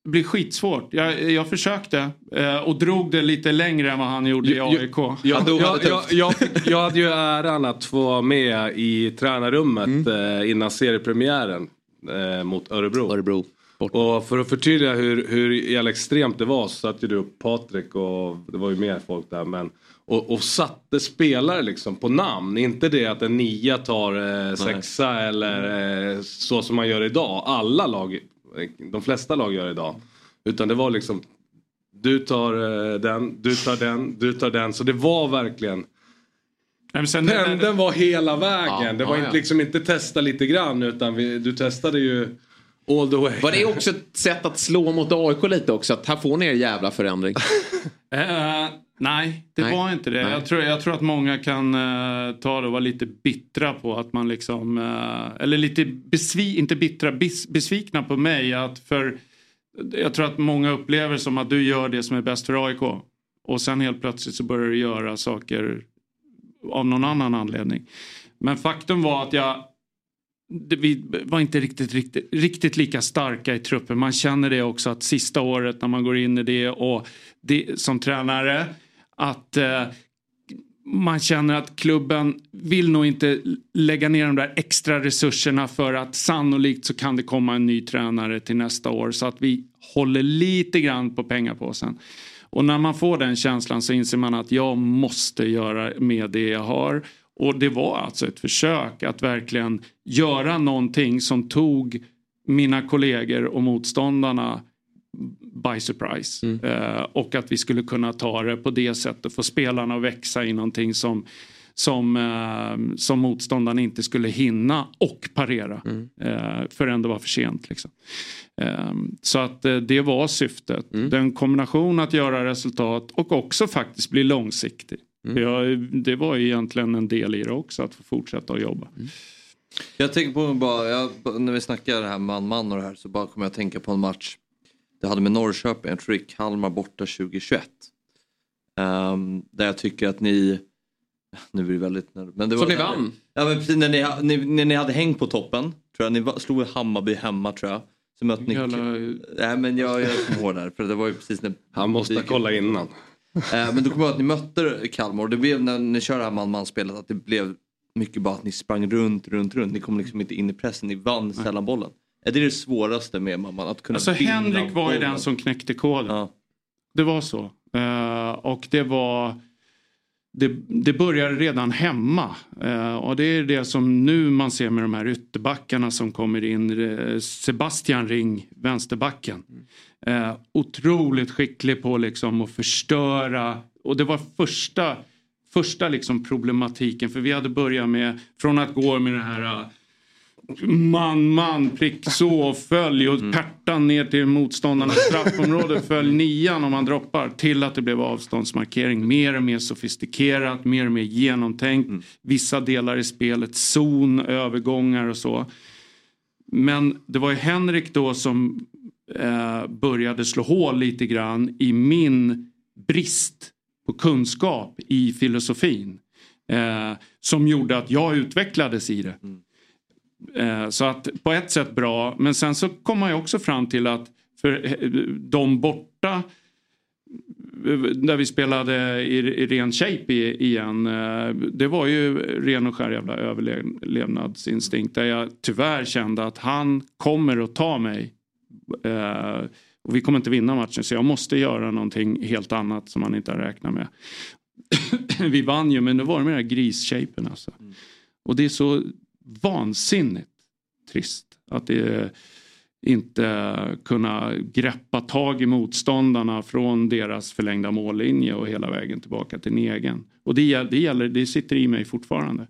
blir skitsvårt. Jag, jag försökte eh, och drog det lite längre än vad han gjorde i AIK. Jag, jag, jag, jag, fick- jag hade ju äran att få vara med i tränarrummet eh, innan seriepremiären eh, mot Örebro. Örebro. Och för att förtydliga hur, hur jävla extremt det var så satte ju du upp Patrik och det var ju mer folk där. Men, och, och satte spelare liksom på namn. Inte det att en nia tar eh, sexa eller eh, så som man gör idag. Alla lag, de flesta lag gör idag. Utan det var liksom du tar eh, den, du tar den, du tar den. Så det var verkligen Pendeln var hela vägen. Ja, det var ja, inte, ja. liksom inte testa lite grann utan vi, du testade ju all the way. Var det också ett sätt att slå mot AIK lite också? Att här får ni er jävla förändring. Eh, nej, det Nej. var inte det. Nej. Jag tror, jag tror att många kan eh, ta det och vara lite bittra på att man liksom... eh, eller lite besvi, inte bittra, bis, besvikna på mig. Att för, jag tror att många upplever som att du gör det som är bäst för AIK. Och sen helt plötsligt så börjar du göra saker av någon annan anledning. Men faktum var att jag vi var inte riktigt, riktigt, riktigt lika starka i truppen. Man känner det också att sista året när man går in i det och det, som tränare att eh, man känner att klubben vill nog inte lägga ner de där extra resurserna för att sannolikt så kan det komma en ny tränare till nästa år så att vi håller lite grann på pengapåsen. Och när man får den känslan så inser man att jag måste göra med det jag har. Och det var alltså ett försök att verkligen göra någonting som tog mina kollegor och motståndarna by surprise. Eh, och att vi skulle kunna ta det på det sättet, få spelarna att växa i någonting som, som, eh, som motståndarna inte skulle hinna och parera. Eh, förrän det var för sent. Liksom. Eh, så att eh, det var syftet. Den kombination att göra resultat och också faktiskt bli långsiktig. Jag, det var ju egentligen en del i det också, att få fortsätta att jobba. Jag tänker på bara, jag, när vi snackar det här man-man och det här så bara kommer jag att tänka på en match det hade med Norrköping, jag tror det är Kalmar borta 2021. Ehm, där jag tycker att ni, nu blir det väldigt men det Som var, ni vann. Ja men precis när ni, ni, när ni hade hängt på toppen, tror jag, ni slog Hammarby hemma tror jag. Så mötte ni... Jävla- Nej men jag, jag kommer ihåg där, för det var ju precis när... Han måste kolla innan. Eh, men då kommer jag ihåg att ni mötte Kalmar och det blev när ni kör det här man-man-spelet att det blev mycket bara att ni sprang runt, runt, runt. Ni kom liksom inte in i pressen, ni vann sällan bollen. Är det det svåraste med mamman? Att kunna Alltså Henrik var ju den som knäckte koden. Det var så. Eh, och det var... Det, det började redan hemma. Eh, och det är det som nu man ser med de här ytterbackarna som kommer in. Sebastian Ring, vänsterbacken. Eh, otroligt skicklig på liksom att förstöra. Och det var första, första liksom problematiken. För vi hade börjat med, från att gå med det här eh, man, man, prick så, följ och pärtan ner till motståndarnas straffområde, följ nian om man droppar. Till att det blev avståndsmarkering. Mer och mer sofistikerat, mer och mer genomtänkt. Vissa delar i spelet, zon, övergångar och så. Men det var ju Henrik då som eh, började slå hål lite grann i min brist på kunskap i filosofin. Eh, som gjorde att jag utvecklades i det. Eh, Så att på ett sätt bra, men sen så kom man ju också fram till att för eh, de borta där vi spelade i, i ren shape i, igen. eh, Det var ju ren och skär jävla överlevnadsinstinkt. Där jag tyvärr kände att han kommer att ta mig. Eh, och vi kommer inte vinna matchen så jag måste göra någonting helt annat som han inte har räknat med. vi vann ju men det var med den här grisshapen alltså. Och det är så vansinnigt trist att det inte kunna greppa tag i motståndarna från deras förlängda mållinje och hela vägen tillbaka till en egen. Och det, det, gäller, det sitter i mig fortfarande.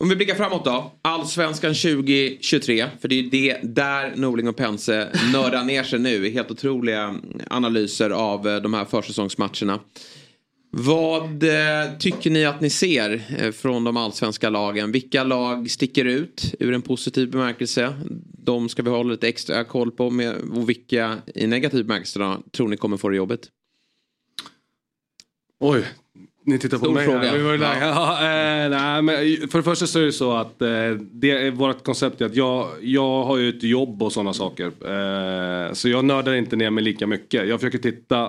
Om vi blickar framåt då. Allsvenskan 2023. För det är ju det där Norling och Pense nördar ner sig nu. Helt otroliga analyser av eh, de här försäsongsmatcherna. Vad eh, tycker ni att ni ser eh, från de allsvenska lagen? Vilka lag sticker ut ur en positiv bemärkelse? De ska vi hålla lite extra koll på. Med, och vilka i negativ bemärkelse då, tror ni kommer få det jobbigt? Oj, ni tittar på Stor mig fråga. här. Vi var ju där. Ja, eh, nej, men för det första så är det så att eh, det är vårt koncept är att jag, jag har ju ett jobb och sådana saker. Eh, så jag nördar inte ner mig lika mycket. Jag försöker titta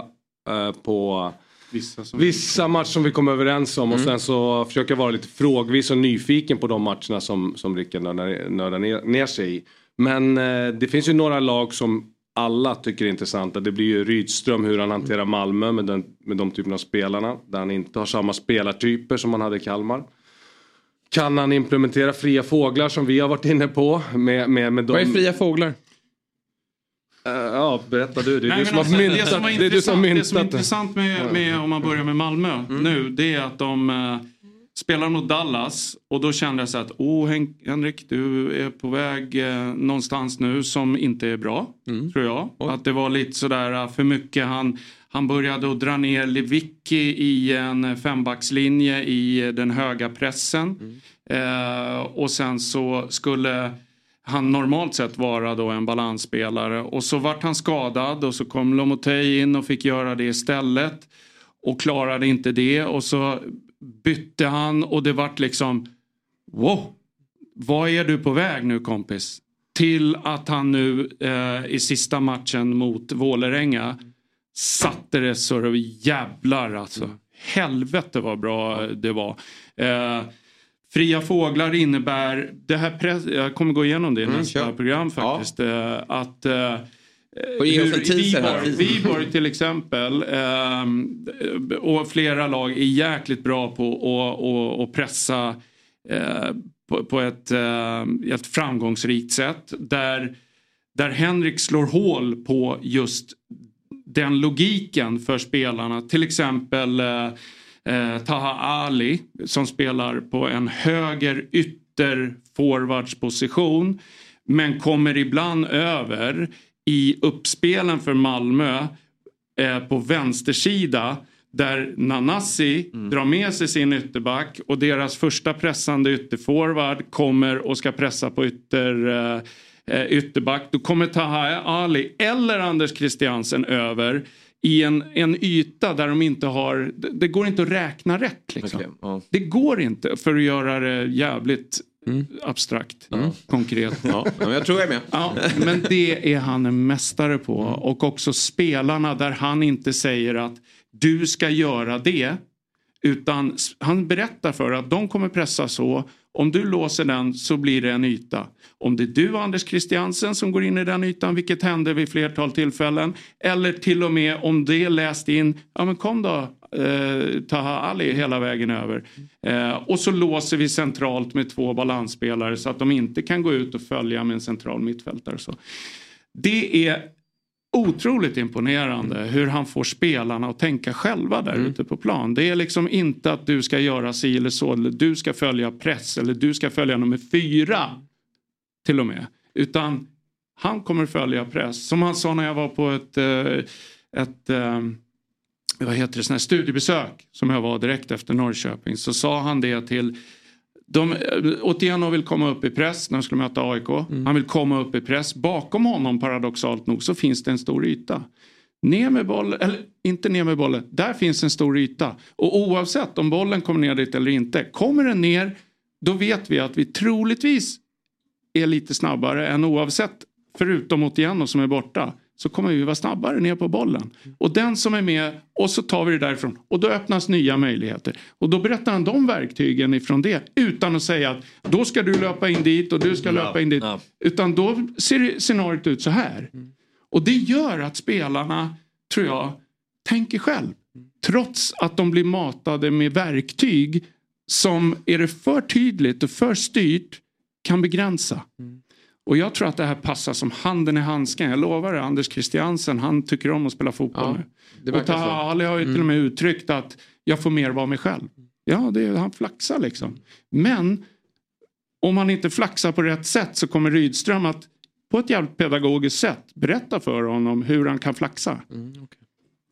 eh, på Vissa, som... vissa matcher som vi kom överens om och Mm. sen så försöker jag vara lite frågvis och nyfiken på de matcherna som, som Rickard nördar, nördar ner, ner sig i. Men eh, det finns ju några lag som alla tycker är intressanta. Det blir ju Rydström hur han hanterar Malmö med, den, med de typerna av spelarna. Där han inte har samma spelartyper som han hade i Kalmar. Kan han implementera fria fåglar som vi har varit inne på? Med, med, med Vad är de- fria fåglar? Eh, ja, berätta du. Det är Nej, du som har alltså, myntat det som det. är du som har intressant, det som är myntat intressant med, med, om man börjar med Malmö nu, det är att de eh, spelar mot Dallas och då kände jag så att, åh Hen- Henrik, du är på väg eh, någonstans nu som inte är bra, tror jag. Att det var lite sådär eh, för mycket, han, han började att dra ner Lewicki i en fembackslinje i den höga pressen. Eh, och sen så skulle han normalt sett vara då en balansspelare. Och så vart han skadad och så kom Lomotey in och fick göra det istället. Och klarade inte det och så bytte han och det vart liksom wow, vad är du på väg nu kompis? Till att han nu eh, i sista matchen mot Vålerenga satte det så det jävlar alltså. Helvete vad bra det var. Eh, Fria fåglar innebär, det här press, jag kommer gå igenom det i Mm, nästa kör. program faktiskt. Eh, att eh. Viborg, till exempel ehm, och flera lag är jäkligt bra på att- pressa eh, på, på ett, eh, ett framgångsrikt sätt. Där, där Henrik slår hål på just den logiken för spelarna. Till exempel eh, eh, Taha Ali som spelar på en höger ytter forwardsposition men kommer ibland över i uppspelen för Malmö eh, på vänstersida där Nanasi drar med sig sin ytterback och deras första pressande ytterforward kommer och ska pressa på ytter, eh, eh, ytterback. Då kommer Taha Ali eller Anders Christiansen över i en, en yta där de inte har, det, det går inte att räkna rätt. Liksom. Okej, ja. Det går inte för att göra det jävligt abstrakt, konkret. Ja, men jag tror jag är med. Ja, men det är han en mästare på. Och också spelarna där han inte säger att du ska göra det. Utan han berättar för att de kommer pressa så. Om du låser den så blir det en yta. Om det är du Anders Christiansen som går in i den ytan, vilket hände vid flertal tillfällen. Eller till och med om det är läst in, ja men kom då eh, Taha Ali hela vägen över. Eh, och så låser vi centralt med två balansspelare så att de inte kan gå ut och följa med en central mittfältare. Så. Det är otroligt imponerande hur han får spelarna att tänka själva där ute på plan. Det är liksom inte att du ska göra si eller så, eller du ska följa press eller du ska följa nummer fyra till och med. Utan han kommer följa press. Som han sa när jag var på ett, eh, ett eh, vad heter det, sån här studiebesök som jag var direkt efter Norrköping. Så sa han det till de, eh, Otieno vill komma upp i press när de skulle möta AIK. Han vill komma upp i press. Bakom honom paradoxalt nog så finns det en stor yta. Ner med bollen, eller inte ner med bollen, där finns en stor yta. Och oavsett om bollen kommer ner dit eller inte, kommer den ner då vet vi att vi troligtvis är lite snabbare än oavsett, förutom Otieno som är borta. Så kommer vi vara snabbare ner på bollen. Och den som är med och så tar vi det därifrån och då öppnas nya möjligheter. Och då berättar han de verktygen ifrån det utan att säga att då ska du löpa in dit och du ska löpa in dit. Utan då ser scenariot ut så här. Och det gör att spelarna, tror jag, tänker själv. Trots att de blir matade med verktyg som är det för tydligt och för styrt kan begränsa. Och jag tror att det här passar som handen i handsken. Jag lovar det, Anders Christiansen, han tycker om att spela fotboll Ja, nu. det Och. Taha Ali har ju till och med uttryckt att jag får mer vara mig själv. Ja, det är, han flaxar liksom. Men om han inte flaxar på rätt sätt så kommer Rydström att på ett jävligt pedagogiskt sätt berätta för honom hur han kan flaxa.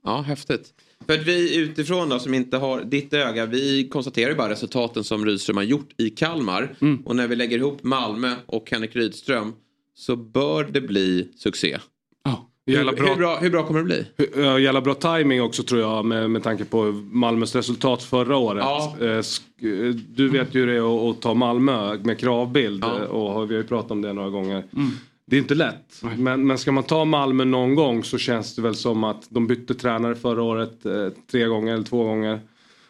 Ja, häftigt. För att vi utifrån då som inte har ditt öga, vi konstaterar ju bara resultaten som Rydström har gjort i Kalmar. Och när vi lägger ihop Malmö och Henrik Rydström så bör det bli succé. Jävla Hur, bra. hur, bra, hur bra kommer det bli? Ja, Jävla bra timing också tror jag med, med tanke på Malmös resultat förra året. Ja. Eh, eh, Du vet ju hur det är att, att ta Malmö med kravbild eh, och har- vi har ju pratat om det några gånger. Det är inte lätt. Men, men ska man ta Malmö någon gång så känns det väl som att de bytte tränare förra året eh, tre gånger eller två gånger.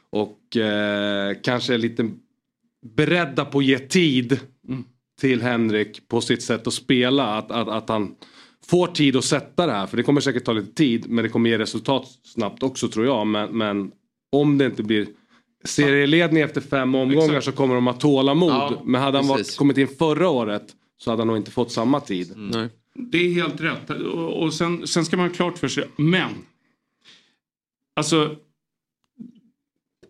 Och eh, kanske är lite beredda på att ge tid till Henrik på sitt sätt att spela. Att, att, att han får tid att sätta det här. För det kommer säkert ta lite tid men det kommer ge resultat snabbt också tror jag. Men, men om det inte blir serieledning efter fem omgångar så kommer de ha tålamod. Ja, men hade han varit, kommit in förra året så hade han nog inte fått samma tid. Nej. Det är helt rätt. Och, och sen, sen ska man ha klart för sig, men. Alltså.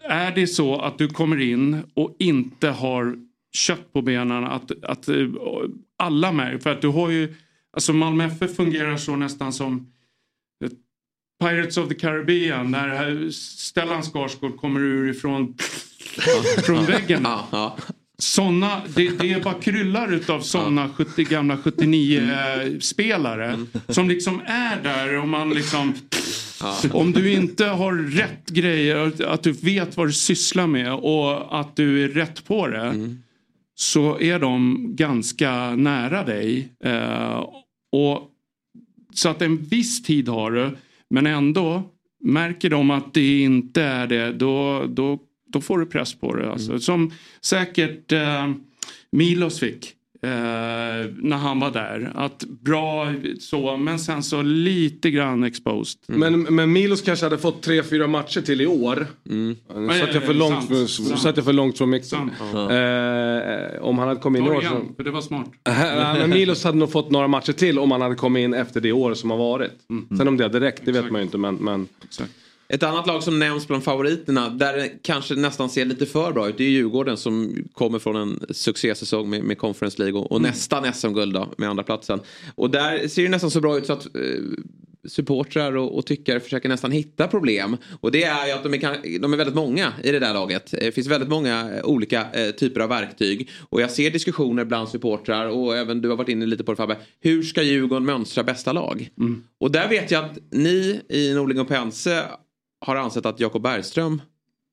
Är det så att du kommer in och inte har kött på benen att, att eh, alla märker, för att du har ju, alltså Malmö FF fungerar så nästan som eh, Pirates of the Caribbean där här Stellan Skarsgård kommer ur ifrån från väggen. Såna, det, det bara kryllar utav såna 70, gamla 79-spelare som liksom är där och man liksom... Om du inte har rätt grejer, att du vet vad du sysslar med och att du är rätt på det. Så är de ganska nära dig. Eh, och, så att en viss tid har du. Men ändå, märker de att det inte är det, då, då, då får du press på det. Alltså. Som säkert eh, Milos fick. Eh, när han var där. Att bra så, men sen så lite grann exposed. Men, men Milos kanske hade fått tre, fyra matcher till i år. Nu satt jag för långt, Sant, satt jag för långt från mixen. Sant. Eh, om han hade kommit in i år så... För det var smart. Men Milos hade nog fått några matcher till om han hade kommit in efter det året som har varit. Sen om det hade räckt, det vet man ju inte. Men, men... Ett annat lag som nämns bland favoriterna där det kanske nästan ser lite för bra ut det är Djurgården som kommer från en succésäsong med, med Conference League och, och nästan SM-guld med andra platsen. Och där ser det nästan så bra ut så att eh, supportrar och, och tyckare försöker nästan hitta problem. Och det är ju att de är, de är väldigt många i det där laget. Det finns väldigt många eh, olika eh, typer av verktyg. Och jag ser diskussioner bland supportrar och även du har varit inne lite på det Fabbe. Hur ska Djurgården mönstra bästa lag? Och där vet jag att ni i Norling och Pense har ansett att Jakob Bergström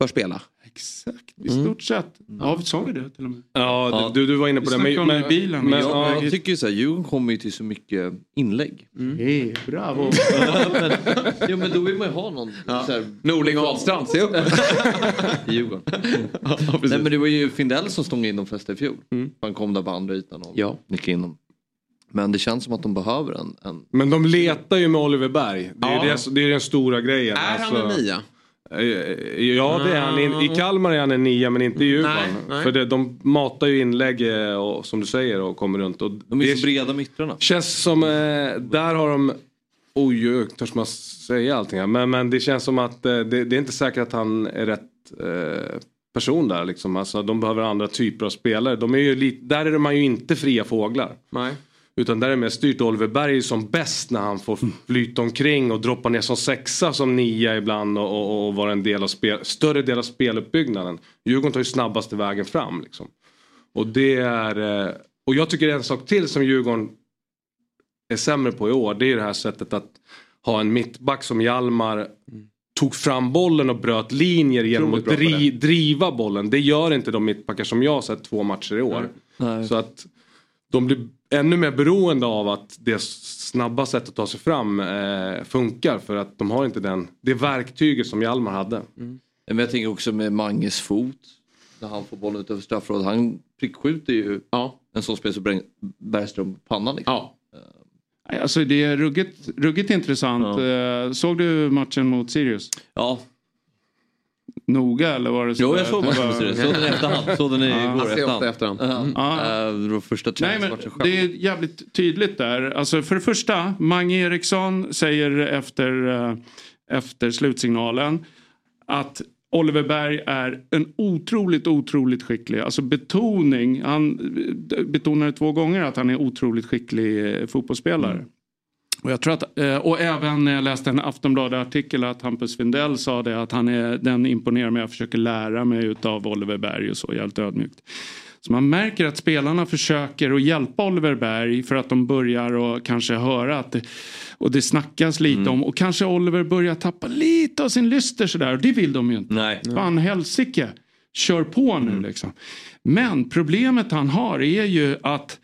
bör spela. Exakt, i stort sett. Ja, sa vi det till och med? Ja, du, du var inne på Vi det. det i bilen. men, Ja, ja, Jag tycker ju så här, Djurgården kommer ju till så mycket inlägg. Hey, bravo. ja, men, ja men då vill man ju ha någon. Så här, Norling och Ahlstrand, se upp! I Djurgården. Nej men det var ju Findell som stod in de flesta i fjol. Han kom där på andra ytan och Ja. nickade in dem. Men det känns som att de behöver en... en... men de letar ju med Oliver Berg. Det är, Ja. det, det är den stora grejen. Är Alltså, han en nia? eh, Ja det är han. I, Kalmar är han en nia men inte i Djurgården. Nej, nej. För det, de matar ju inlägg eh, och, som du säger och kommer runt. Och De är det så breda mittrarna. känns som, eh, där har de Oj, oj, törs man säga allting här? Men, men det känns som att eh, det, det är inte säkert att han är rätt eh, person där liksom. Alltså, de behöver andra typer av spelare. De är ju lite, där är man ju inte fria fåglar. Nej. Utan där är mer styrt. Oliver Berg som bäst när han får flyta omkring och droppa ner som sexa som nia ibland och, och, och vara en del av spel, större del av speluppbyggnaden. Djurgården tar ju snabbaste vägen fram. Liksom. Och det är... eh, Och jag tycker en sak till som Djurgården är sämre på i år. Det är det här sättet att ha en mittback som Hjalmar tog fram bollen och bröt linjer genom att dri, driva bollen. Det gör inte de mittbackar som jag har sett två matcher i år. Nej. Så att de blir ännu mer beroende av att det snabba sättet att ta sig fram eh, funkar för att de har inte den, det verktyget som Hjalmar hade. Men jag tänker också med Manges fot. När han får bollen ut över straffområdet. Han prickskjuter ju en sån spelare som Bergström på pannan. Liksom. Ja. Nej, Alltså det är ruggigt, ruggigt intressant. Eh, Såg du matchen mot Sirius? Ja. Noga eller var det så? Jo, jag såg matchen Sirius. Såg den i efterhand. Såg den igår i efterhand. efterhand. Ja. Det var första Nej, men det är jävligt tydligt där. Alltså för det första, Mange Eriksson säger efter, eh, efter slutsignalen att Oliver Berg är en otroligt, otroligt skicklig, alltså betoning, han eh, betonade två gånger att han är otroligt skicklig eh, fotbollsspelare. Och, jag tror att, eh, och även när jag läste en Aftonbladet-artikel att Hampus Findell sa det att han är, den imponerar mig, jag försöker lära mig utav Oliver Berg och så, jävligt ödmjukt. Så man märker att spelarna försöker att hjälpa Oliver Berg för att de börjar och kanske höra att det, och det snackas lite om och kanske Oliver börjar tappa lite av sin lyster sådär och det vill de ju inte. Nej. Fan helsike, kör på nu liksom. Men problemet han har är ju att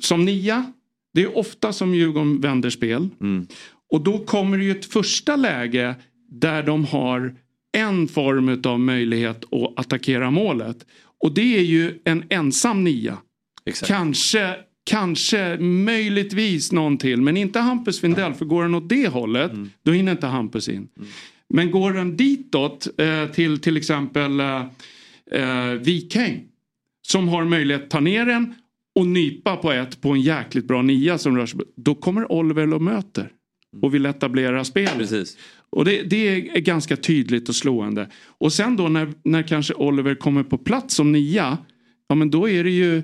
som nia, det är ofta som Djurgården vänder spel. Och då kommer det ju ett första läge där de har en form av möjlighet att attackera målet. Och det är ju en ensam nia. Kanske, kanske möjligtvis någon till. Men inte Hampus Findell. För går den åt det hållet då hinner inte Hampus in. Men går den ditåt eh, till till exempel eh, eh, Wikheim. Som har möjlighet att ta ner den och nypa på ett på en jäkligt bra nia som rör sig. Då kommer Oliver och möter. Och vill etablera spelet. Och det, det är ganska tydligt och slående. Och sen då när, när kanske Oliver kommer på plats som nia. Ja men då är det ju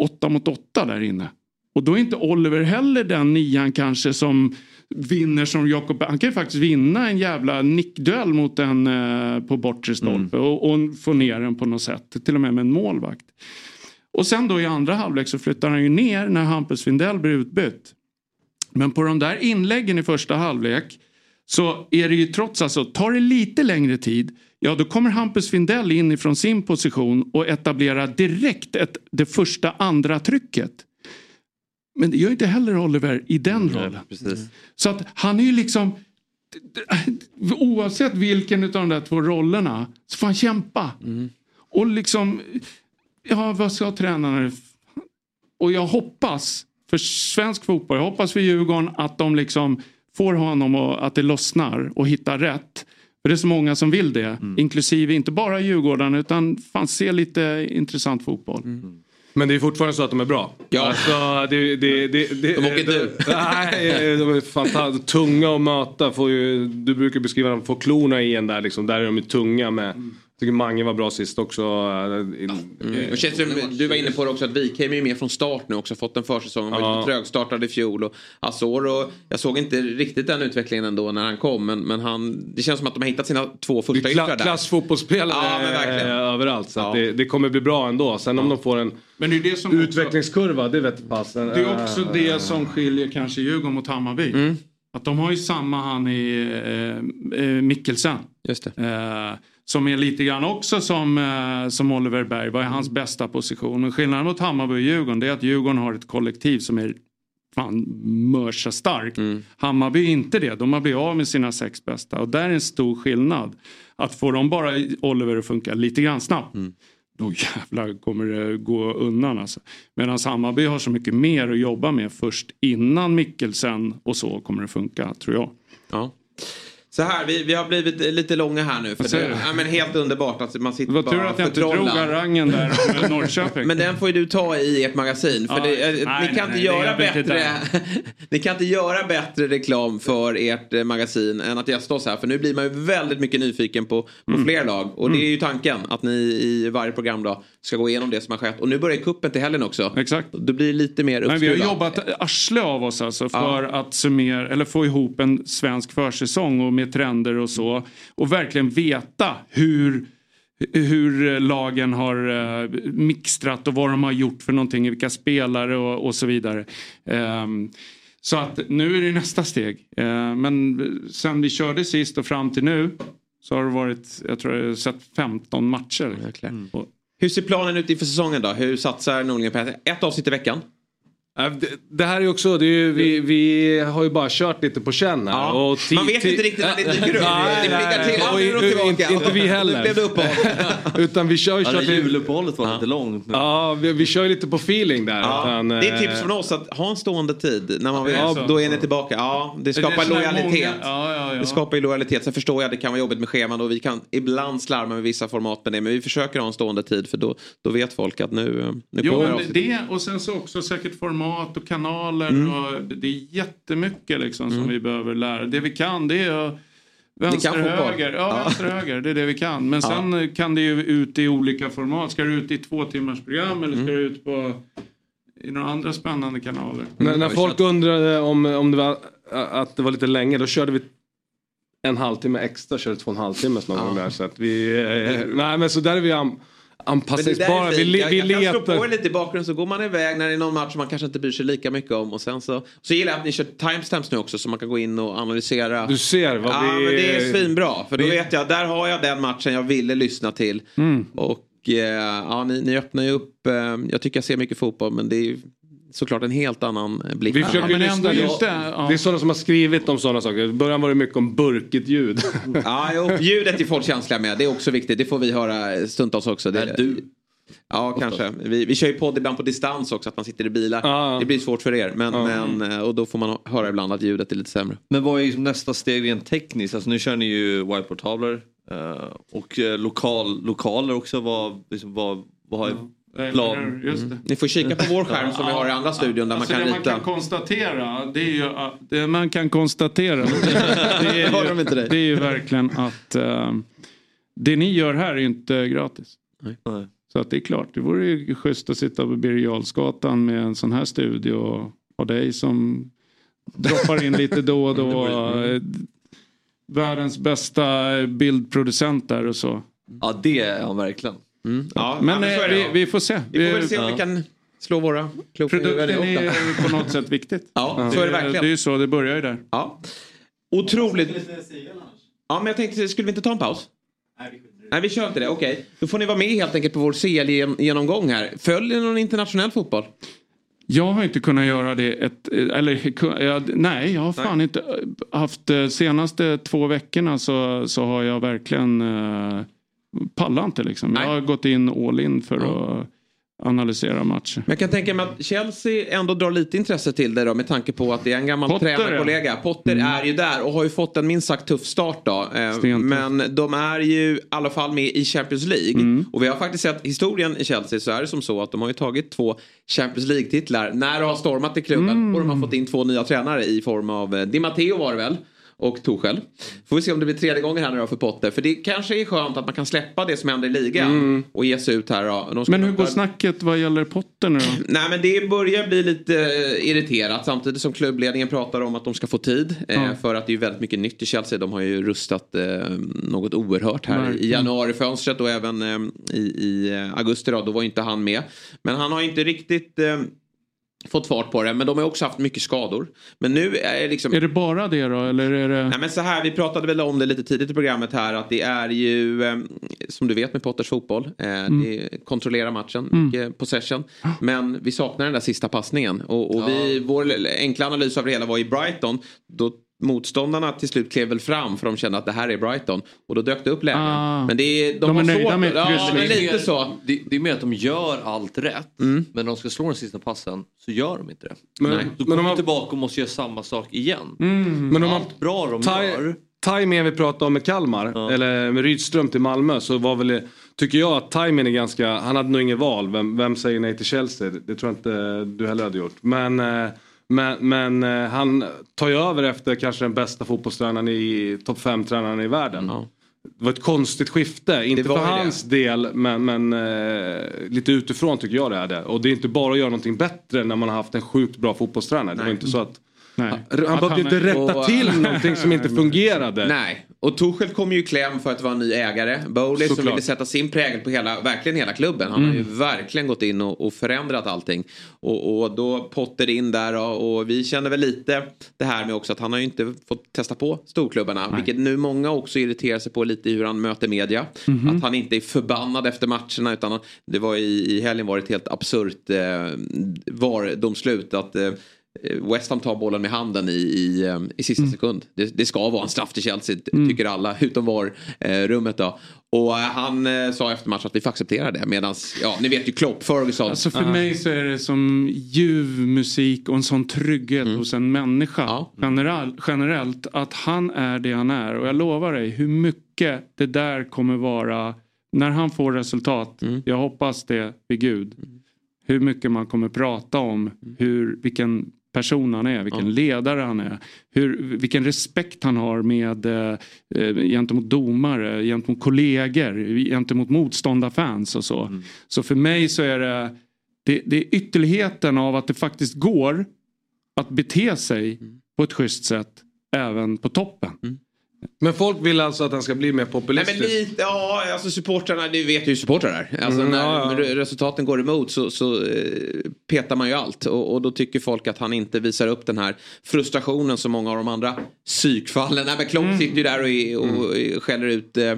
åtta mot åtta där inne. Och då är inte Oliver heller den nian kanske som vinner som Jakob. Han kan ju faktiskt vinna en jävla nickduell mot en eh, på bortre stolpe och, och få ner den på något sätt. Till och med med en målvakt. Och sen då i andra halvlek så flyttar han ju ner när Hampus Findell blir utbytt. Men på de där inläggen i första halvlek så är det ju trots alltså, tar det lite längre tid, ja då kommer Hampus Findell in ifrån sin position och etablerar direkt ett, det första andra trycket. Men det gör inte heller Oliver i den rollen. Så att han är ju liksom oavsett vilken av de där två rollerna så får han kämpa. Och liksom, ja vad ska tränarna och jag hoppas för svensk fotboll, jag hoppas för Djurgården att de liksom får honom och att det lossnar och hittar rätt. För det är så många som vill det. Inklusive inte bara Djurgården utan fan se lite intressant fotboll. Men det är fortfarande så att de är bra. Ja. Alltså, det, det, det, det, De åker inte ut. Nej, de är fantastiskt tunga att möta. Får ju, du brukar beskriva dem, få klorna i en där liksom. Där är de ju tunga med. Jag tycker Mange var bra sist också. Mm. Och känns det, du var inne på det också att Wikheim är ju med från start nu också. Fått en försäsong. Han var Ja. trögstartad i fjol. Och Azor och jag såg inte riktigt den utvecklingen ändå när han kom. Men, men han, det känns som att de har hittat sina två första yttrar där. klassfotbollsspelare Ja, men verkligen. eh, överallt. Så att det, det kommer bli bra ändå. Sen om de får en Men det är det som utvecklingskurva, det vet passen. Det är också det som skiljer kanske Djurgården mot Hammarby. Att de har ju samma han i eh, eh, Mikkelsen. Just det. Eh, som är lite grann också som, eh, som Oliver Berg. Vad är hans bästa position? Men skillnaden mot Hammarby och Djurgården är att Djurgården har ett kollektiv som är fan mörsa starkt. Hammarby är inte det. De har blivit av med sina sex bästa. Och där är en stor skillnad. Att få dem bara Oliver att funka lite grann snabbt. Då jävlar kommer det gå undan alltså. Medan Hammarby har så mycket mer att jobba med först innan Mikkelsen och så kommer det funka tror jag. Ja. Så här, vi, vi har blivit lite långa här nu. För Vad det, ja, men helt underbart att man sitter Det var bara tur att jag inte drog harangen där om Norrköping. Men den får ju du ta i ert magasin. För Ja, det, nej, ni, nej, kan inte nej, göra bättre, inte. ni kan inte göra bättre reklam för ert eh, magasin än att gästa oss här. För nu blir man ju väldigt mycket nyfiken på, på Mm. fler lag. Och det är ju tanken att ni i varje program då ska gå igenom det som har skett. Och nu börjar kuppen till helgen också. Exakt. Det blir lite mer Men vi har jobbat arsle av oss alltså för att summera, eller få ihop en svensk försäsong och med trender och så. Och verkligen veta hur hur lagen har eh, mixtrat och vad de har gjort för någonting, vilka spelare och, och så vidare. Ehm, så att nu är det nästa steg. Eh, men sen vi körde sist och fram till nu så har det varit, jag tror jag har sett 15 matcher. Och Hur ser planen ut inför säsongen då? Hur satsar Norlingen på ett avsnitt i veckan? Det, det här är också, det är ju, vi, vi har ju bara kört lite på känn här. Ja, och man vet inte riktigt när det dyker upp. Det nej, till. Och i- tillbaka. Inte vi heller. blev det uppehåll. Utan vi kör ju Ja, det juluppehållet var lite långt. Ja, vi, vi kör ju lite på feeling där. Ja, utan, det är eh, tips från oss att ha en stående tid. När man vet, Ja, då är ni tillbaka. Ja, det skapar här lojalitet. många- ja, ja, ja. Det skapar ju lojalitet. Sen förstår jag att det kan vara jobbigt med scheman och vi kan ibland slarva med vissa format med det. Men vi försöker ha en stående tid för då, då vet folk att nu, eh, nu Jo, kommer men avsnitt. det och sen så också säkert format och kanaler. Mm. Och det är jättemycket liksom som Mm. vi behöver lära. Det vi kan det är vänster, höger. Ja, Ja. vänster, höger. Det är det vi kan. Men Ja. sen kan det ju ut i olika format. Ska det ut i två timmars program eller ska Mm. det ut på i några andra spännande kanaler? När, när folk undrade om, om det var, att det var lite länge, då körde vi en halvtimme extra, körde två och en halvtimme någon gång där. Så att vi, eh, nej men så där är vi anpassningsbara. Vi, le- jag, vi jag kan slå på lite i bakgrunden så går man iväg när det är någon match som man kanske inte bryr sig lika mycket om. Och sen så, så gillar jag att ni kör timestamps nu också så man kan gå in och analysera. Du ser vad ja, vi... men det är svinbra. För då vi- vet jag, där har jag den matchen jag ville lyssna till. Mm. Och eh, ja, ni, ni öppnar ju upp, eh, jag tycker jag ser mycket fotboll men det är ju såklart en helt annan blick. Vi försöker men lyssna. ändå Det, ja. det är sådana som har skrivit om sådana saker. I början var det mycket om burkigt ljud. Ja, jo, ljudet är folk känsliga med. Det är också viktigt. Det får vi höra stundtals också. Det, Är du? Ja, kanske. Vi, vi kör ju podd ibland på distans också, att man sitter i bilar. Ja. Det blir svårt för er. Men, Ja. men, eh, och då får man höra ibland att ljudet är lite sämre. Men vad är liksom nästa steg rent tekniskt? Alltså nu kör ni ju whiteboardtavlor eh, och eh, lokal, lokaler också. Vad, liksom, vad, vad har Eller plan? det. Ni får kika på vår skärm som vi har i andra studion där Alltså man kan det man kan konstatera, det är ju att, det man kan konstatera, det är ju, de inte dig? det är ju verkligen att eh, det ni gör här är ju inte gratis. Nej. Så att det är klart, det vore ju schysst att sitta på Birger med en sån här studio och ha dig som droppar in lite då och då. eh, Världens bästa bildproducent där och så. Ja det är han verkligen. Mm. Ja, Men eh, vi, vi får se. vi får väl se om Ja. vi kan slå våra kloka Produkten är på något sätt viktigt. Ja, så är det verkligen. Det är ju så, det börjar ju där. Ja. Otroligt. Ja, men jag tänkte, skulle vi inte ta en paus? Nej, vi kör inte det. Okej. Då får ni vara med helt enkelt på vår CL-genomgång här. Följer ni någon internationell fotboll? Jag har inte kunnat göra det ett, eller nej jag har fan inte eh, haft eh, senaste två veckorna så, så har jag verkligen pallat inte liksom. Jag har gått in all in för att analysera matcher. Men jag kan tänka mig att Chelsea ändå drar lite intresse till det då med tanke på att det är en gammal Potter, tränarkollega. Potter Mm. är ju där och har ju fått en minst sagt tuff start då. Eh, Stentuff. Men de är ju i alla fall med i Champions League. Mm. Och vi har faktiskt sett historien i Chelsea så är det som så att de har ju tagit två Champions League-titlar när det har stormat i klubben. Mm. Och de har fått in två nya tränare i form av eh, Di Matteo var det väl? Och Tuchel. Får vi se om det blir tredje gången här nu då för Potter. För det kanske är skönt att man kan släppa det som händer i ligan. Och ge sig ut här då. Men hur går snacket vad gäller Potter nu då? Nej men det börjar bli lite eh, irriterat samtidigt som klubbledningen pratar om att de ska få tid. Eh, Ja. För att det är väldigt mycket nytt i Chelsea. De har ju rustat eh, något oerhört här i Verkligen. januarifönstret och även eh, i, i augusti då. Då var inte han med. Men han har inte riktigt fått fart på det. Men de har också haft mycket skador. Men nu är det liksom... Är det bara det då eller är det? Nej men så här, vi pratade väl om det lite tidigt i programmet här att det är ju eh, som du vet med Potters fotboll. Eh, Det är kontrollera matchen, Mm. mycket possession. Men vi saknar den där sista passningen. Och, och vi, vår enkla analys av det hela var i Brighton. Då motståndarna till slut klev väl fram för de kände att det här är Brighton. Och då dök det upp lägen. Ah. Men det är, de, De är nöjda svårt, med ja, men liksom. lite så. Det, det är mer att de gör allt rätt. Mm. Men när de ska slå den sista passen så gör de inte det. Men- Då men kommer de tillbaka och måste göra samma sak igen. Mm. Men de har Allt bra de Taj- gör. Timingen vi pratade om med Kalmar, eller med Rydström till Malmö, så var väl, tycker jag att timingen är ganska, han hade nog inget val, vem, vem säger nej till Chelsea? Det tror jag inte du heller hade gjort. Men, eh, men, men eh, han tar ju över efter kanske den bästa fotbollstränaren i, topp 5-tränaren i världen. Det var ett konstigt skifte, inte var för ju det. hans del men, men eh, lite utifrån tycker jag det är det. Och det är inte bara att göra någonting bättre när man har haft en sjukt bra fotbollstränare. Det var Nej. inte så att Nej. Han behövde inte rätta till någonting som inte fungerade. Nej, och Tuchel kom ju i kläm för att vara en ny ägare. Bowley som ville sätta sin prägel på hela, verkligen hela klubben. Han har ju Mm. verkligen gått in och, och förändrat allting. Och, och då Potter in där och, och vi känner väl lite det här med också att han har ju inte fått testa på storklubbarna. Vilket nu många också irriterar sig på lite i hur han möter media. Mhm. Att han inte är förbannad efter matcherna utan han- det var i, i helgen var det ett helt absurt eh, VAR-domslut att eh, West Ham tar bollen med handen i, i, eh, i sista sekund. Det, det ska vara en straff till Chelsea, tycker alla, utom VAR-rummet då. Och eh, han eh, sa efter matchen att vi får acceptera det. Medan, ja, ni vet ju Klopp, Ferguson. Alltså för mig så är det som ljuv musik och en sån trygghet Mm. hos en människa generell, generellt. Att han är det han är. Och jag lovar dig hur mycket det där kommer vara när han får resultat. Mm. Jag hoppas det vid Gud. Hur mycket man kommer prata om hur, vilken person han är, vilken ledare han är. Hur, vilken respekt han har med, eh, eh, gentemot domare, gentemot kollegor, gentemot motståndarfans och så. Så för mig så är det, det, det är ytterligheten av att det faktiskt går att bete sig på ett schysst sätt även på toppen. Men folk vill alltså att han ska bli mer Nej, populistisk. men lite, ja, alltså supportrarna, du vet ju hur supportrar är. Alltså Mm, när ja, ja. resultaten går emot så, så eh, petar man ju allt. Och, och då tycker folk att han inte visar upp den här frustrationen som många av de andra psykfallen. Nej, men Klopp Mm. sitter ju där och, är- och skäller ut eh,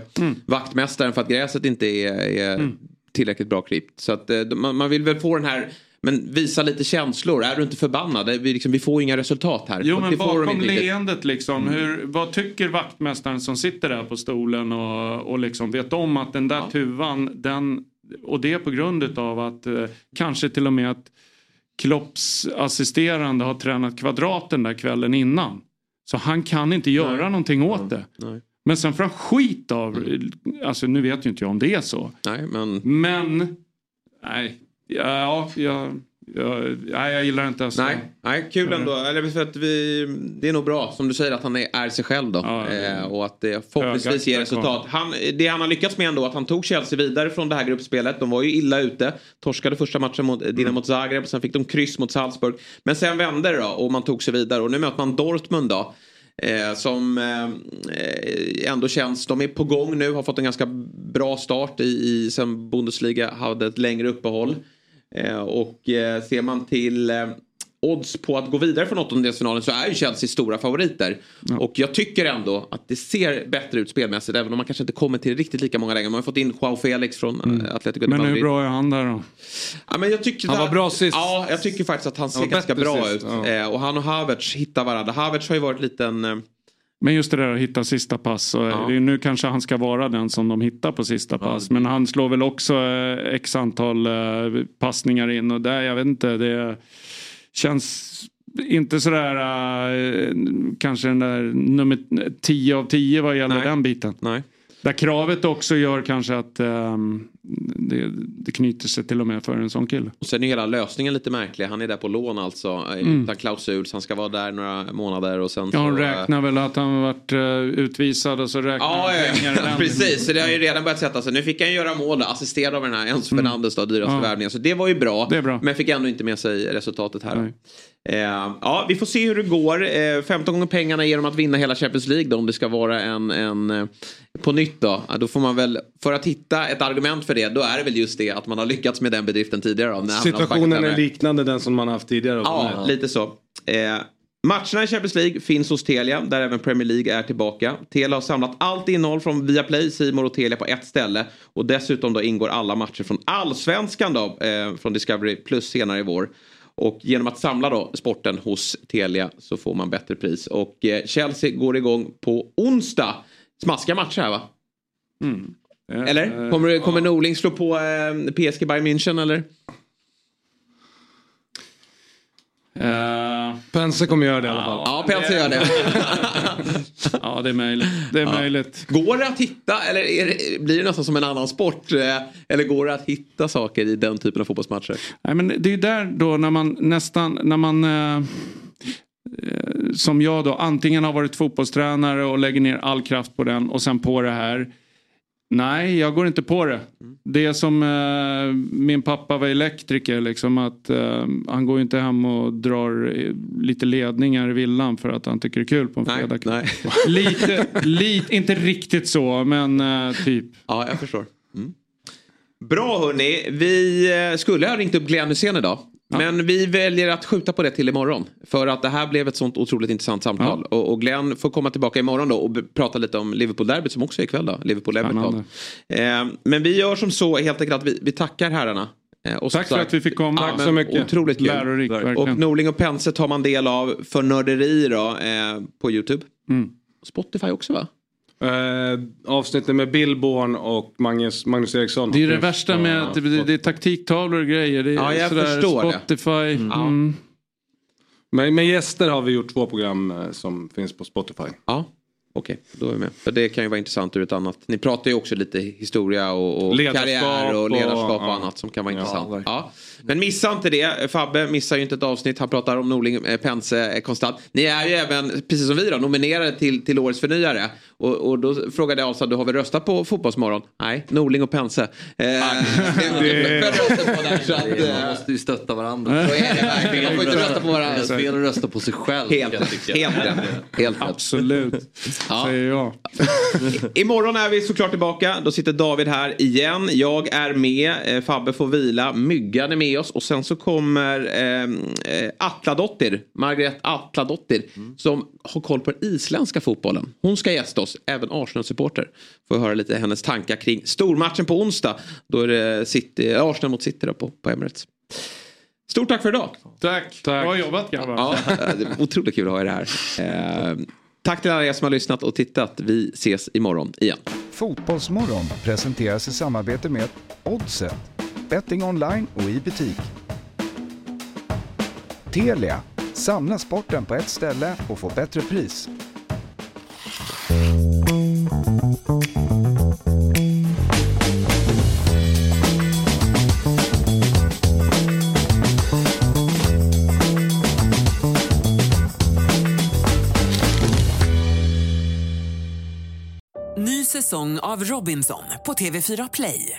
vaktmästaren för att gräset inte är, är Mm. tillräckligt bra klippt. Så att eh, man, man vill väl få den här men visa lite känslor. Är du inte förbannad? Vi, liksom, vi får inga resultat här. Jo men bakom leendet liksom. Hur, vad tycker vaktmästaren som sitter där på stolen och, och liksom vet om att den där tuvan den och det på grund av att eh, kanske till och med att Klopps assisterande har tränat kvadraten där kvällen innan. Så han kan inte göra någonting åt det. Nej. Men sen får han skit av, alltså nu vet ju inte jag om det är så. Nej, men... Men, nej, ja, jag, jag, nej, jag gillar inte ens Nej, nej kul ändå. Eller för att vi, det är nog bra som du säger att han är, är sig själv då. eh, och att det förhoppningsvis ger resultat. Han, det han har lyckats med ändå att han tog Chelsea vidare från det här gruppspelet. De var ju illa ute. Torskade första matchen mot Dinamo mot Zagreb. Sen fick de kryss mot Salzburg. Men sen vände det då och man tog sig vidare. Och nu möter man Dortmund då. Eh, som eh, ändå känns, de är på gång nu, har fått en ganska bra start i, i sen Bundesliga hade ett längre uppehåll. Eh, och eh, ser man till eh, odds på att gå vidare från åttondelsfinalen så är ju Chelsea stora favoriter. Och jag tycker ändå att det ser bättre ut spelmässigt även om man kanske inte kommer till riktigt lika många lägen. Man har fått in Joao Felix från mm. Atletico Men hur bra är han där då? Ja, men jag tycker Han var bra sist. Ja, jag tycker faktiskt att han ser Han ganska bra sist, ut. ja. Och han och Havertz hittar varandra. Havertz har ju varit lite en... Eh, Men just det där att hitta sista pass. Så Ja. det är Nu kanske han ska vara den som de hittar på sista pass. Men han slår väl också eh, x antal eh, passningar in. Och där, jag vet inte, det känns inte sådär eh, kanske den där nummer 10 av 10 vad gäller den biten. Nej. Där kravet också gör kanske att ehm, det, det knyter sig till och med för en sån kille. Och sen är hela lösningen lite märklig. Han är där på lån alltså. eh, Mm. Utan klausul. Så han ska vara där några månader och sen Ja, så... hon eh, räknar väl att han varit eh, utvisad och så räknar Ja, pengar. ja. precis. Så det har ju redan börjat sätta sig. Nu fick han göra mål då, assisterad av den här Enzo Fernandes då, dyraste Mm. Ja. värvningen. Så det var ju bra. Det är bra. Men fick ändå inte med sig resultatet här. Eh, ja, vi får se hur det går. Eh, 15 gånger pengarna genom att vinna hela Champions League då, om det ska vara en, en eh, på nytt då. Då får man väl, för att hitta ett argument för det, då är det väl just det att man har lyckats med den bedriften tidigare. Då, Situationen är liknande den som man haft tidigare. Ja, lite så. Eh, matcherna i Champions League finns hos Telia, där även Premier League är tillbaka. Telia har samlat allt innehåll från Viaplay, Simor och Telia på ett ställe. Och dessutom då ingår alla matcher från Allsvenskan då, eh, från Discovery Plus senare i vår. Och genom att samla då sporten hos Telia så får man bättre pris. Och eh, Chelsea går igång på onsdag. Smaskiga matcher här va? Eller? Kommer, kommer Norling slå på eh, PSG Bayern München eller? Uh, Pense kommer göra det i alla fall. Ja, Pense gör det. ja, det är möjligt. Det är möjligt. Går det att hitta, eller är det, blir det nästan som en annan sport? eh, Eller går det att hitta saker i den typen av fotbollsmatcher? Nej, men det är där då när man nästan, när man eh, eh, som jag då antingen har varit fotbollstränare och lägger ner all kraft på den och sen på det här. Nej, jag går inte på det. Det är som eh, min pappa var elektriker. Liksom, att, eh, han går inte hem och drar eh, lite ledningar i villan för att han tycker det är kul på en fredag. lite, lite, inte riktigt så, men eh, typ. Ja, jag förstår. Bra hörni, vi eh, skulle ha ringt upp Glenn Hysén idag. Men vi väljer att skjuta på det till imorgon. För att det här blev ett sånt otroligt intressant samtal. Och, och Glenn får komma tillbaka imorgon då och prata lite om Liverpool-derbyt som också är ikväll då. Liverpool-Everton. Eh, men vi gör som så helt enkelt att vi, vi tackar herrarna. Eh, och Tack för att vi fick komma. Ja, Tack så mycket. Otroligt kul. Verkligen. och Norling och Pense tar man del av för nörderi då, eh, på YouTube. Mm. Spotify också va? Eh, avsnittet med Bill Born och Magnus, Magnus Eriksson. Det är det värsta med att det, det är taktiktavlor och grejer. Det är Ja, jag sådär förstår det. Spotify. Mm. Men med gäster har vi gjort två program eh, som finns på Spotify. Ja, okej. Då är vi med. För det kan ju vara intressant ur ett annat. Ni pratar ju också lite historia och, och karriär och och- ledarskap och, ja. annat som kan vara Ja, intressant. Ja, Men missa inte det. Fabbe missar ju inte ett avsnitt. Han pratar om Norling, eh, Pense eh, konstant. Ni är ju även, precis som vi då, nominerade till, till Årets förnyare. Och, och då frågade jag Asa, du har väl röstat på Fotbollsmorgon? Nej, Norling och Pense. Eh, det... eh, Man måste ju stötta varandra. Så är det verkligen. Man får inte rösta på varandra. Det är fel att rösta på sig själv. Helt, jag helt. Helt rätt. Absolut, säger jag. Imorgon är vi såklart tillbaka. Då sitter David här igen. Jag är med. Eh, Fabbe får vila. Myggan är med oss. Och sen så kommer eh, eh, Atladottir. Margaret Atladottir. Som har koll på den isländska fotbollen. Hon ska gästa oss. Även Arsenal-supporter. Får höra lite hennes tankar kring stormatchen på onsdag. Då är det City, eh, Arsenal mot City på, på Emirates. Stort tack för idag. Tack. Bra jobbat grabbar. Ja, det är otroligt kul att ha er här. Eh, tack till alla er som har lyssnat och tittat. Vi ses imorgon igen. Fotbollsmorgon presenteras i samarbete med Oddset, betting online och i butik. Telia, samla sporten på ett ställe och få bättre pris. Ny säsong av Robinson på TV4 Play.